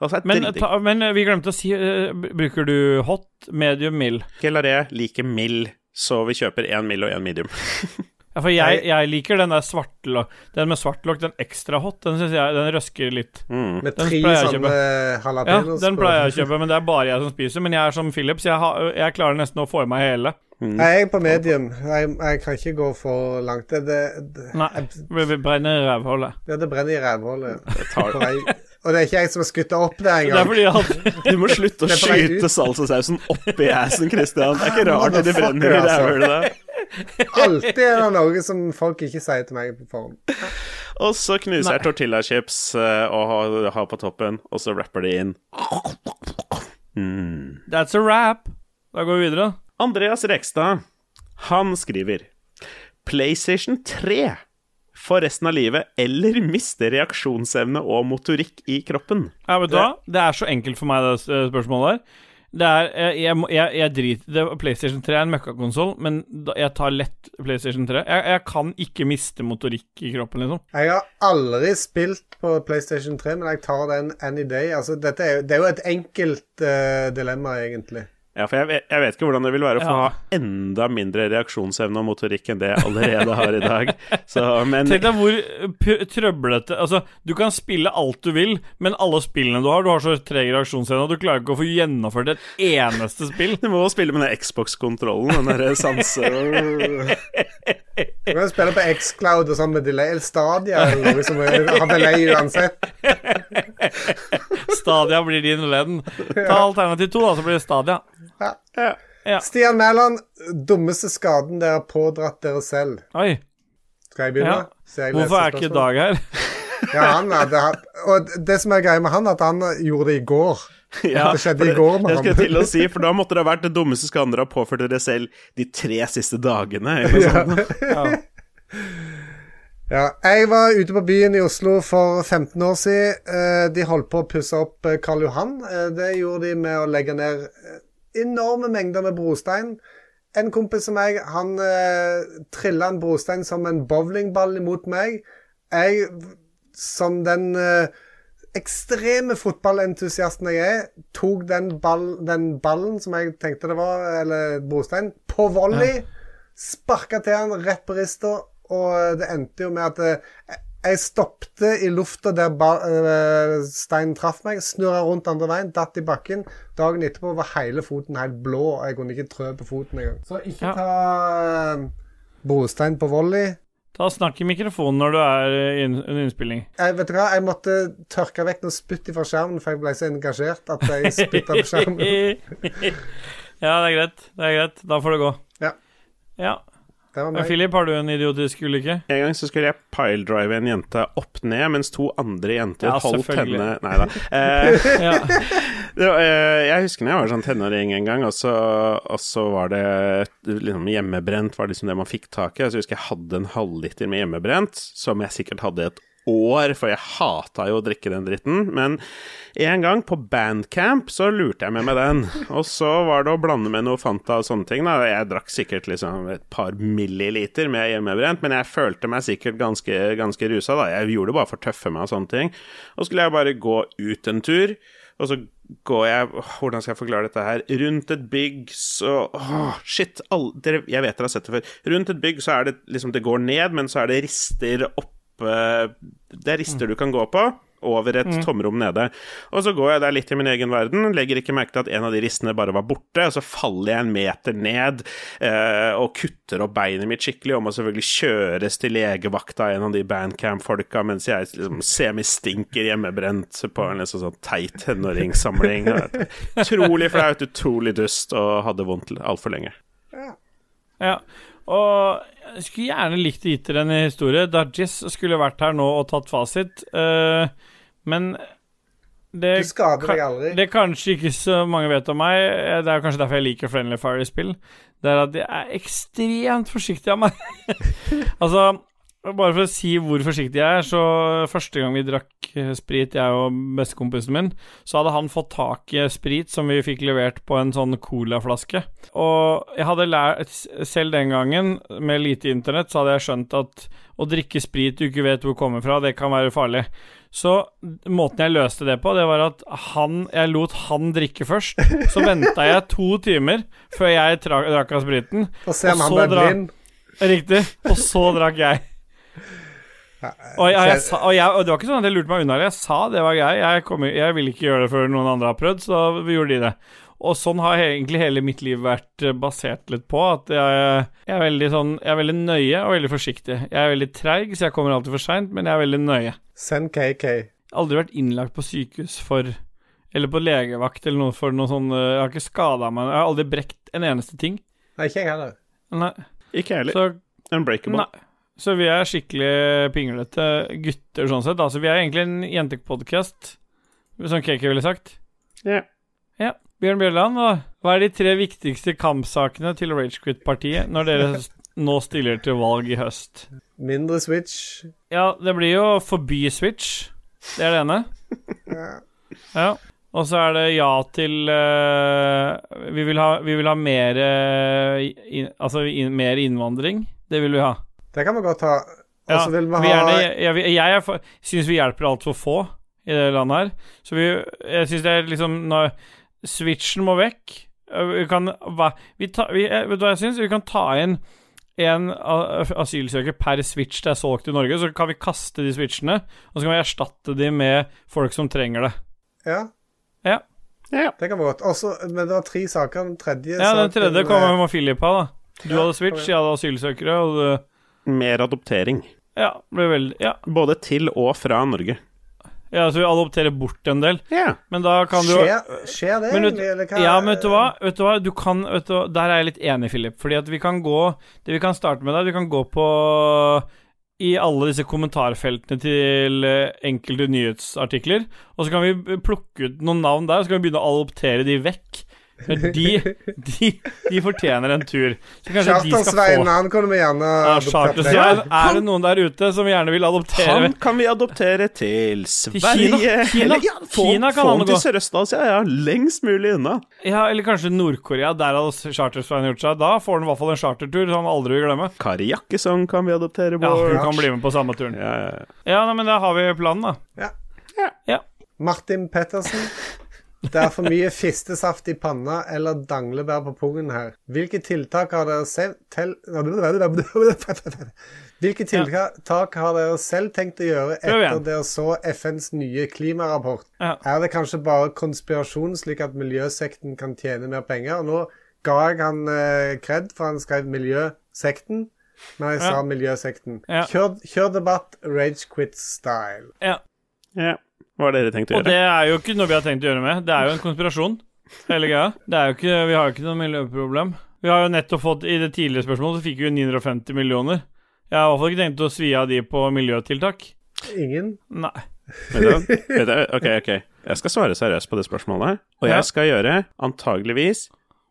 Altså, Men, ta, men vi glemte å si uh, Bruker du hot, medium, mild? ikke liker like mild, så vi kjøper én mild og én medium. Ja, for jeg, jeg liker den der svartlokk Den med svartlokk, den ekstra hot, den syns jeg Den røsker litt. Mm. Med Den tre pleier jeg å sånne Ja, den pleier jeg å kjøpe, men det er bare jeg som spiser. Men jeg er som Philips, jeg, har, jeg klarer nesten å få i meg hele. Jeg er på medium. Jeg, jeg kan ikke gå for langt. Det, det, det, Nei, vi brenner i rævhullet. ja, det brenner i rævhullet. Og det er ikke jeg som har skutt det opp Det er engang. fordi hadde Du må slutte å Det skyte salsasausen oppi assen, Christian. Det er ikke rart at det brenner i rævhullet. altså. rævhølet da. Alltid er det noe som folk ikke sier til meg på forhånd. Og så knuser jeg tortillachips eh, og har, har på toppen, og så rapper de inn. Mm. That's a wrap. Da går vi videre. Andreas Rekstad, han skriver PlayStation 3 for resten av livet, eller miste reaksjonsevne og motorikk i kroppen. Ja, vet du hva? Det er så enkelt for meg, det eh, spørsmålet der. Det er Jeg, jeg, jeg, jeg driter det, PlayStation 3 er en møkkakonsoll, men jeg tar lett PlayStation 3. Jeg, kan ikke miste motorikk i kroppen, liksom. Jeg har aldri spilt på PlayStation 3, men jeg tar den any day. Altså, er, det er jo et enkelt uh, dilemma, egentlig. Ja, for jeg jeg vet ikke hvordan det vil være å få Ja. ha enda mindre reaksjonsevne og motorikk enn det jeg allerede har i dag. Så, men Tenk deg hvor trøblete Altså, du kan spille alt du vil, men alle spillene du har Du har så treg reaksjonsevne at du klarer ikke å få gjennomført et eneste spill. du må spille med den Xbox-kontrollen, den derre sanse... Du kan spille på X-Cloud og sånn med delay, eller Stadia eller noe som har delay uansett. Stadia blir din venn. Ta alternativ to, da, så blir det Stadia. Ja. Stian Mæland, dummeste skaden dere har pådratt dere selv. Oi. Skal jeg begynne? Ja. Så jeg Hvorfor er ikke? Dag her? Ja, han hadde hatt Og det som er greia med han, at han gjorde det i går. Ja, Det skjedde i går mann. Jeg til å si, for da måtte det ha vært det dummeste skal andre har påført dere selv de tre siste dagene. Eller noe sånt. Ja, jeg var ute på byen i Oslo for 15 år siden. Eh, De holdt på å pusse opp eh, Karl Johan. Eh, Det gjorde de med å legge ned enorme mengder med brostein. En kompis som meg, han eh, trilla en brostein som en bowlingball imot meg. Jeg, som den eh, ekstreme fotballentusiasten jeg er, tok den, ball, den ballen som jeg tenkte det var, eller brostein, på volley. Sparka til han rett på rista, og det endte jo med at eh, jeg stoppte i lufta der eh, steinen traff meg, snurra rundt andre veien, datt i bakken. Dagen etterpå var hele foten helt blå, og jeg kunne ikke trø på foten engang. Så ikke Ja. ta eh, brostein på volley. Ta Snakk i mikrofonen når du er eh, under innspilling. Jeg, vet du hva, jeg måtte tørke vekk noe spytt fra skjermen, for jeg ble så engasjert at jeg spytta på skjermen. ja, det er greit. Det er greit. Da får det gå. Ja. Ja. Philip, har du en idiotisk ulykke? En gang så skulle jeg piledrive en jente opp ned, mens to andre jenter Ja, holdt henne Nei da. Eh, Ja. det var, eh, jeg husker når jeg var sånn tenåring en gang, og så, og så var det liksom hjemmebrent var liksom det man fikk tak i. Så jeg husker jeg hadde en halvliter med hjemmebrent, som jeg sikkert hadde et år, for jeg hata jo å drikke den dritten. Men en gang på bandcamp så lurte jeg med meg den. Og så var det å blande med noe Fanta og sånne ting. Da. Jeg drakk sikkert liksom et par milliliter med hjemmebrent, men jeg følte meg sikkert ganske, ganske rusa. Da. Jeg gjorde det bare for å tøffe meg og sånne ting. Og skulle jeg bare gå ut en tur. Og så går jeg Hvordan skal jeg forklare dette her? Rundt et bygg så åh, Shit! All, dere, jeg vet dere har sett det før. Rundt et bygg så er det liksom Det går ned, men så er det rister oppe Det er rister du kan gå på. Over et tomrom nede. Og så går jeg der litt i min egen verden, legger ikke merke til at en av de ristene bare var borte, og så faller jeg en meter ned eh, og kutter opp beinet mitt skikkelig, og må selvfølgelig kjøres til legevakta av en av de bandcamp-folka, mens jeg liksom semistinker hjemmebrent på en liksom sånn teit tenåringssamling. Utrolig flaut, utrolig dust, og hadde vondt altfor lenge. Ja. Og jeg skulle gjerne likt å gitt dere en historie. Dajis skulle vært her nå og tatt fasit, uh, men det Du skader deg aldri. Det kanskje ikke så mange vet om meg. eh, Det er kanskje derfor jeg liker Friendly Fire-spill. Det er at jeg er ekstremt forsiktig av meg. altså, bare for å si hvor forsiktig jeg er, så første gang vi drakk eh, sprit, jeg og bestekompisen min, så hadde han fått tak i sprit som vi fikk levert på en sånn colaflaske. Og jeg hadde lært Selv den gangen, med lite internett, så hadde jeg skjønt at å drikke sprit du ikke vet hvor kommer fra, det kan være farlig. Så måten jeg løste det på, det var at han Jeg lot han drikke først. Så venta jeg to timer før jeg drakk av spriten. Og Og så drakk. Riktig. Og så drakk jeg. Og, jeg, jeg, sa, og, jeg, og det var ikke sånn at jeg lurte meg unna. Jeg sa det var grei. Jeg, kommer- jeg vil ikke gjøre det før noen andre har prøvd, så vi gjorde de det. Og sånn har egentlig hele mitt liv vært eh, basert litt på. At jeg, jeg, er veldig sånn, jeg er veldig nøye og veldig forsiktig. Jeg er veldig treig, så jeg kommer alltid for seint, men jeg er veldig nøye. Send KK. Aldri vært innlagt på sykehus for Eller på legevakt eller noe for noe sånn eh, Jeg har ikke skada meg Jeg har aldri brekt en eneste ting. Nei, ikke jeg heller. Nei. Ikke jeg heller. Unbreakable. Nei. Så vi er skikkelig pinglete gutter sånn sett. Altså, vi er egentlig en jentepodkast, som KK ville sagt. Ja. Ja. Bjørn Bjørland, hva, er de tre viktigste kampsakene til Ragequit-partiet når dere nå stiller til valg i høst? Mindre Switch. Ja, det blir jo forby Switch. Det er det ene. Ja. Og så er det ja til uh, vi, vil ha, vi vil ha mer uh, in, Altså in, mer innvandring. Det vil vi ha. Det kan vi godt ha. Og Ja, vil vi vi ha gjerne, jeg, jeg, jeg jeg syns vi hjelper altfor få i det landet her. Så vi, jeg syns det er liksom når Switchen må vekk. Vi kan hva, vi ta, vi, eh, Vet du hva jeg syns? Vi kan ta inn en asylsøker per switch det er solgt i Norge, så kan vi kaste de switchene, og så kan vi erstatte de med folk som trenger det. Ja. Ja. Ja. Det kan være godt. Også, men det var tre saker. Den tredje Ja, den tredje kommer med Philip ha, da. Du Ja, hadde switch, jeg hadde asylsøkere, og det Mer adoptering. Ja, blir veldig Ja, Både til og fra Norge. ja så vi adopterer bort en del, Ja. men da kan du Skjer, skje det Men egentlig? Eller hva? Ja, men vet du hva? Vet du hva? Du kan, vet du. Der er jeg litt enig, Philip. Fordi at vi kan gå Det vi kan starte med, er Vi kan gå på I alle disse kommentarfeltene til eh, enkelte nyhetsartikler. Og så kan vi plukke ut noen navn der, og så kan vi begynne å adoptere de vekk. De, de, de fortjener en tur. Så kanskje de få han kunne vi gjerne ja, adoptert Charter-Svein. Er det noen der ute som gjerne vil adoptere Han kan vi adoptere til Sverige. Kina. Kina. Eller, ja, få, Kina kan få han han til Sørøst-Asia, ja. Lengst mulig unna. Ja, eller kanskje Nord-Korea. Der hadde Charter-Svein gjort seg. Da får han i hvert fall en chartertur som han aldri vil glemme. Kari Jakkesson kan vi adoptere Ja, bort. hun kan bli med på samme turen. Ja, ja, ja. Ja, nei, men da har vi planen, da. Martin Pettersen. Det er for mye fistesaft i panna eller danglebær på pungen her. Hvilke tiltak har dere selv. Hvilke tiltak har dere selv tenkt å gjøre etter dere så FNs nye klimarapport? Ja. Er det kanskje bare konspirasjon, slik at miljøsekten kan tjene mer penger? Nå ga jeg han eh, kred, for han skrev miljøsekten, men jeg Ja. sa miljøsekten. Ja. Kjør, kjør debatt, rage quit style. Ja. ja. Hva har dere tenkt å gjøre? Og det er jo ikke noe vi har tenkt å gjøre med. Det er jo en konspirasjon, hele greia. Det er jo ikke, vi har jo ikke noe miljøproblem. Vi har jo nettopp fått I det tidligere spørsmålet så fikk vi jo 950 millioner. Jeg har i hvert fall ikke tenkt å svi av de på miljøtiltak. Ingen? Nei. Vet du, vet du, ok, ok. Jeg skal svare seriøst på det spørsmålet. Og jeg skal gjøre antageligvis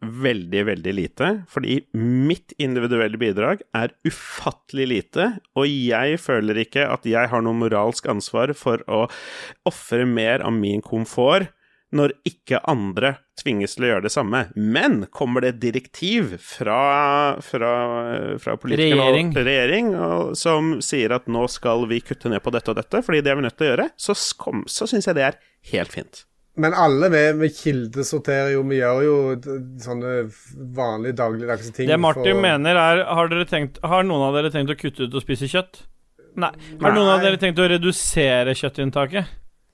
veldig, veldig lite. Fordi mitt individuelle bidrag er ufattelig lite. Og jeg føler ikke at jeg har noe moralsk ansvar for å ofre mer av min komfort når ikke andre tvinges til å gjøre det samme. Men kommer det et direktiv fra, fra, fra regjering, og- Regjering. og, som sier at nå skal vi kutte ned på dette og dette, fordi det er vi nødt til å gjøre, så, så syns jeg det er helt fint. Men alle vi, vi kildesorterer jo, vi gjør jo sånne vanlige dagligdagse ting. Det Martin for- mener er har, dere tenkt, har noen av dere tenkt å kutte ut og spise kjøtt? Nei. Har noen av dere tenkt å redusere kjøttinntaket?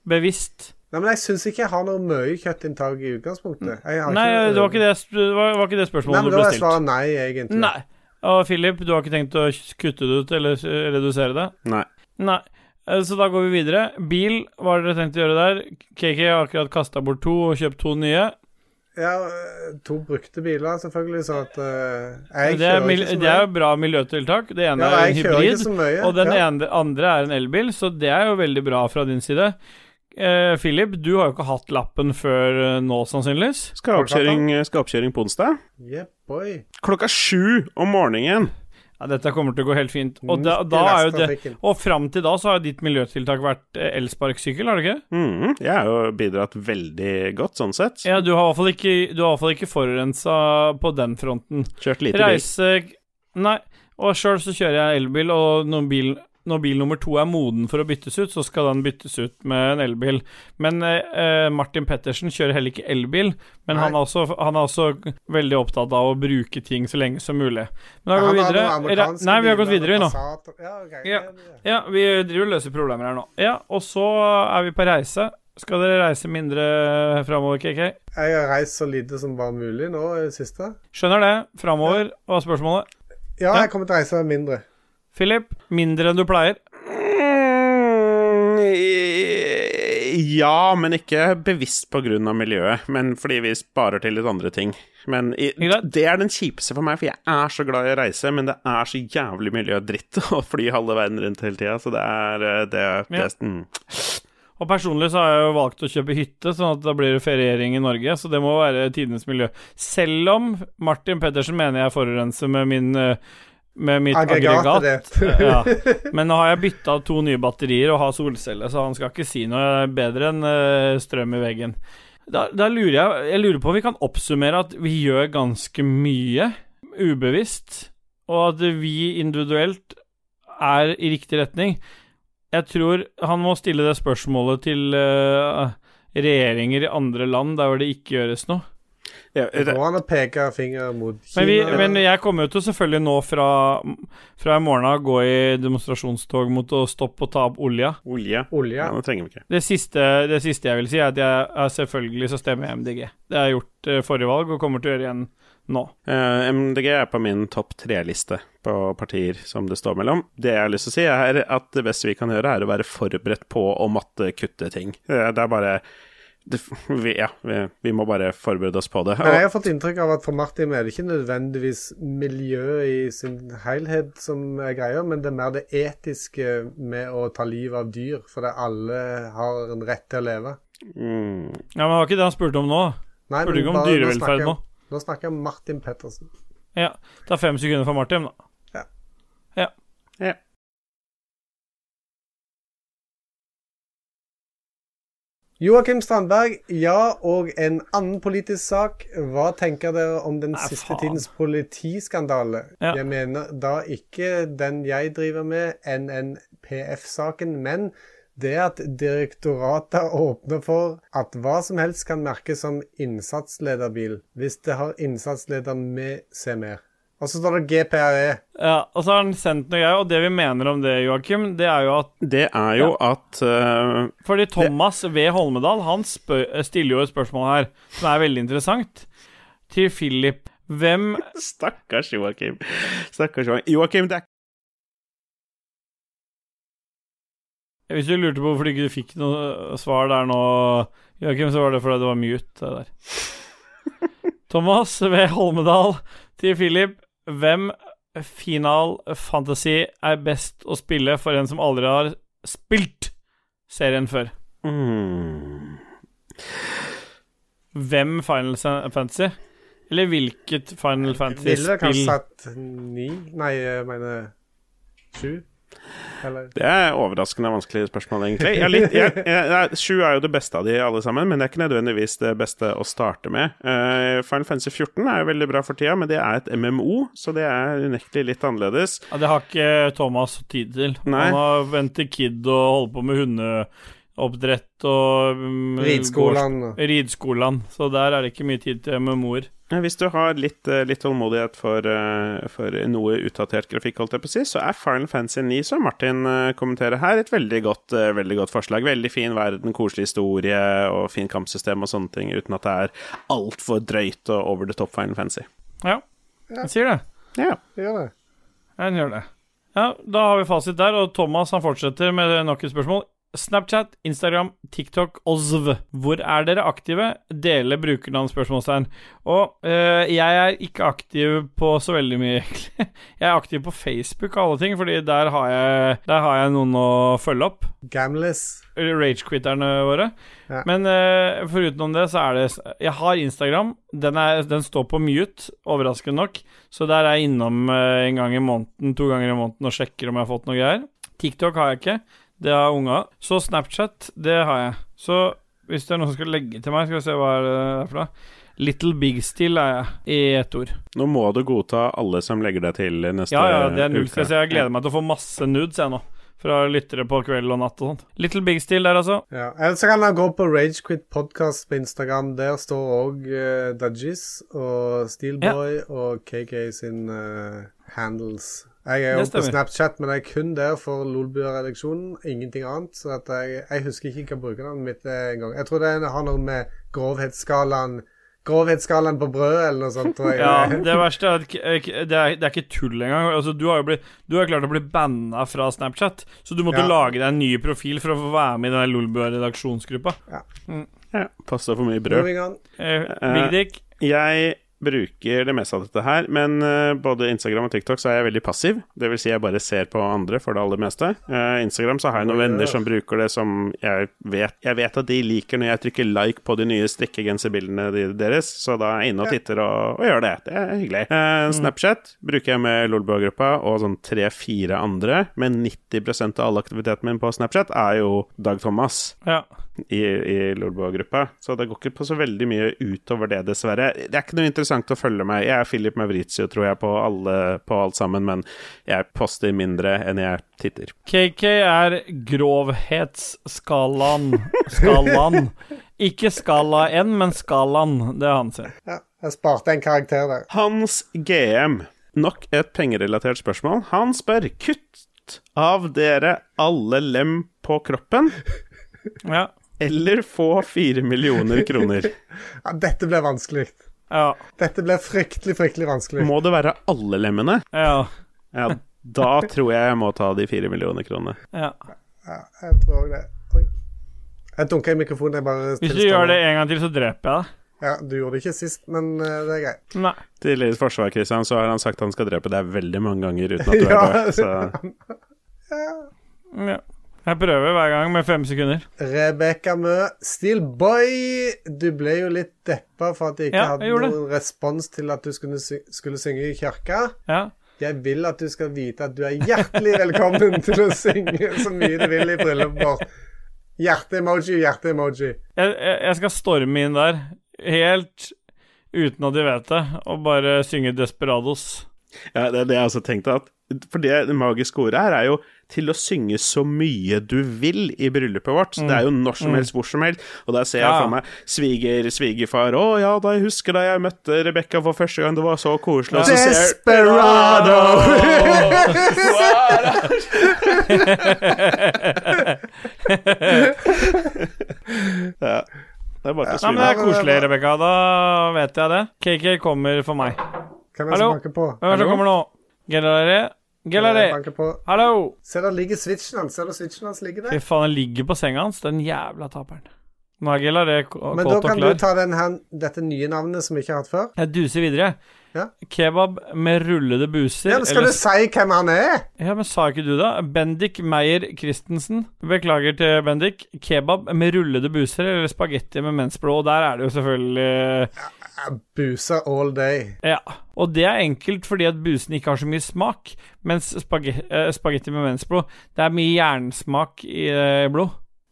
Bevisst? Nei, men jeg syns ikke jeg har noe mye kjøttinntak i utgangspunktet. Jeg har Nei, ikke, det var ikke det, det var, var ikke det Nei, men du da har er stilt. svaret nei, egentlig. Nei. Og Philip, du har ikke tenkt å kutte det ut eller redusere det? Nei. Nei. Eh, Så da går vi videre. Bil, hva har dere tenkt å gjøre der? KK har akkurat kasta bort to og kjøpt to nye. Ja, øh, to brukte biler, selvfølgelig, så at uh, Jeg Det er, kjører ikke så mye. det er jo bra miljøtiltak. Det ene Ja, er en hybrid, og den ja. ene, andre er en elbil, så det er jo veldig bra fra din side. Uh, Philip, du har jo ikke hatt lappen før uh, nå, sannsynligvis. Skal oppkjøring, skal oppkjøring på onsdag. Yeah, boy. Klokka sju om morgenen. Ja, dette kommer til å gå helt fint. Og, da, da er jo det. Og fram til da så har ditt miljøtiltak vært eh, elsparkesykkel, har det ikke? Mm, jeg har jo bidratt veldig godt, sånn sett. Ja, du har i hvert fall ikke, du har fall ikke forurensa på den fronten. Kjørt lite bil. Reise Nei. Og sjøl så kjører jeg elbil, og noen bil, når bil nummer to er moden for å byttes ut, så skal den byttes ut med en elbil. Men eh, Martin Pettersen kjører heller ikke elbil, men han er, også, han er også veldig opptatt av å bruke ting så lenge som mulig. Men da går vi videre. Nei, vi har gått videre, vi nå. Ja. Ja. Vi driver og løser problemer her nå. Ja, og så er vi på reise. Skal dere reise mindre framover, KK? Jeg har reist så lite som bare mulig nå i det siste. Skjønner det. Framover. Hva er spørsmålet? Ja, Ja. jeg kommer til å reise mindre. Philip, mindre enn du pleier. Mm, Ja, men ikke bevisst av miljøet, men fordi vi sparer til litt andre ting. Men i, det er den kjipeste for meg, for jeg er så glad i å reise, men det er så jævlig miljødritt å fly halve verden rundt hele tida, så det er eh, det, det, Ja. mm. Og personlig så har jeg jo valgt å kjøpe hytte, sånn at da blir det feriering i Norge. Så det må være tidenes miljø. Selv om Martin Pettersen mener jeg forurenser med min eh, med mitt aggregat. aggregat. ja. Men nå har jeg bytta to nye batterier og har solcelle, så han skal ikke si noe bedre enn eh, strøm i veggen. Da, da lurer jeg Jeg lurer på om vi kan oppsummere at vi gjør ganske mye ubevisst, og at vi individuelt er i riktig retning. Jeg tror han må stille det spørsmålet til eh, regjeringer i andre land der hvor det ikke gjøres noe. Ja, Det går an å peke finger mot Kina. Men, vi, men jeg kommer jo til selvfølgelig nå fra, fra i morgen av gå i demonstrasjonstog mot å stoppe og ta opp olja. olje. Olje. Ja, det trenger vi ikke. Det siste, det siste jeg vil si, er at jeg er selvfølgelig så stemmer jeg MDG. Det har jeg gjort eh, forrige valg, og kommer til å gjøre igjen nå. Uh, MDG er på min topp tre-liste på partier som det står mellom. Det jeg har lyst til å si, er at det beste vi kan gjøre, er å være forberedt på å måtte kutte ting. Eh, det er bare det, vi, Ja, vi, vi må bare forberede oss på det. Men jeg har fått inntrykk av at for Martin er det ikke nødvendigvis miljøet i sin helhet som er greia, men det er mer det etiske med å ta livet av dyr, fordi alle har en rett til å leve. mm, Ja, men det var ikke det han spurte om nå. Nei, Spurte ikke om bare- nå dyrevelferd snakker nå. Nå snakker jeg om Martin Pettersen. Ja, Ta fem sekunder for Martin, da. Ja ja. Joakim Strandberg, ja, og en annen politisk sak. Hva tenker dere om den Nei, siste faen. tidens politiskandale? Ja. Jeg mener da ikke den jeg driver med, NNPF-saken, men det at direktoratet åpner for at hva som helst kan merkes som innsatslederbil, hvis det har innsatsleder med mer. Og så står det GPRE. Ja, Og så har han sendt noe greier, og det vi mener om det, Joakim, det er jo at Det er jo at uh, Fordi Thomas V. Holmedal han spør, stiller jo et spørsmål her som er veldig interessant. Til Philip. Hvem Stakkars Joakim. Stakkars Joakim. Joakim, det er Hvis du lurte på hvorfor du ikke fikk noe svar der nå, Joakim, så var det fordi det var mute der. Thomas V. Holmedal til Philip. Hvem Final Fantasy er best å spille for en som aldri har spilt serien før? mm, Hvem Final Fantasy? Eller hvilket Final Ville kanskje Fantasy-spill? satt ni Nei, jeg mener sju? Eller Det er overraskende vanskelige spørsmål, egentlig. Jeg er litt, jeg, jeg, jeg, Sju er jo det beste av de alle sammen, men det er ikke nødvendigvis det beste å starte med. Uh, Final Fantasy 14 er jo veldig bra for tida, men det er et MMO, så det er unektelig litt annerledes. Ja, det har ikke Thomas tid til. Nei. Han har ventet til Kid og holder på med hundeoppdrett og um, Ridskolene. gårds- Ridskolen. Så der er det ikke mye tid til MMO-er. Eh, Hvis du har litt, eh, litt tålmodighet for, eh, for noe utdatert grafikk, holdt jeg på å si, så er Final Fantasy 9, som Martin eh, kommenterer her, et veldig godt, veldig godt forslag. Veldig fin verden, koselig historie og fin kampsystem og sånne ting, uten at det er altfor drøyt og over the top Final Fantasy. Ja, jeg sier det. Ja. Gjør det. Han gjør det. Ja, Da har vi fasit der, og Thomas han fortsetter med nok et spørsmål. Snapchat, Instagram, TikTok, OZV. Hvor er dere aktive? Dele brukernavn? spørsmålstegn. Og øh, jeg er ikke aktiv på så veldig mye, egentlig. Jeg er aktiv på Facebook og alle ting, fordi der har jeg, der har jeg noen å følge opp. Gamlis. Ragequitterne våre. Ja. Men øh, foruten det, så er det Jeg har Instagram. Den, er, den står på mute, overraskende nok. Så der er jeg innom øh, en gang i måneden, to ganger i måneden og sjekker om jeg har fått noe greier. TikTok har jeg ikke. Det har unga. Så Snapchat, det har jeg. Så hvis det er noen som skal legge til meg, skal vi se hva er det er for noe. Little Big Still er jeg, i ett ord. Nå må du godta alle som legger deg til neste uke. Ja, ja, det er null stress. Jeg gleder meg til å få masse nudes, jeg nå. Fra lyttere på kveld og natt og sånt. Little Big Still der, altså. Ja. Eller så kan han gå på Ragequit podcast på Instagram. Der står òg uh, Dudgies og Steelboy og KK sin uh, handles. Jeg er jo på. Snapchat, men jeg er kun der for Lolbua-redaksjonen. Ingenting annet. Så at jeg, jeg husker ikke hva brukernavnet mitt er engang. Jeg tror det har noe med grovhetsskalaen Grovhetsskalaen på brød eller noe sånt. Tror jeg. Ja, det verste er at k- det er, det er ikke tull engang. Altså, du har jo blitt, du har klart å bli banna fra Snapchat, så du måtte Ja. lage deg en ny profil for å få være med i den Lolbua redaksjonsgruppa. Ja, Mm. Ja, Passa for mye brød. Eh, Eh, Big Dick. Jeg bruker det meste av dette her, men eh, både Instagram og TikTok så er jeg veldig passiv. Det vil si jeg bare ser på andre for det aller meste. Eh, Instagram så har jeg noen venner som bruker det som jeg vet Jeg vet at de liker når jeg trykker like på de nye strikkegenserbildene deres, så da er jeg inne og titter og, og gjør det. Det er hyggelig. Eh, Snapchat bruker jeg med Lolbua-gruppa og sånn tre-fire andre, men 90% av all aktiviteten min på Snapchat er jo Dag Thomas Ja. i, i Lolbua-gruppa, så det går ikke på så veldig mye utover det, dessverre. Det er ikke noe interessant å følge meg. Jeg er Philip Mauritio, tror jeg, på, alle, på alt sammen, men jeg poster mindre enn jeg titter. KK er grovhetsskalaen Skalaen. Ikke skala N, men skalaen. Det er han sin. Ja. Jeg sparte en karakter der. Hans GM. Nok et pengerelatert spørsmål. Han spør kutt av dere alle lem på kroppen, Ja. eller få fire millioner kroner. Ja, dette ble vanskelig. Ja. Dette ble fryktelig, fryktelig vanskelig. Må det være alle lemmene? Ja. Ja, da tror jeg jeg må ta de fire millioner kronene. ja. Ja, jeg tror det. Oi. Jeg dunka i mikrofonen. Jeg bare Hvis du gjør det en gang til, så dreper jeg deg. Ja, du gjorde det ikke sist, men eh, det er greit. Nei. Til deres forsvar, Christian, så har han sagt han skal drepe deg veldig mange ganger uten at du Ja. er død. Så Ja. Jeg prøver hver gang med fem sekunder. Rebekka Mø, Steelboy, du ble jo litt deppa for at jeg ikke Ja, jeg hadde noen respons til at du skulle, sy skulle synge i kirka. Ja. Jeg vil at du skal vite at du er hjertelig velkommen til å synge så mye du vil i bryllupet vårt. Hjerte-emoji, hjerte-emoji. Jeg, jeg, jeg skal storme inn der, helt uten at de vet det, og bare synge Desperados. ja, det er det jeg også tenkte at For det, det magiske ordet her er jo til å synge så mye du vil i bryllupet vårt. Så det er jo når som helst, hvor som helst. Og der ser jeg Ja. for meg sviger, svigerfar Å ja, da jeg husker da jeg møtte Rebekka for første gang, det var så koselig. Og så ser Desperado! ja. Det er bare til å Nei, men det er koselig, Rebekka. Da vet jeg det. KK kommer for meg. Hvem er det Hallo? banker på? Hvem er det som kommer nå? Gelare? Gelare? Hallo? Se, der ligger switchen hans. Ser du switchen hans ligger der? Fy faen, den ligger på senga hans, den jævla taperen. Nå er k- Men da kan du ta den her, dette nye navnet som vi ikke har hatt før. Jeg duser videre. Ja. Kebab med rullede buser. Ja, men skal eller- du si hvem han er? Ja, men sa ikke du det? Bendik Meyer Christensen. Beklager til Bendik. Kebab med rullede buser eller spagetti med mensblå. Og der er det jo selvfølgelig Busa all day. Ja. Og det er enkelt fordi at busen ikke har så mye smak, mens spagetti, spagetti med mensblod Det er mye jernsmak i eh, blod.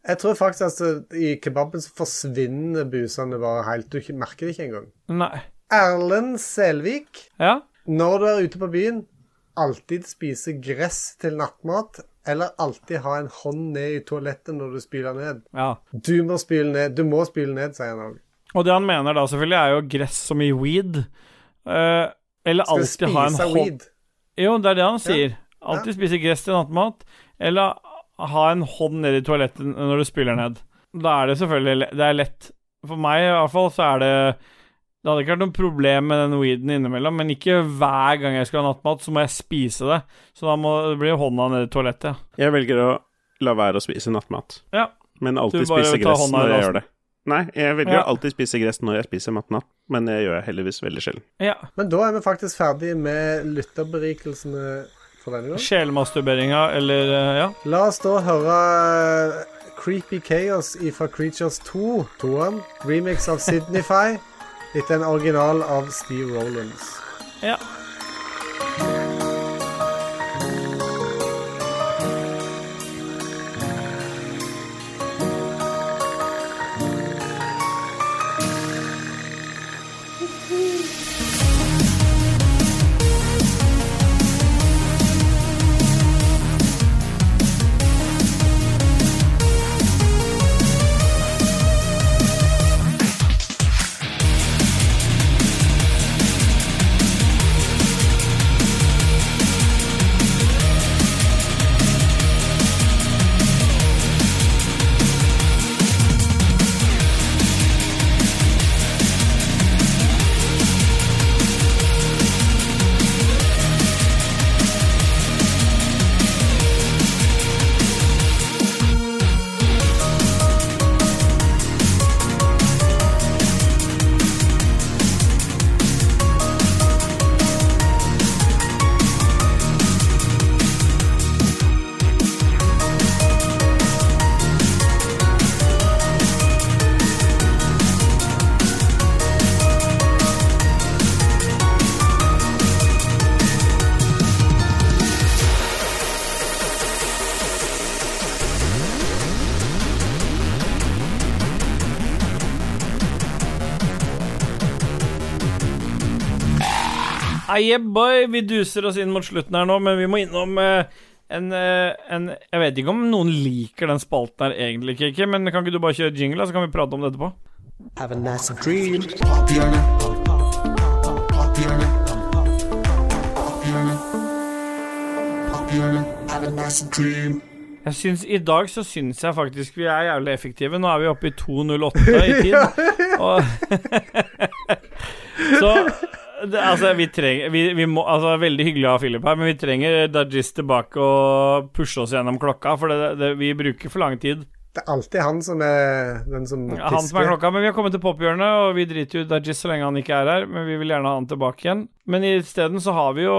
Jeg tror faktisk at i kebaben så forsvinner busene bare helt. Du merker det ikke engang. Nei. Erlend Selvik, Ja? når du er ute på byen, alltid spise gress til nattmat, eller alltid ha en hånd ned i toalettet når du spyler ned. Ja. Du må spyle ned, du må spyle ned, sier han òg. Og det han mener da selvfølgelig, er jo gress som i weed. Eh, eller Skal alltid ha en spise hånd weed. Jo, det er det han sier. Alltid spise gress til nattmat, eller ha en hånd ned i toalettet når du spyler ned. Da er det selvfølgelig Det er lett. For meg i hvert fall så er det Det hadde ikke vært noe problem med den weeden innimellom, men ikke hver gang jeg skal ha nattmat, så må jeg spise det. Så da må det bli hånda ned i toalettet. Jeg velger å la være å spise nattmat, Ja. men alltid spise gress når jeg gjør det. Nei, jeg velger Ja. alltid spise gress når jeg spiser matnatt, men det gjør jeg heldigvis veldig sjelden. Ja. Men da er vi faktisk ferdig med lytterberikelsene for denne gang. Sjelmasturberinga eller eh, Ja. La oss da høre eh, Creepy Chaos fra Creatures 2, toeren. Remix av Sydneyfy. Etter en original av Steve Rollins. ja. Boy, vi duser oss inn mot slutten her nå, men vi må innom eh, en, eh, en Jeg vet ikke om noen liker den spalten her egentlig, Kiki, men kan ikke du bare kjøre jingle, så kan vi prate om det etterpå? Have a nice dream. Jeg syns, I dag så syns jeg faktisk vi er jævlig effektive. Nå er vi oppe i 2.08 i tid. Og så det, altså, vi trenger vi, vi må, altså, Veldig hyggelig å ha Philip her, men vi trenger Dajis tilbake og pushe oss gjennom klokka, for det, det, vi bruker for lang tid. Det er alltid han som er den som Ja, Han som er klokka, men vi har kommet til pophjørnet, og vi driter jo i Dajis så lenge han ikke er her, men vi vil gjerne ha han tilbake igjen. Men isteden så har vi jo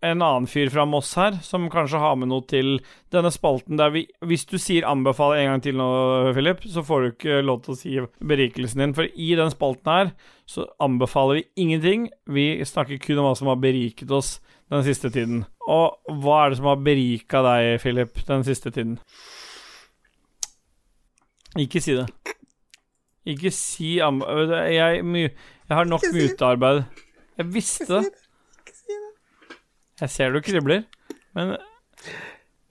en annen fyr fra Moss her, som kanskje har med noe til denne spalten der vi Hvis du sier 'anbefale' en gang til nå, Philip, så får du ikke lov til å si berikelsen din, for i den spalten her så anbefaler vi ingenting. Vi snakker kun om hva som har beriket oss den siste tiden. Og hva er det som har berika deg, Philip, den siste tiden? Ikke si det. Ikke si. Jeg, jeg har nok mutearbeid. Jeg visste det. Jeg ser du kribler, men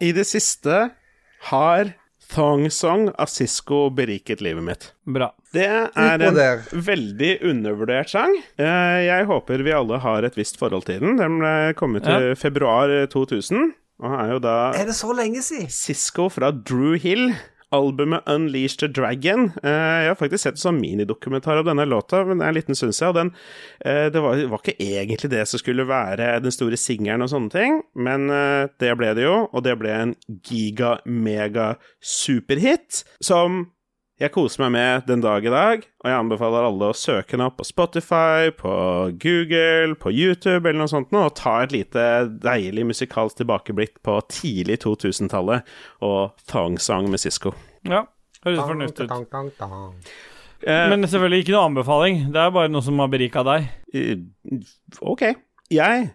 I det siste har Thong Song av Sisko beriket livet mitt. bra. Det er en veldig undervurdert sang. Eh, Jeg håper vi alle har et visst forhold til den. Den ble kommet i februar 2000, og er jo da Er det så lenge siden? Sisko fra Drew Hill. Albumet Unleash the Dragon. Eh, jeg har faktisk sett en sånn minidokumentar av denne låta, men det er en liten stund siden. Eh, det var, var ikke egentlig det som skulle være den store singelen og sånne ting, men eh, det ble det jo, og det ble en giga-mega-superhit som jeg koser meg med den dag i dag, og jeg anbefaler alle å søke den opp på Spotify, på Google, på YouTube eller noe sånt, og ta et lite deilig musikalsk tilbakeblikk på tidlig 2000-tallet og Thong-sang med Sisko. Ja, høres fornuftig ut. Eh, Men selvfølgelig ikke noe anbefaling. Det er bare noe som har berika deg. ok. Jeg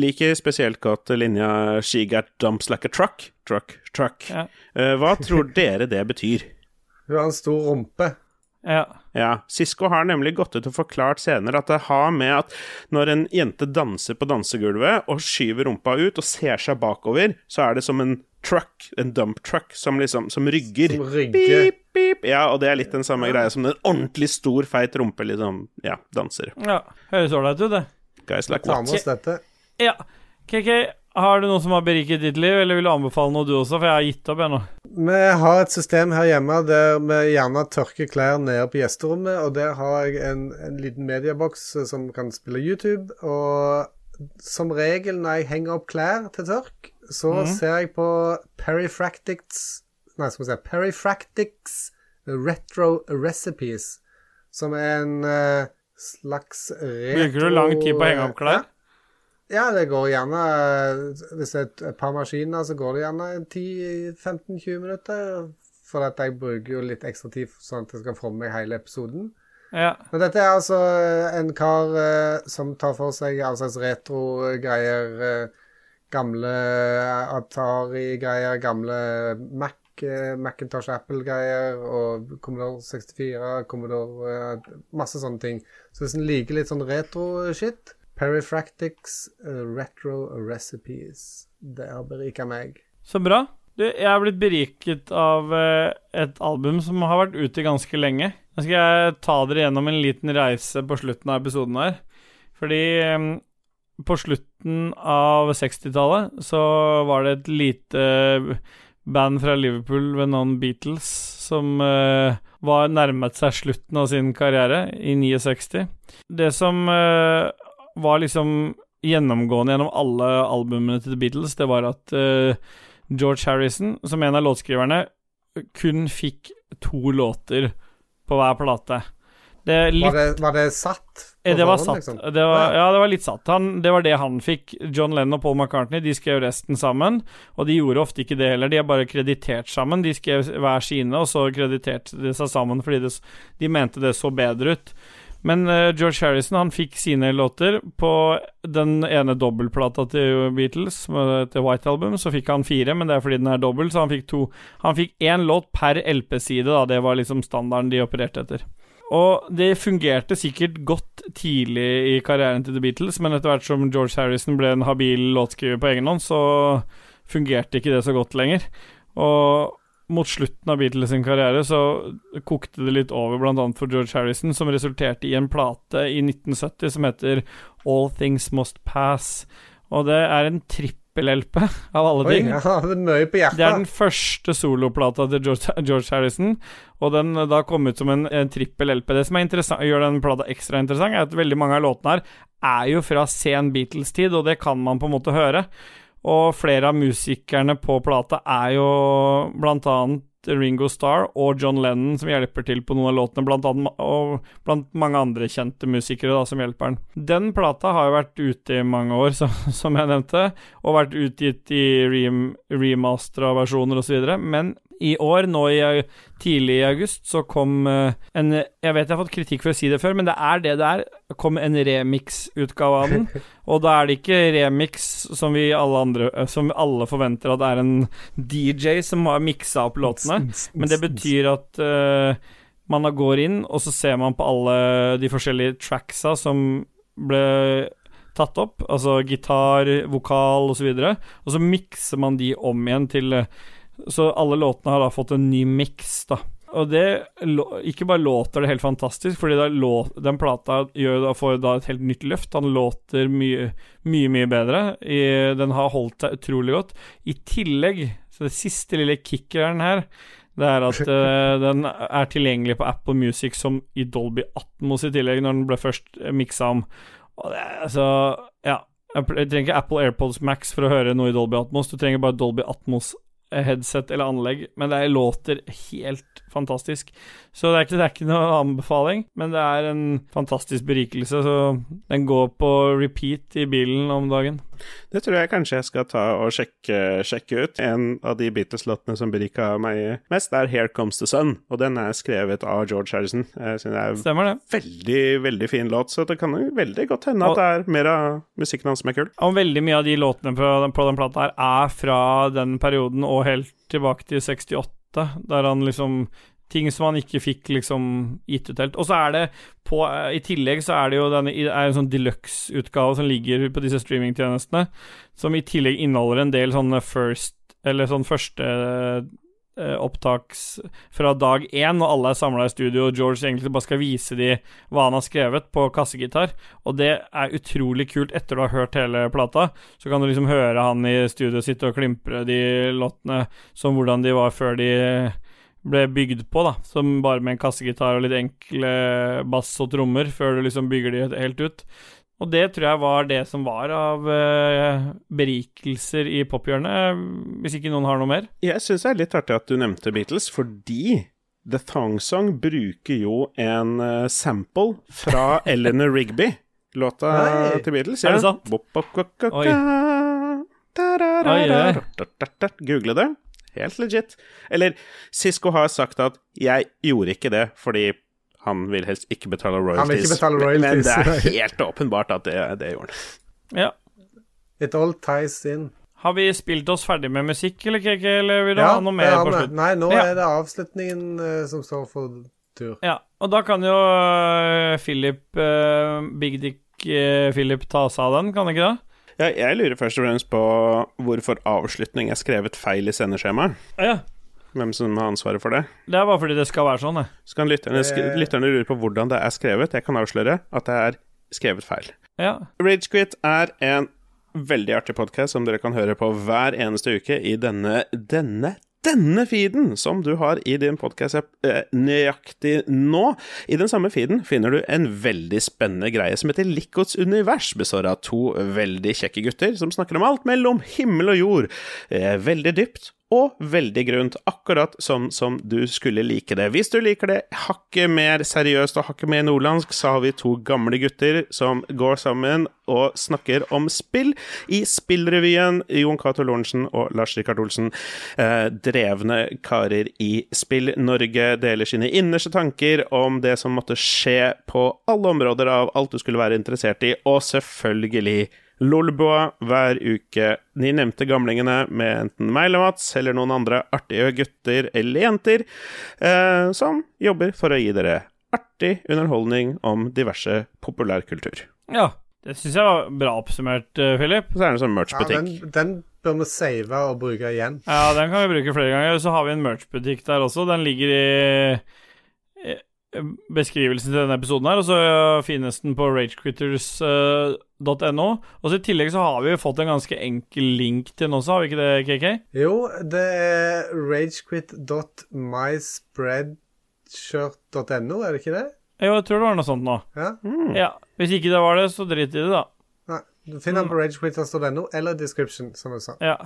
liker spesielt godt linja 'She got dumps like a truck'. Truck, truck. Ja. Eh, hva tror dere det betyr? Hun har en stor rumpe. Ja. Ja, Sisko har nemlig gått ut og forklart senere at det har med at når en jente danser på dansegulvet og skyver rumpa ut og ser seg bakover, så er det som en truck, en dump truck, som liksom som rygger. Som rygger. Beep, beep. Ja, og det er litt den samme greia som en ordentlig stor, feit rumpe liksom, ja, danser. ja. Høres ålreit ut, det. Guys like Ta what? med oss dette. Ja. KK, har du noe som har beriket ditt liv, eller vil du anbefale noe du også? For jeg har gitt opp, ennå. nå. Vi har et system her hjemme der vi gjerne tørker klær nede på gjesterommet, og der har jeg en, en liten medieboks eh, som kan spille YouTube. Og som regel når jeg henger opp klær til tørk, så ser jeg på Perifractics Nei, skal vi si Perifractics Retro Recipes, som er en uh, slags retro Bruker du lang tid på å henge opp klær? Ja, det går gjerne Hvis det er et, par maskiner, så går det gjerne 10-15-20 minutter. For at jeg bruker jo litt ekstra tid sånn at jeg skal få med meg hele episoden. Ja. Men dette er altså en kar eh, som tar for seg all slags retro-greier. Eh, gamle Atari-greier, gamle Mac, eh, Macintosh Apple-greier og Commodore 64, Commodore eh, Masse sånne ting. Så hvis en liker litt sånn retro-shit Perifractics eh, Retro Recipes. Det har berika meg. Så bra. Du, jeg er blitt beriket av eh, et album som har vært ute ganske lenge. Nå skal jeg ta dere gjennom en liten reise på slutten av episoden her. Fordi eh, på slutten av 60-tallet så var det et lite band fra Liverpool ved navn Beatles som uh, var nærmet seg slutten av sin karriere i 69. Det som eh, var liksom gjennomgående gjennom alle albumene til The Beatles, det var at uh, George Harrison, som en av låtskriverne, kun fikk to låter på hver plate. Det litt Var det, var det satt? Eh, Det var forhånd, satt. liksom? Det var, ja, det var litt satt. Han, det var det han fikk. John Lennon og Paul McCartney de skrev resten sammen. Og de gjorde ofte ikke det heller. De er bare kreditert sammen. De skrev hver sine, og så krediterte de seg sammen fordi det, de mente det så bedre ut. Men uh, George Harrison han fikk sine låter på den ene dobbeltplata til Beatles, til White Album. Så fikk han fire, men det er fordi den er dobbel, så han fikk to. Han fikk én låt per LP-side, da. Det var liksom standarden de opererte etter. Og det fungerte sikkert godt tidlig i karrieren til The Beatles, men etter hvert som George Harrison ble en habil låtskriver på egen hånd, så fungerte ikke det så godt lenger. Og mot slutten av Beatles sin karriere så kokte det litt over, annet for George Harrison, som resulterte i en plate i 1970 som heter All Things Must Pass. Og det er en trippel-LP, av alle Oi, ting. mye på hjertet. Det er den første soloplata til George, George Harrison, og den eh, da kom ut som en, en trippel-LP. Det som er gjør den plata ekstra interessant, er at veldig mange av låtene her er jo fra sen Beatles-tid, og det kan man på en måte høre. Og flere av musikerne på plata er jo blant annet Ringo Starr og John Lennon som hjelper til på noen av låtene, blant annet, og blant mange andre kjente musikere da, som hjelper den. Den plata har jo vært ute i mange år, som, som jeg nevnte, og vært utgitt i rem, remastera versjoner osv., men i år, nå i tidlig i august, så kom eh, en Jeg vet jeg har fått kritikk for å si det før, men det er det det er. kom en remix-utgave av den. Og da er det ikke remix som vi alle andre eh, Som alle forventer at det er en DJ som har miksa opp låtene. Men det betyr at uh, man går inn, og så ser man på alle de forskjellige tracksa som ble tatt opp, altså gitar, vokal osv., og, så videre, og så mikser man de om igjen til Så alle låtene har da fått en ny miks, da. Og det Ikke bare låter det helt fantastisk, fordi den plata gjør, da får da et helt nytt løft. Han låter mye, mye, mye bedre. I, den har holdt seg utrolig godt. I tillegg, så det siste lille kickeren her, det er at uh, den er tilgjengelig på Apple Music som i Dolby Atmos i tillegg, når den ble først eh, miksa om. Og det altså Ja. Jeg trenger ikke Apple AirPods Max for å høre noe i Dolby Atmos. Du trenger bare Dolby Atmos headset eller anlegg, men det låter helt fantastisk. Så det er ikke, det er ikke noe anbefaling, men det er en fantastisk berikelse. Så den går på repeat i bilen om dagen. Det tror jeg kanskje jeg skal ta og sjekke, sjekke ut. En av de Beatles-låtene som berika meg mest, er Here Comes the Sun, og den er skrevet av George Harrison. Jeg synes det er Stemmer det. veldig, veldig fin låt, så det kan jo veldig godt hende at det er mer av musikken hans som er kul. Og veldig mye av de låtene på den, på den plata her er fra den perioden og helt tilbake til 68, der han liksom Ting som han ikke fikk liksom gitt ut helt. Og så er det på I tillegg så er det jo denne er en sånn deluxe-utgave som ligger på disse streamingtjenestene, som i tillegg inneholder en del sånne first Eller sånn første eh, opptaks fra dag én, når alle er samla i studio, og George egentlig bare skal vise de hva han har skrevet på kassegitar. Og det er utrolig kult etter du har hørt hele plata. Så kan du liksom høre han i studio sitte og klimpre de låtene som hvordan de var før de ble bygd på, da. Som bare med en kassegitar og litt enkle bass og trommer, før du liksom bygger de helt ut. Og det tror jeg var det som var av eh, berikelser i pophjørnet, hvis ikke noen har noe mer. Jeg syns det er litt artig at du nevnte Beatles, fordi The Thong Song bruker jo en eh, sample fra Eleanor Rigby, låta Nei. til Beatles. Er det sant? Bop, bop, bop, bop. Google det. Helt legit. Eller Sisko har sagt at 'jeg gjorde ikke det fordi han vil helst ikke betale royalties'. Han vil ikke betale Men- royalties, Men det er helt åpenbart at det, det gjorde han. Ja. It all ties in. Har vi spilt oss ferdig med musikk, eller, eller vil du Ja, ha noe mer ja, på slutt? Nei, nå Ja. er det avslutningen uh, som står for tur. Ja, og da kan jo uh, Philip, uh, Big Dick Philip ta seg av den, kan han ikke det? Ja, jeg lurer først og fremst på hvorfor avslutning er skrevet feil i sendeskjemaet. Ja, ja. Hvem som har ansvaret for det. Det er bare fordi det skal være sånn, det. Så kan lytterne, Eh. lytterne lure på hvordan det er skrevet. Jeg kan avsløre at det er skrevet feil. Ja. Ragequit er en veldig artig podkast som dere kan høre på hver eneste uke i denne denne denne feeden som du har i din podkast eh, nøyaktig nå. I den samme feeden finner du en veldig spennende greie som heter Likots univers, består av to veldig kjekke gutter som snakker om alt mellom himmel og jord. Eh, veldig dypt og veldig grunt, akkurat sånn som du skulle like det. Hvis du liker det hakket mer seriøst og hakket mer nordlandsk, så har vi to gamle gutter som går sammen og snakker om spill i Spillrevyen. Jon Cato Lorentzen og Lars Rikard Olsen, eh, drevne karer i Spill-Norge, deler sine innerste tanker om det som måtte skje på alle områder av alt du skulle være interessert i, og selvfølgelig Lolbua hver uke. De nevnte gamlingene med enten meg eller Mats, eller noen andre artige gutter eller jenter, eh, som jobber for å gi dere artig underholdning om diverse populærkultur. ja. Det syns jeg var bra oppsummert, øh, Philip. Så er det en sånn merch-butikk. Ja, den, den bør vi save og bruke igjen. Ja, den kan vi bruke flere ganger. Så har vi en merch-butikk der også. Den ligger i i beskrivelsen til denne episoden her, og så finnes den på ragequitters.no. Og så I tillegg så har vi fått en ganske enkel link til den også, har vi ikke det, KK? Jo, det er ragequit.myspreadshirt.no, er det ikke det? Jo, jeg tror det var noe sånt nå. Ja. Ja, Hvis ikke det var det, så drit i det, da. Nei, du finner den på ragequit.no eller description, som du sa. Ja.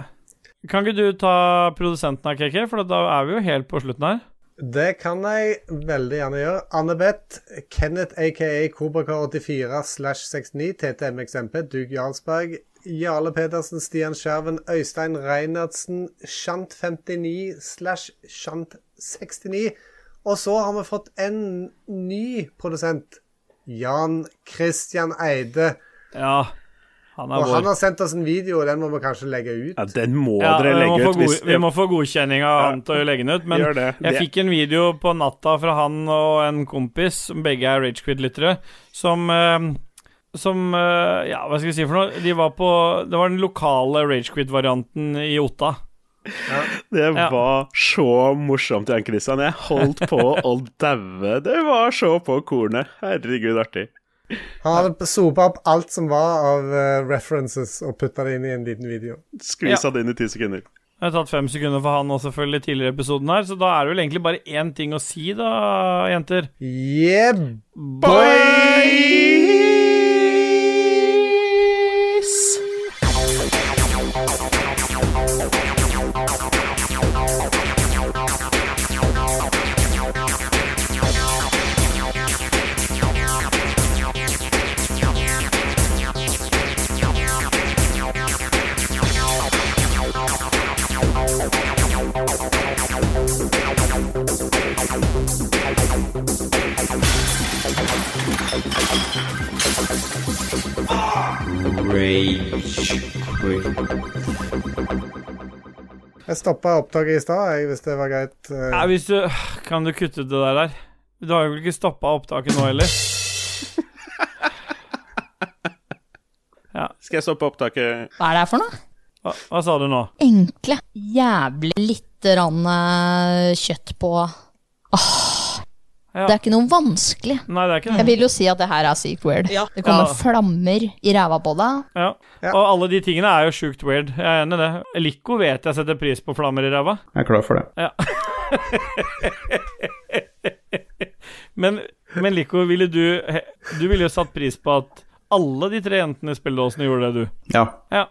Kan ikke du ta produsenten av KK, for da er vi jo helt på slutten her. Det kan jeg veldig gjerne gjøre. Annebeth, Kenneth aka Kobrakar84 slash 69, TTMXMP, Dug Jarlsberg, Jarle Pedersen, Stian Skjerven, Øystein Reinertsen, Shant59 slash Shant69. Og så har vi fått en ny produsent. Jan Christian Eide. Ja, han og Og han har sendt oss en video, og den må vi kanskje legge ut. Ja, den må Ja, dere legge må ut. Hvis, vi må få godkjenning av han til å legge den ut. Men det. jeg Det- fikk en video på natta fra han og en kompis, som begge er Ragequid-lyttere, som eh, Som eh, Ja, hva skal vi si for noe? De var på Det var den lokale Ragequid-varianten i Otta. Det Ja. var så morsomt, Jan Christian. Jeg holdt på å daue. Det var så på kornet. Herregud, artig. Han hadde sopa opp alt som var av uh, references, og putta det inn i en liten video. Skvisa det inn i ti sekunder. Det har tatt fem sekunder for han også, selvfølgelig, tidligere i episoden her, så da er det vel egentlig bare én ting å si, da, jenter. Yeah, Jeg stoppa opptaket i stad, hvis det var greit. eh. Ja, hvis du Kan du kutte ut det der der? Du har jo ikke stoppa opptaket nå heller? Skal jeg stoppe opptaket? Hva er det her for noe? Hva, hva sa du nå? Enkle. Jævlig lite rann eh, kjøtt på. Åh, Ja. Det er ikke noe vanskelig. Nei, det er ikke Jeg vil jo si at det her er sykt weird. Det kommer Ja. flammer i ræva på deg. Ja. Og alle de tingene er jo sjukt weird. Jeg er enig i det. Lico vet jeg setter pris på flammer i ræva. Jeg er klar for det. Ja. men, men Lico, ville du Du ville jo satt pris på at alle de tre jentene i spilledåsene gjorde det, du. Ja. Ja.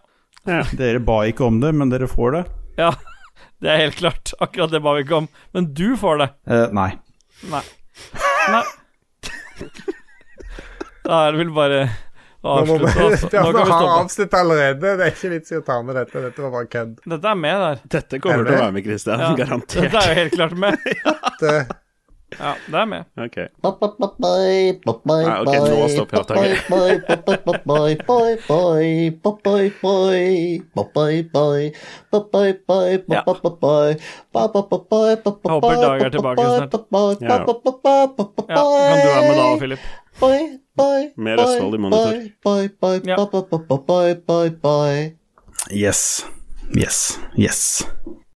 Dere ba ikke om det, men dere får det. Ja, det er helt klart. Akkurat det ba vi ikke om. Men du får det. Eh, nei. Nei. Nei. Da er det vel bare å Nå må vi, avslutte. Altså. ja, Nå kan vi har stoppe. allerede. Det er ikke vits i å ta med dette. Dette var bare kødd. Dette er med der. Dette kommer Er til å være med, Christian. Ja. Garantert. Dette er jo helt klart med. Det, Ja, det er med. Ok. Nei, ok, nå stopper jeg. Håper Dag er tilbake snart. Ja. Ja, kan du være med da, Philip? Mer Østfold i monitor. Yes. Yes. Yes.